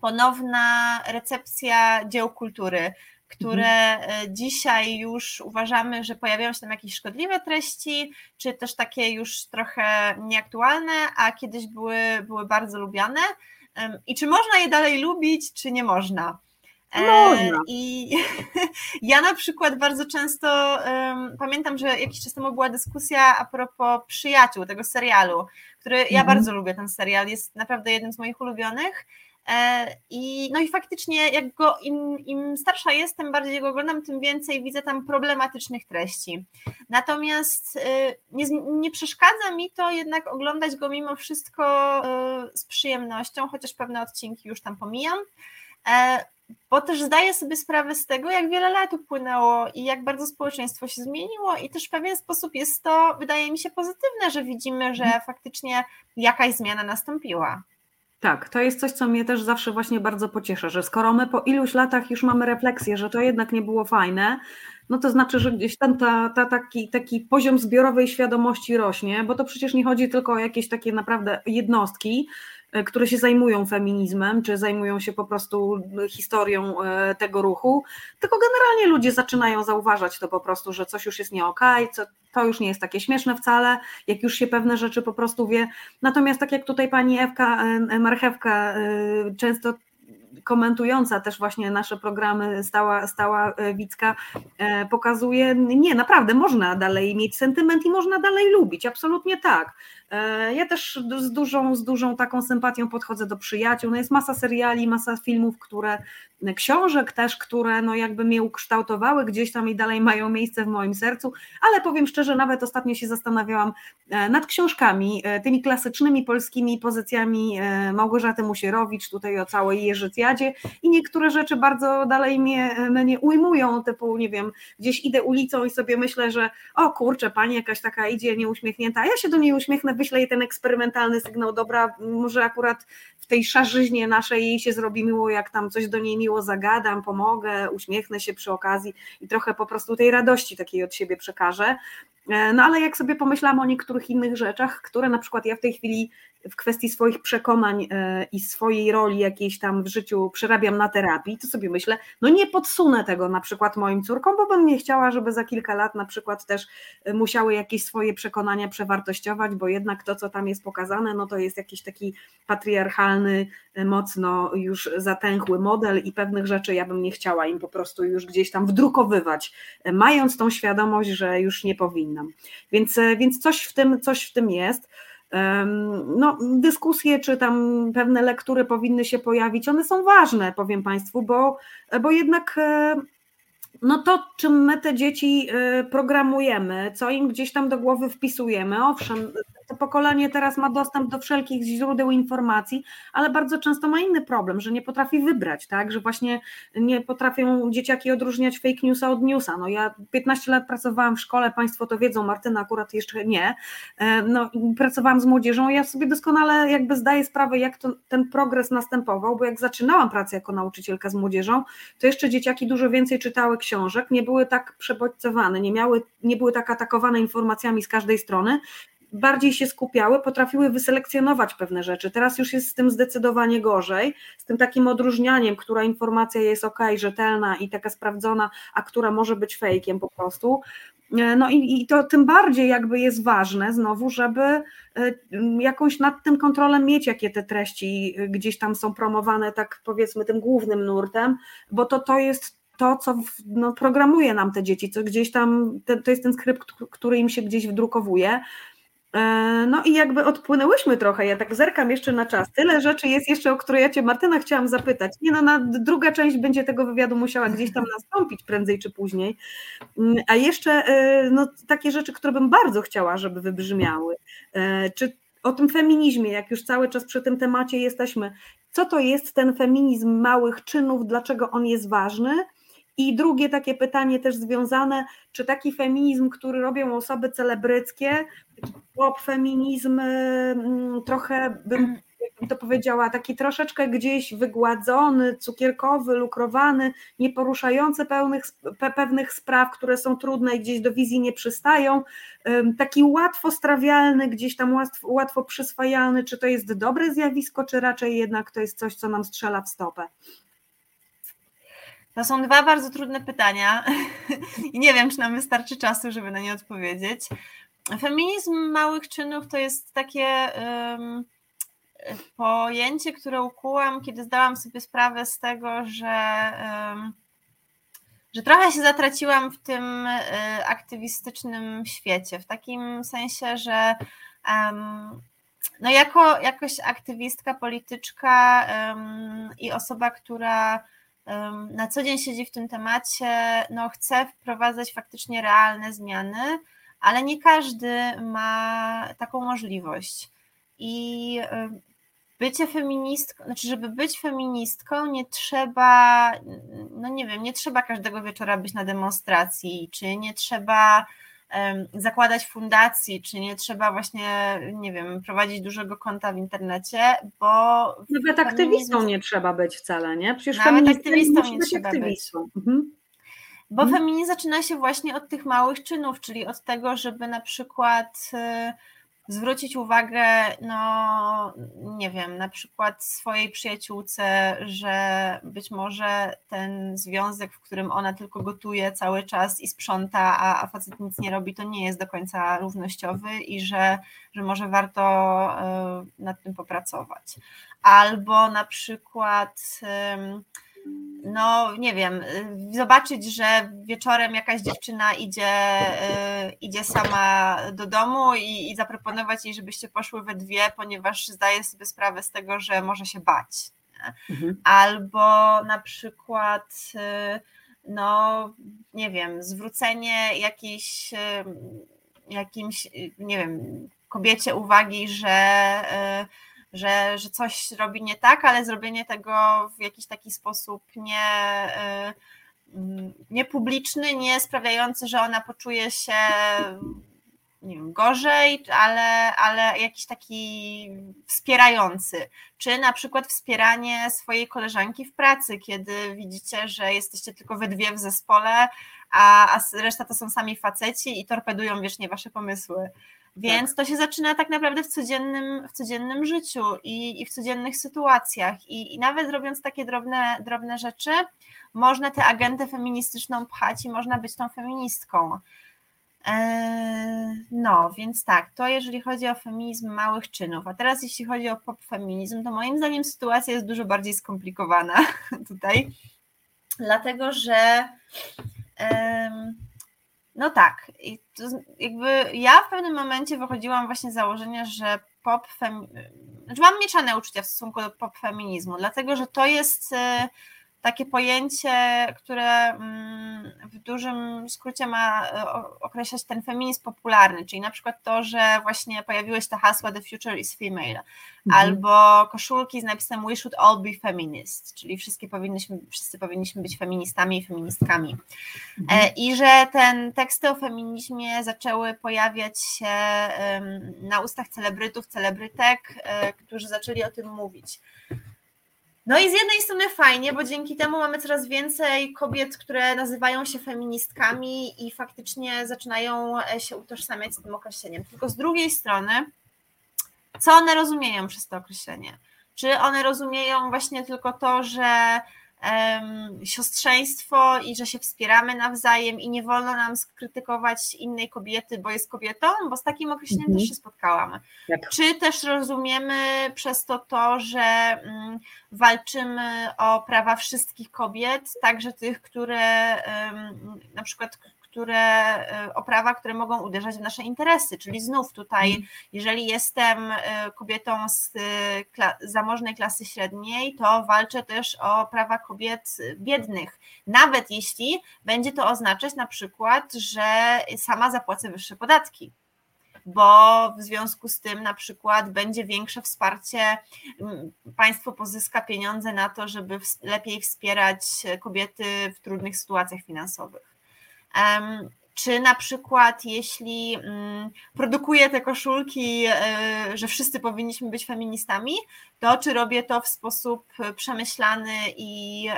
Speaker 3: ponowna recepcja dzieł kultury, które mhm. dzisiaj już uważamy, że pojawiają się tam jakieś szkodliwe treści, czy też takie już trochę nieaktualne, a kiedyś były, były bardzo lubiane. I czy można je dalej lubić, czy nie można?
Speaker 2: E, można.
Speaker 3: I ja na przykład bardzo często um, pamiętam, że jakiś czas temu była dyskusja a propos przyjaciół tego serialu, który ja mhm. bardzo lubię ten serial, jest naprawdę jednym z moich ulubionych. E, I, no i faktycznie, jak go im, im starsza jestem, bardziej go oglądam, tym więcej widzę tam problematycznych treści. Natomiast y, nie, nie przeszkadza mi to jednak oglądać go mimo wszystko y, z przyjemnością, chociaż pewne odcinki już tam pomijam e, bo też zdaję sobie sprawę z tego, jak wiele lat upłynęło i jak bardzo społeczeństwo się zmieniło, i też w pewien sposób jest to, wydaje mi się, pozytywne, że widzimy, że mhm. faktycznie jakaś zmiana nastąpiła.
Speaker 2: Tak, to jest coś, co mnie też zawsze właśnie bardzo pociesza, że skoro my po iluś latach już mamy refleksję, że to jednak nie było fajne, no to znaczy, że gdzieś tam ta, ta, taki, taki poziom zbiorowej świadomości rośnie, bo to przecież nie chodzi tylko o jakieś takie naprawdę jednostki, które się zajmują feminizmem, czy zajmują się po prostu historią e, tego ruchu, tylko generalnie ludzie zaczynają zauważać to po prostu, że coś już jest nie okej, okay, to już nie jest takie śmieszne wcale, jak już się pewne rzeczy po prostu wie. Natomiast tak jak tutaj pani Ewka e, Marchewka często komentująca też właśnie nasze programy, stała, stała Wicka, pokazuje, nie, naprawdę można dalej mieć sentyment i można dalej lubić, absolutnie tak. E, ja też z dużą, z dużą taką sympatią podchodzę do przyjaciół. No jest masa seriali, masa filmów, które, książek też, które no jakby mnie ukształtowały gdzieś tam i dalej mają miejsce w moim sercu, ale powiem szczerze, nawet ostatnio się zastanawiałam e, nad książkami, e, tymi klasycznymi polskimi pozycjami Małgorzaty Musierowicz, tutaj o całej Jerzycjadzie i niektóre rzeczy bardzo dalej mnie, mnie ujmują, typu nie wiem, gdzieś idę ulicą i sobie myślę, że o kurczę, pani jakaś taka idzie nieuśmiechnięta, a ja się do niej uśmiechnę wyślę jej ten eksperymentalny sygnał, dobra, może akurat w tej szarzyźnie naszej jej się zrobi miło, jak tam coś do niej miło zagadam, pomogę, uśmiechnę się przy okazji i trochę po prostu tej radości takiej od siebie przekażę. E, no ale jak sobie pomyślałam o niektórych innych rzeczach, które na przykład ja w tej chwili w kwestii swoich przekonań e, i swojej roli jakiejś tam w życiu przerabiam na terapii, to sobie myślę, no nie podsunę tego na przykład moim córkom, bo bym nie chciała, żeby za kilka lat na przykład też e, musiały jakieś swoje przekonania przewartościować, bo jednak to, co tam jest pokazane, no to jest jakiś taki patriarchalny, mocno już zatęchły model i pewnych rzeczy ja bym nie chciała im po prostu już gdzieś tam wdrukowywać, mając tą świadomość, że już nie powinnam. Więc, więc coś w tym, coś w tym jest. No, dyskusje czy tam pewne lektury powinny się pojawić, one są ważne, powiem Państwu, bo, bo jednak e, no to, czym my te dzieci e, programujemy, co im gdzieś tam do głowy wpisujemy, owszem, to pokolenie teraz ma dostęp do wszelkich źródeł informacji, ale bardzo często ma inny problem, że nie potrafi wybrać, tak, że właśnie nie potrafią dzieciaki odróżniać fake newsa od newsa. No ja 15 lat pracowałam w szkole, Państwo to wiedzą, Martyna akurat jeszcze nie, e, no pracowałam z młodzieżą, ja sobie doskonale jakby zdaję sprawę, jak to, ten progres następował, bo jak zaczynałam pracę jako nauczycielka z młodzieżą, to jeszcze dzieciaki dużo więcej czytały książek, nie były tak przebodźcowane, nie, miały, nie były tak atakowane informacjami z każdej strony, bardziej się skupiały, potrafiły wyselekcjonować pewne rzeczy. Teraz już jest z tym zdecydowanie gorzej, z tym takim odróżnianiem, która informacja jest ok, rzetelna i taka sprawdzona, a która może być fejkiem po prostu. E, no i, i to tym bardziej jakby jest ważne znowu, żeby e, jakąś nad tym kontrolę mieć, jakie te treści gdzieś tam są promowane, tak powiedzmy tym głównym nurtem, bo to, to jest to, co no, programuje nam te dzieci, co gdzieś tam, to jest ten skrypt, który im się gdzieś wdrukowuje. E, no i jakby odpłynęłyśmy trochę, ja tak zerkam jeszcze na czas. Tyle rzeczy jest jeszcze, o które ja Cię Martyna chciałam zapytać. Nie no, na, druga część będzie tego wywiadu musiała gdzieś tam nastąpić prędzej czy później. Mm, a jeszcze e, no, takie rzeczy, które bym bardzo chciała, żeby wybrzmiały. E, czy o tym feminizmie, jak już cały czas przy tym temacie jesteśmy, co to jest ten feminizm małych czynów, dlaczego on jest ważny? I drugie takie pytanie też związane, czy taki feminizm, który robią osoby celebryckie, pop feminizm, mm, trochę bym to powiedziała, taki troszeczkę gdzieś wygładzony, cukierkowy, lukrowany, nie poruszający pełnych, pe, pewnych spraw, które są trudne i gdzieś do wizji nie przystają, taki łatwo strawialny, gdzieś tam łatwo, łatwo przyswajalny, czy to jest dobre zjawisko, czy raczej jednak to jest coś, co nam strzela w stopę?
Speaker 3: To są dwa bardzo trudne pytania i nie wiem, czy nam wystarczy czasu, żeby na nie odpowiedzieć. Feminizm małych czynów to jest takie um, pojęcie, które ukułam, kiedy zdałam sobie sprawę z tego, że, um, że trochę się zatraciłam w tym um, aktywistycznym świecie. W takim sensie, że no jako jakoś aktywistka, polityczka i osoba, która na co dzień siedzi w tym temacie, no chce wprowadzać faktycznie realne zmiany, ale nie każdy ma taką możliwość. I bycie feministką, znaczy, żeby być feministką, nie trzeba, no nie wiem, nie trzeba każdego wieczora być na demonstracji, czy nie trzeba zakładać fundacji, czy nie trzeba właśnie, nie wiem, prowadzić dużego konta w internecie, bo...
Speaker 2: Nawet aktywistą nie trzeba być wcale, nie?
Speaker 3: Przecież Nawet aktywistą nie trzeba aktywistą. być. Mhm. Bo mhm. feminizm zaczyna się właśnie od tych małych czynów, czyli od tego, żeby na przykład y, zwrócić uwagę, no nie wiem, na przykład swojej przyjaciółce, że być może ten związek, w którym ona tylko gotuje cały czas i sprząta, a, a facet nic nie robi, to nie jest do końca równościowy i że, że może warto y, nad tym popracować. Albo na przykład no nie wiem, zobaczyć, że wieczorem jakaś dziewczyna idzie, y, idzie sama do domu i, i zaproponować jej, żebyście poszły we dwie, ponieważ zdaje sobie sprawę z tego, że może się bać. Mhm. Albo na przykład, y, no nie wiem, zwrócenie jakiejś, y, jakimś, nie wiem, kobiecie uwagi, że że, że coś robi nie tak, ale zrobienie tego w jakiś taki sposób nie, y, niepubliczny, nie sprawiający, że ona poczuje się nie wiem, gorzej, ale, ale jakiś taki wspierający. Czy na przykład wspieranie swojej koleżanki w pracy, kiedy widzicie, że jesteście tylko we dwie w zespole, a, a reszta to są sami faceci i torpedują wiecznie wasze pomysły. Więc tak. to się zaczyna tak naprawdę w codziennym, w codziennym życiu i, i w codziennych sytuacjach. I, I, nawet robiąc takie drobne, drobne rzeczy, można tę agentę feministyczną pchać i można być tą feministką. Eee, no, więc tak, to jeżeli chodzi o feminizm małych czynów. A teraz, jeśli chodzi o pop-feminizm, to moim zdaniem sytuacja jest dużo bardziej skomplikowana tutaj, dlatego że. No tak. I to jakby ja w pewnym momencie wychodziłam właśnie z założenia, że pop femi... znaczy mam mieszane uczucia w stosunku do pop feminizmu, dlatego że to jest e, takie pojęcie, które mm, w dużym skrócie ma e, określać ten feminizm popularny, czyli na przykład to, że właśnie pojawiły się te hasła The future is female, mhm. albo koszulki z napisem We should all be feminists, czyli wszystkie powinniśmy, wszyscy powinniśmy być feministami i feministkami. Mhm. E, I że ten teksty o feminizmie zaczęły pojawiać się na ustach celebrytów, celebrytek, e, którzy zaczęli o tym mówić. No i z jednej strony fajnie, bo dzięki temu mamy coraz więcej kobiet, które nazywają się feministkami i faktycznie zaczynają e, się utożsamiać z tym określeniem. Tylko z drugiej strony, co one rozumieją przez to określenie? Czy one rozumieją właśnie tylko to, że siostrzeństwo i że się wspieramy nawzajem i nie wolno nam skrytykować innej kobiety, bo jest kobietą, bo z takim określeniem mhm. też się spotkałam. Tak. Czy też rozumiemy przez to to, że mm, walczymy o prawa wszystkich kobiet, także tych, które na przykład które, e, o prawa, które mogą uderzać w nasze interesy. Czyli znów tutaj, mhm. jeżeli jestem e, kobietą z e, zamożnej klasy średniej, to walczę też o prawa kobiet biednych. Nawet jeśli będzie to oznaczać na przykład, że sama zapłacę wyższe podatki bo w związku z tym na przykład będzie większe wsparcie, państwo pozyska pieniądze na to, żeby lepiej wspierać kobiety w trudnych sytuacjach finansowych. Czy na przykład, jeśli mm, produkuję te koszulki, e, że wszyscy powinniśmy być feministami, to czy robię to w sposób przemyślany i,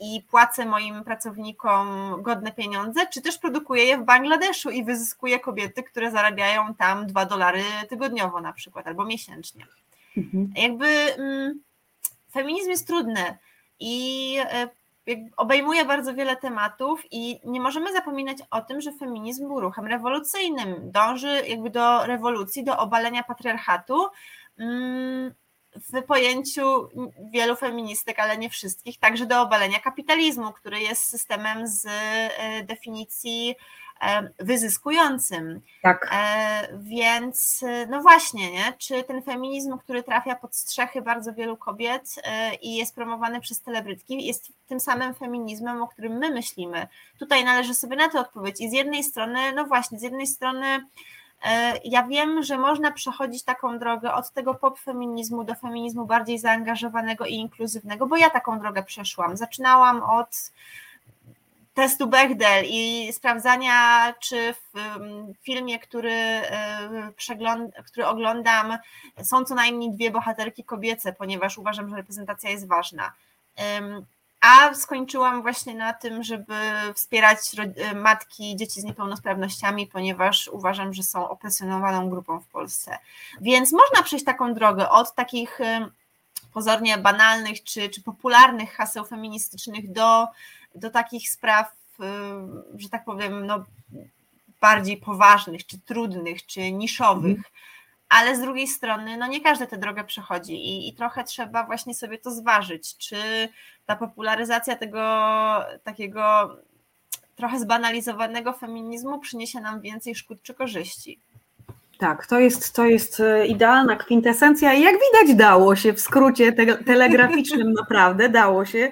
Speaker 3: i płacę moim pracownikom godne pieniądze, czy też produkuję je w Bangladeszu i wyzyskuję kobiety, które zarabiają tam 2 dolary tygodniowo na przykład albo miesięcznie. Mhm. Jakby mm, feminizm jest trudny i e, obejmuje bardzo wiele tematów i nie możemy zapominać o tym, że feminizm był ruchem rewolucyjnym, dąży jakby do rewolucji, do obalenia patriarchatu. Mm, w pojęciu wielu feministek, ale nie wszystkich, także do obalenia kapitalizmu, który jest systemem z e, definicji wyzyskującym. Tak. E, więc no właśnie, nie? czy ten feminizm, który trafia pod strzechy bardzo wielu kobiet e, i jest promowany przez celebrytki, jest tym samym feminizmem, o którym my myślimy. Tutaj należy sobie na to odpowiedzieć. I z jednej strony, no właśnie, z jednej strony ja wiem, że można przechodzić taką drogę od tego pop feminizmu do feminizmu bardziej zaangażowanego i inkluzywnego, bo ja taką drogę przeszłam. Zaczynałam od testu Bechdel i sprawdzania, czy w filmie, który, przegląd, który oglądam, są co najmniej dwie bohaterki kobiece, ponieważ uważam, że reprezentacja jest ważna. A skończyłam właśnie na tym, żeby wspierać e, matki dzieci z niepełnosprawnościami, ponieważ uważam, że są opresjonowaną grupą w Polsce. Więc można przejść taką drogę od takich pozornie banalnych czy, czy popularnych haseł feministycznych do do takich spraw, y, że tak powiem, no, bardziej poważnych, czy trudnych, czy niszowych. Mm. Ale z drugiej strony, no nie każdy tę drogę przechodzi i, i trochę trzeba właśnie sobie to zważyć, czy ta popularyzacja tego takiego trochę zbanalizowanego feminizmu przyniesie nam więcej szkód czy korzyści.
Speaker 2: Tak, to jest, to jest e, idealna kwintesencja i jak widać dało się w skrócie te, telegraficznym naprawdę, dało się.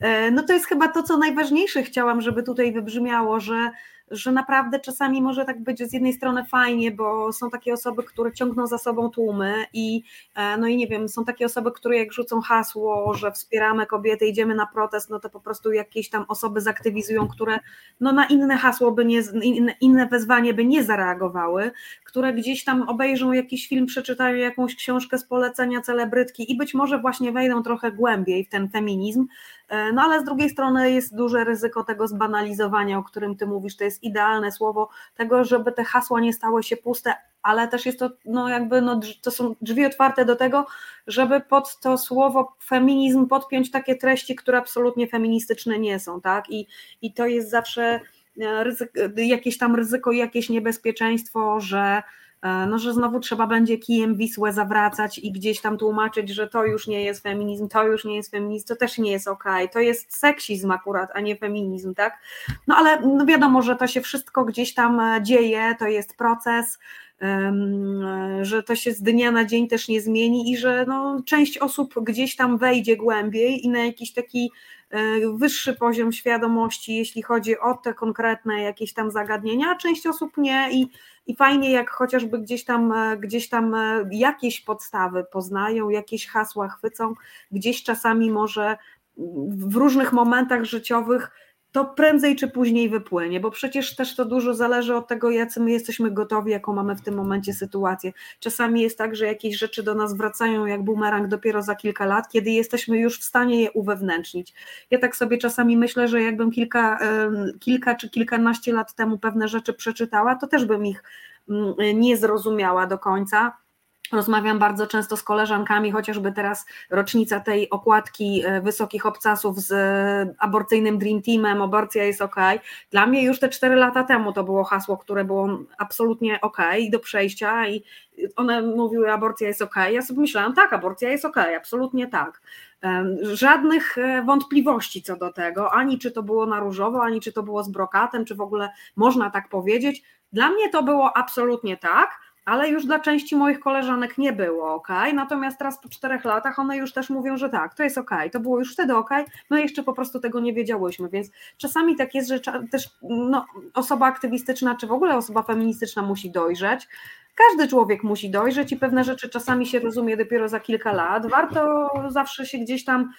Speaker 2: E, no to jest chyba to, co najważniejsze chciałam, żeby tutaj wybrzmiało, że że naprawdę czasami może tak być z jednej strony fajnie, bo są takie osoby, które ciągną za sobą tłumy i e, no i nie wiem, są takie osoby, które jak rzucą hasło, że wspieramy kobiety, idziemy na protest, no to po prostu jakieś tam osoby zaktywizują, które no na inne hasło by nie, inne, wezwanie by nie zareagowały, które gdzieś tam obejrzą jakiś film, przeczytają jakąś książkę z polecenia celebrytki i być może właśnie wejdą trochę głębiej w ten feminizm, no ale z drugiej strony jest duże ryzyko tego zbanalizowania, o którym ty mówisz, to jest idealne słowo, tego, żeby te hasła nie stały się puste, ale też jest to no jakby no, to są drzwi otwarte do tego, żeby pod to słowo feminizm podpiąć takie treści, które absolutnie feministyczne nie są, tak? I, i to jest zawsze e, ryzyko, jakieś tam ryzyko, jakieś niebezpieczeństwo, że E, no, że znowu trzeba będzie kijem Wisłę zawracać i gdzieś tam tłumaczyć, że to już nie jest feminizm, to już nie jest feminizm, to też nie jest okej, to jest seksizm akurat, a nie feminizm, tak? No ale no wiadomo, że to się wszystko gdzieś tam e, dzieje, to jest proces, że to się z dnia na dzień też nie zmieni i że no, część osób gdzieś tam wejdzie głębiej i na jakiś taki e, wyższy poziom świadomości, jeśli chodzi o te konkretne jakieś tam zagadnienia, część osób nie. I, i fajnie jak chociażby gdzieś tam, e, gdzieś tam e, jakieś podstawy poznają, jakieś hasła chwycą, gdzieś czasami może w różnych momentach życiowych to prędzej czy później wypłynie, bo przecież też to dużo zależy od tego, jacy my jesteśmy gotowi, jaką mamy w tym momencie sytuację. Czasami jest tak, że jakieś rzeczy do nas wracają jak bumerang dopiero za kilka lat, kiedy jesteśmy już w stanie je uwewnętrznić. Ja tak sobie czasami myślę, że jakbym kilka, kilka czy kilkanaście lat temu pewne rzeczy przeczytała, to też bym ich mm, nie zrozumiała do końca Rozmawiam bardzo często z koleżankami, chociażby teraz rocznica tej okładki e, wysokich obcasów z e, aborcyjnym Dream Teamem, aborcja jest ok. Dla mnie już te cztery lata temu to było hasło, które było absolutnie ok do przejścia i one mówiły aborcja jest ok. Ja sobie myślałam, tak, aborcja jest ok, absolutnie tak. Żadnych e, wątpliwości co do tego, ani czy to było na różowo, ani czy to było z brokatem, czy w ogóle można tak powiedzieć. Dla mnie to było absolutnie tak ale już dla części moich koleżanek nie było ok. Natomiast teraz po czterech latach one już też mówią, że tak, to jest ok, to było już wtedy ok, my jeszcze po prostu tego nie wiedziałyśmy, więc czasami tak jest, że też no, osoba aktywistyczna, czy w ogóle osoba feministyczna musi dojrzeć. Każdy człowiek musi dojrzeć i pewne rzeczy czasami się rozumie dopiero za kilka lat. Warto zawsze się gdzieś tam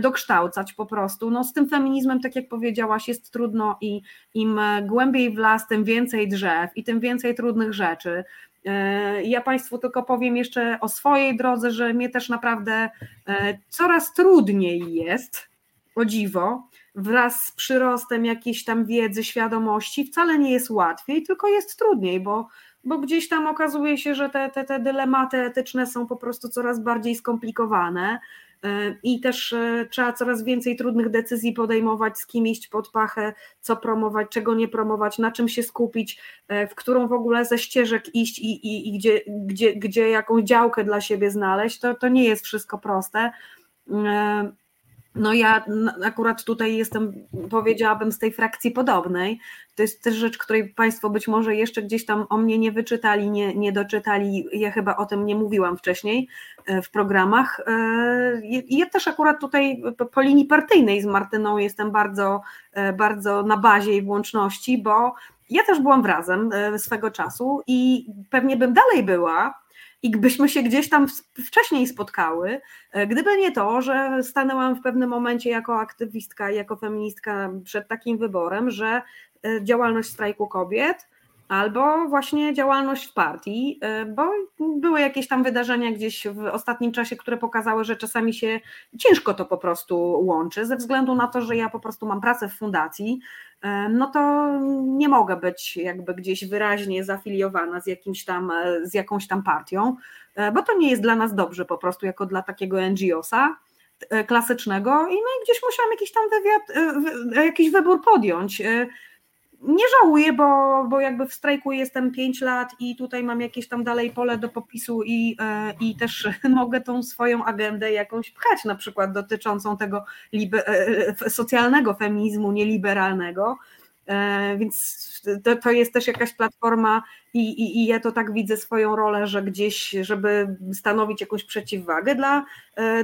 Speaker 2: dokształcać po prostu. No, z tym feminizmem, tak jak powiedziałaś, jest trudno i im głębiej w las, tym więcej drzew i tym więcej trudnych rzeczy. E, ja Państwu tylko powiem jeszcze o swojej drodze, że mnie też naprawdę e, coraz trudniej jest, o dziwo, wraz z przyrostem jakiejś tam wiedzy, świadomości, wcale nie jest łatwiej, tylko jest trudniej, bo, bo gdzieś tam okazuje się, że te, te, te dylematy etyczne są po prostu coraz bardziej skomplikowane. E, i też e, trzeba coraz więcej trudnych decyzji podejmować, z kim iść pod pachę, co promować, czego nie promować, na czym się skupić, e, w którą w ogóle ze ścieżek iść i, i, i gdzie, gdzie, gdzie jakąś działkę dla siebie znaleźć, to, to nie jest wszystko proste. No ja akurat tutaj jestem, powiedziałabym, z tej frakcji podobnej. To jest też rzecz, której Państwo być może jeszcze gdzieś tam o mnie nie wyczytali, nie, nie doczytali. Ja chyba o tym nie mówiłam wcześniej e, w programach. E, ja też akurat tutaj po linii partyjnej z Martyną jestem bardzo, e, bardzo na bazie i włączności, bo ja też byłam wrazem swego czasu i pewnie bym dalej była, i gdybyśmy się gdzieś tam wcześniej spotkały, e, gdyby nie to, że stanęłam w pewnym momencie jako aktywistka, jako feministka przed takim wyborem, że e, działalność strajku kobiet albo właśnie działalność w partii, e, bo były jakieś tam wydarzenia gdzieś w ostatnim czasie, które pokazały, że czasami się ciężko to po prostu łączy, ze względu na to, że ja po prostu mam pracę w fundacji, e, no to nie mogę być jakby gdzieś wyraźnie zafiliowana z jakimś tam, e, z jakąś tam partią, bo to nie jest dla nas dobrze po prostu jako dla takiego NGO-sa klasycznego i no i gdzieś musiałam jakiś tam wywiad, jakiś wybór podjąć nie żałuję, bo, bo jakby w strajku jestem 5 lat i tutaj mam jakieś tam dalej pole do popisu i, e, i też mogę tą swoją agendę jakąś pchać, na przykład dotyczącą tego libe, e, socjalnego feminizmu nieliberalnego. E, więc to, to jest też jakaś platforma i, i, i ja to tak widzę swoją rolę, że gdzieś, żeby stanowić jakąś przeciwwagę dla,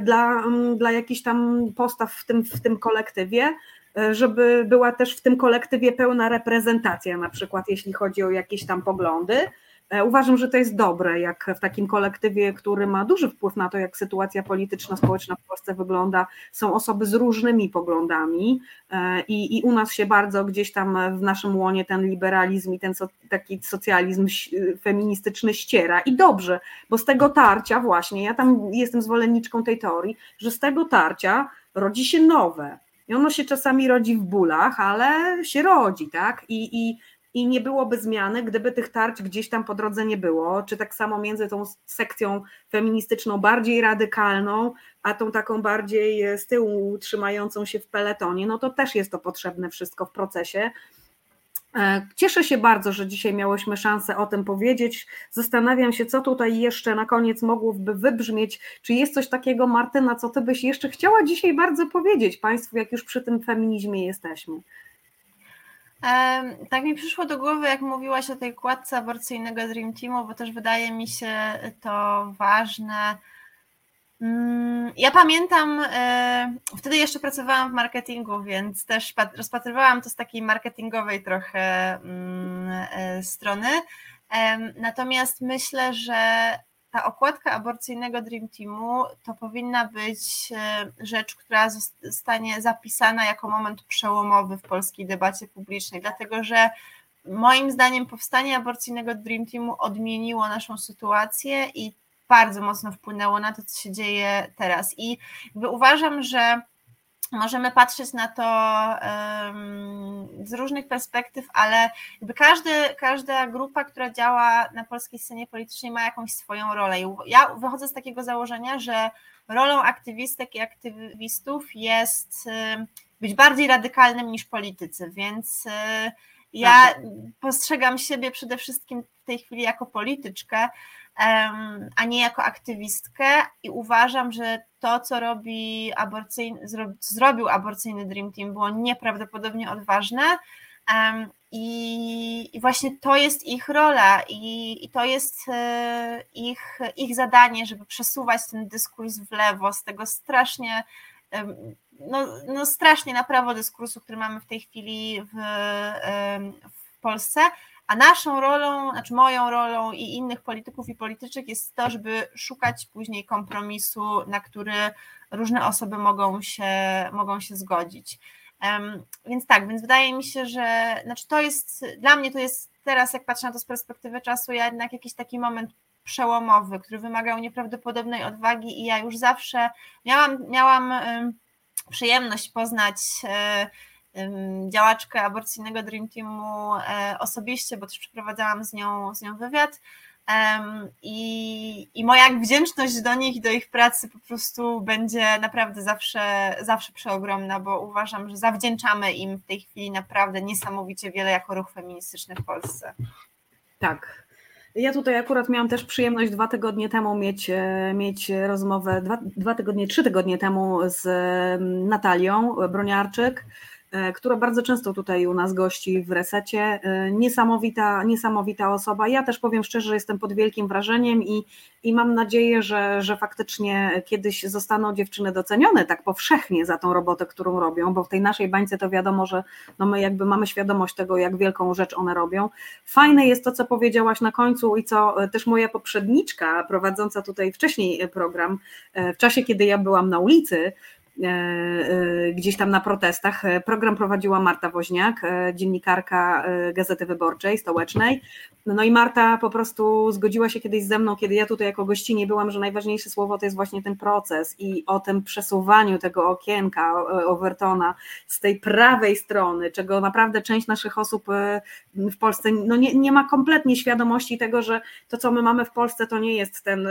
Speaker 2: dla, dla jakichś tam postaw w tym, w tym kolektywie, żeby była też w tym kolektywie pełna reprezentacja, na przykład jeśli chodzi o jakieś tam poglądy. E, uważam, że to jest dobre, jak w takim kolektywie, który ma duży wpływ na to, jak sytuacja polityczna, społeczna w Polsce wygląda, są osoby z różnymi poglądami e, i, i u nas się bardzo gdzieś tam w naszym łonie ten liberalizm i ten so, taki socjalizm feministyczny ściera i dobrze, bo z tego tarcia właśnie, ja tam jestem zwolenniczką tej teorii, że z tego tarcia rodzi się nowe, i ono się czasami rodzi w bólach, ale się rodzi, tak? I, i, i nie byłoby zmiany, gdyby tych tarć gdzieś tam po drodze nie było, czy tak samo między tą sekcją feministyczną bardziej radykalną, a tą taką bardziej z tyłu trzymającą się w peletonie, no to też jest to potrzebne wszystko w procesie. E, cieszę się bardzo, że dzisiaj miałyśmy szansę o tym powiedzieć. Zastanawiam się, co tutaj jeszcze na koniec mogłoby wybrzmieć. Czy jest coś takiego, Martyna, co ty byś jeszcze chciała dzisiaj bardzo powiedzieć Państwu, jak już przy tym feminizmie jesteśmy?
Speaker 3: Tak mi przyszło do głowy, jak mówiłaś o tej kładce aborcyjnego Dream Teamu, bo też wydaje mi się to ważne. Mm, ja pamiętam, e, wtedy jeszcze pracowałam w marketingu, więc też rozpatrywałam to z takiej marketingowej trochę mm, e, strony. Natomiast myślę, że ta okładka aborcyjnego Dream Teamu to powinna być e, rzecz, która zostanie zapisana jako moment przełomowy w polskiej debacie publicznej, dlatego że moim zdaniem powstanie aborcyjnego Dream Teamu odmieniło naszą sytuację i bardzo mocno wpłynęło na to, co się dzieje teraz. I jakby uważam, że możemy patrzeć na to z różnych perspektyw, ale jakby każdy, każda grupa, która działa na polskiej scenie politycznej ma jakąś swoją rolę. I ja wychodzę z takiego założenia, że rolą aktywistek i aktywistów jest być bardziej radykalnym niż politycy, więc y, ja postrzegam siebie przede wszystkim w tej chwili jako polityczkę, a nie jako aktywistkę i uważam, że to, co robi aborcyjny, zrobił aborcyjny Dream Team było nieprawdopodobnie odważne i, właśnie to jest ich rola i, i to jest e, ich, ich zadanie, żeby przesuwać ten dyskurs w lewo z tego strasznie no, no strasznie na prawo dyskursu, który mamy w tej chwili w, w Polsce, a naszą rolą, znaczy moją rolą i innych polityków i polityczek jest to, żeby szukać później kompromisu, na który różne osoby mogą się, mogą się zgodzić. Więc tak, więc wydaje mi się, że znaczy to jest, dla mnie to jest teraz, jak patrzę na to z perspektywy czasu, jednak jakiś taki moment przełomowy, który wymagał nieprawdopodobnej odwagi i ja już zawsze miałam, miałam przyjemność poznać um, działaczkę aborcyjnego Dream Teamu e, osobiście, bo też przeprowadzałam z nią, z nią wywiad. I, I moja wdzięczność do nich i do ich pracy po prostu będzie naprawdę zawsze, zawsze przeogromna, bo uważam, że zawdzięczamy im w tej chwili naprawdę niesamowicie wiele jako ruch feministyczny w Polsce.
Speaker 2: Tak, ja tutaj akurat miałam też przyjemność dwa tygodnie temu mieć, e, mieć rozmowę, dwa, dwa tygodnie, trzy tygodnie temu z Natalią Broniarczyk, która bardzo często tutaj u nas gości w resecie. E, niesamowita, niesamowita osoba. Ja też powiem szczerze, że jestem pod wielkim wrażeniem i, i mam nadzieję, że, że faktycznie kiedyś zostaną dziewczyny docenione tak powszechnie za tą robotę, którą robią, bo w tej naszej bańce to wiadomo, że no my jakby mamy świadomość tego, jak wielką rzecz one robią. Fajne jest to, co powiedziałaś na końcu i co też moja poprzedniczka, prowadząca tutaj wcześniej program, e, w czasie, kiedy ja byłam na ulicy, E, e, gdzieś tam na protestach. E, program prowadziła Marta Woźniak, dziennikarka Gazety Wyborczej Stołecznej. No i Marta po prostu zgodziła się kiedyś ze mną, kiedy ja tutaj jako gościnie byłam, że najważniejsze słowo to jest właśnie ten proces i o tym przesuwaniu tego okienka Overtona z tej prawej strony, czego naprawdę część naszych osób w Polsce no nie, nie ma kompletnie świadomości tego, że to, co my mamy w Polsce, to nie jest ten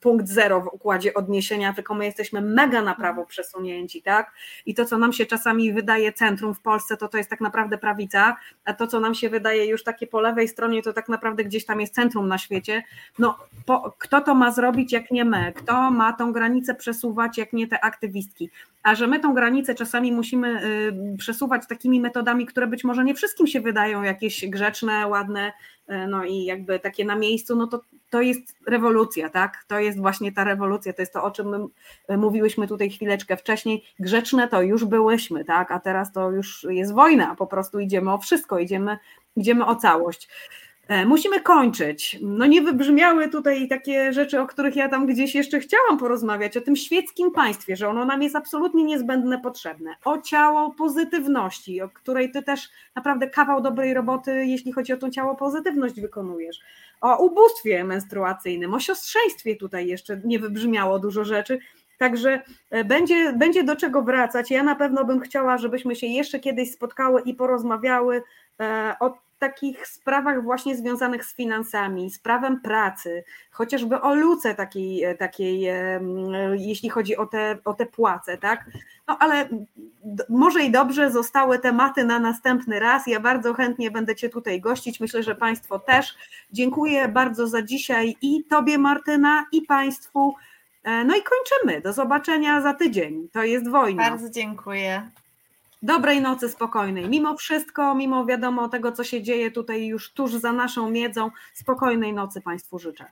Speaker 2: punkt zero w układzie odniesienia, tylko my jesteśmy mega na prawo przesunięci przesunięci, tak? I to, co nam się czasami wydaje centrum w Polsce, to to jest tak naprawdę prawica, a to, co nam się wydaje już takie po lewej stronie, to tak naprawdę gdzieś tam jest centrum na świecie. No, po, kto to ma zrobić, jak nie my? Kto ma tą granicę przesuwać, jak nie te aktywistki? A że my tą granicę czasami musimy y, przesuwać takimi metodami, które być może nie wszystkim się wydają jakieś grzeczne, ładne, no i jakby takie na miejscu, no to to jest rewolucja, tak? To jest właśnie ta rewolucja, to jest to, o czym my y, mówiłyśmy tutaj chwileczkę wcześniej. Grzeczne to już byłyśmy, tak? A teraz to już jest wojna, po prostu idziemy o wszystko, idziemy, idziemy o całość. E, musimy kończyć. No nie wybrzmiały tutaj takie rzeczy, o których ja tam gdzieś jeszcze chciałam porozmawiać, o tym świeckim państwie, że ono nam jest absolutnie niezbędne, potrzebne. O ciało pozytywności, o której ty też naprawdę kawał dobrej roboty, jeśli chodzi o tą ciało pozytywność wykonujesz. O ubóstwie menstruacyjnym, o siostrzeństwie tutaj jeszcze nie wybrzmiało dużo rzeczy. Także e, będzie, będzie do czego wracać. Ja na pewno bym chciała, żebyśmy się jeszcze kiedyś spotkały i porozmawiały e, o takich sprawach właśnie związanych z finansami, z prawem pracy, chociażby o luce takiej, takiej jeśli chodzi o te, o te płace, tak? No ale może i dobrze, zostały tematy na następny raz. Ja bardzo chętnie będę Cię tutaj gościć. Myślę, że Państwo też. Dziękuję bardzo za dzisiaj i Tobie, Martyna, i Państwu. E, no i kończymy. Do zobaczenia za tydzień. To jest wojna.
Speaker 3: Bardzo dziękuję.
Speaker 2: Dobrej nocy spokojnej. Mimo wszystko, mimo wiadomo tego, co się dzieje tutaj już tuż za naszą miedzą, spokojnej nocy Państwu życzę.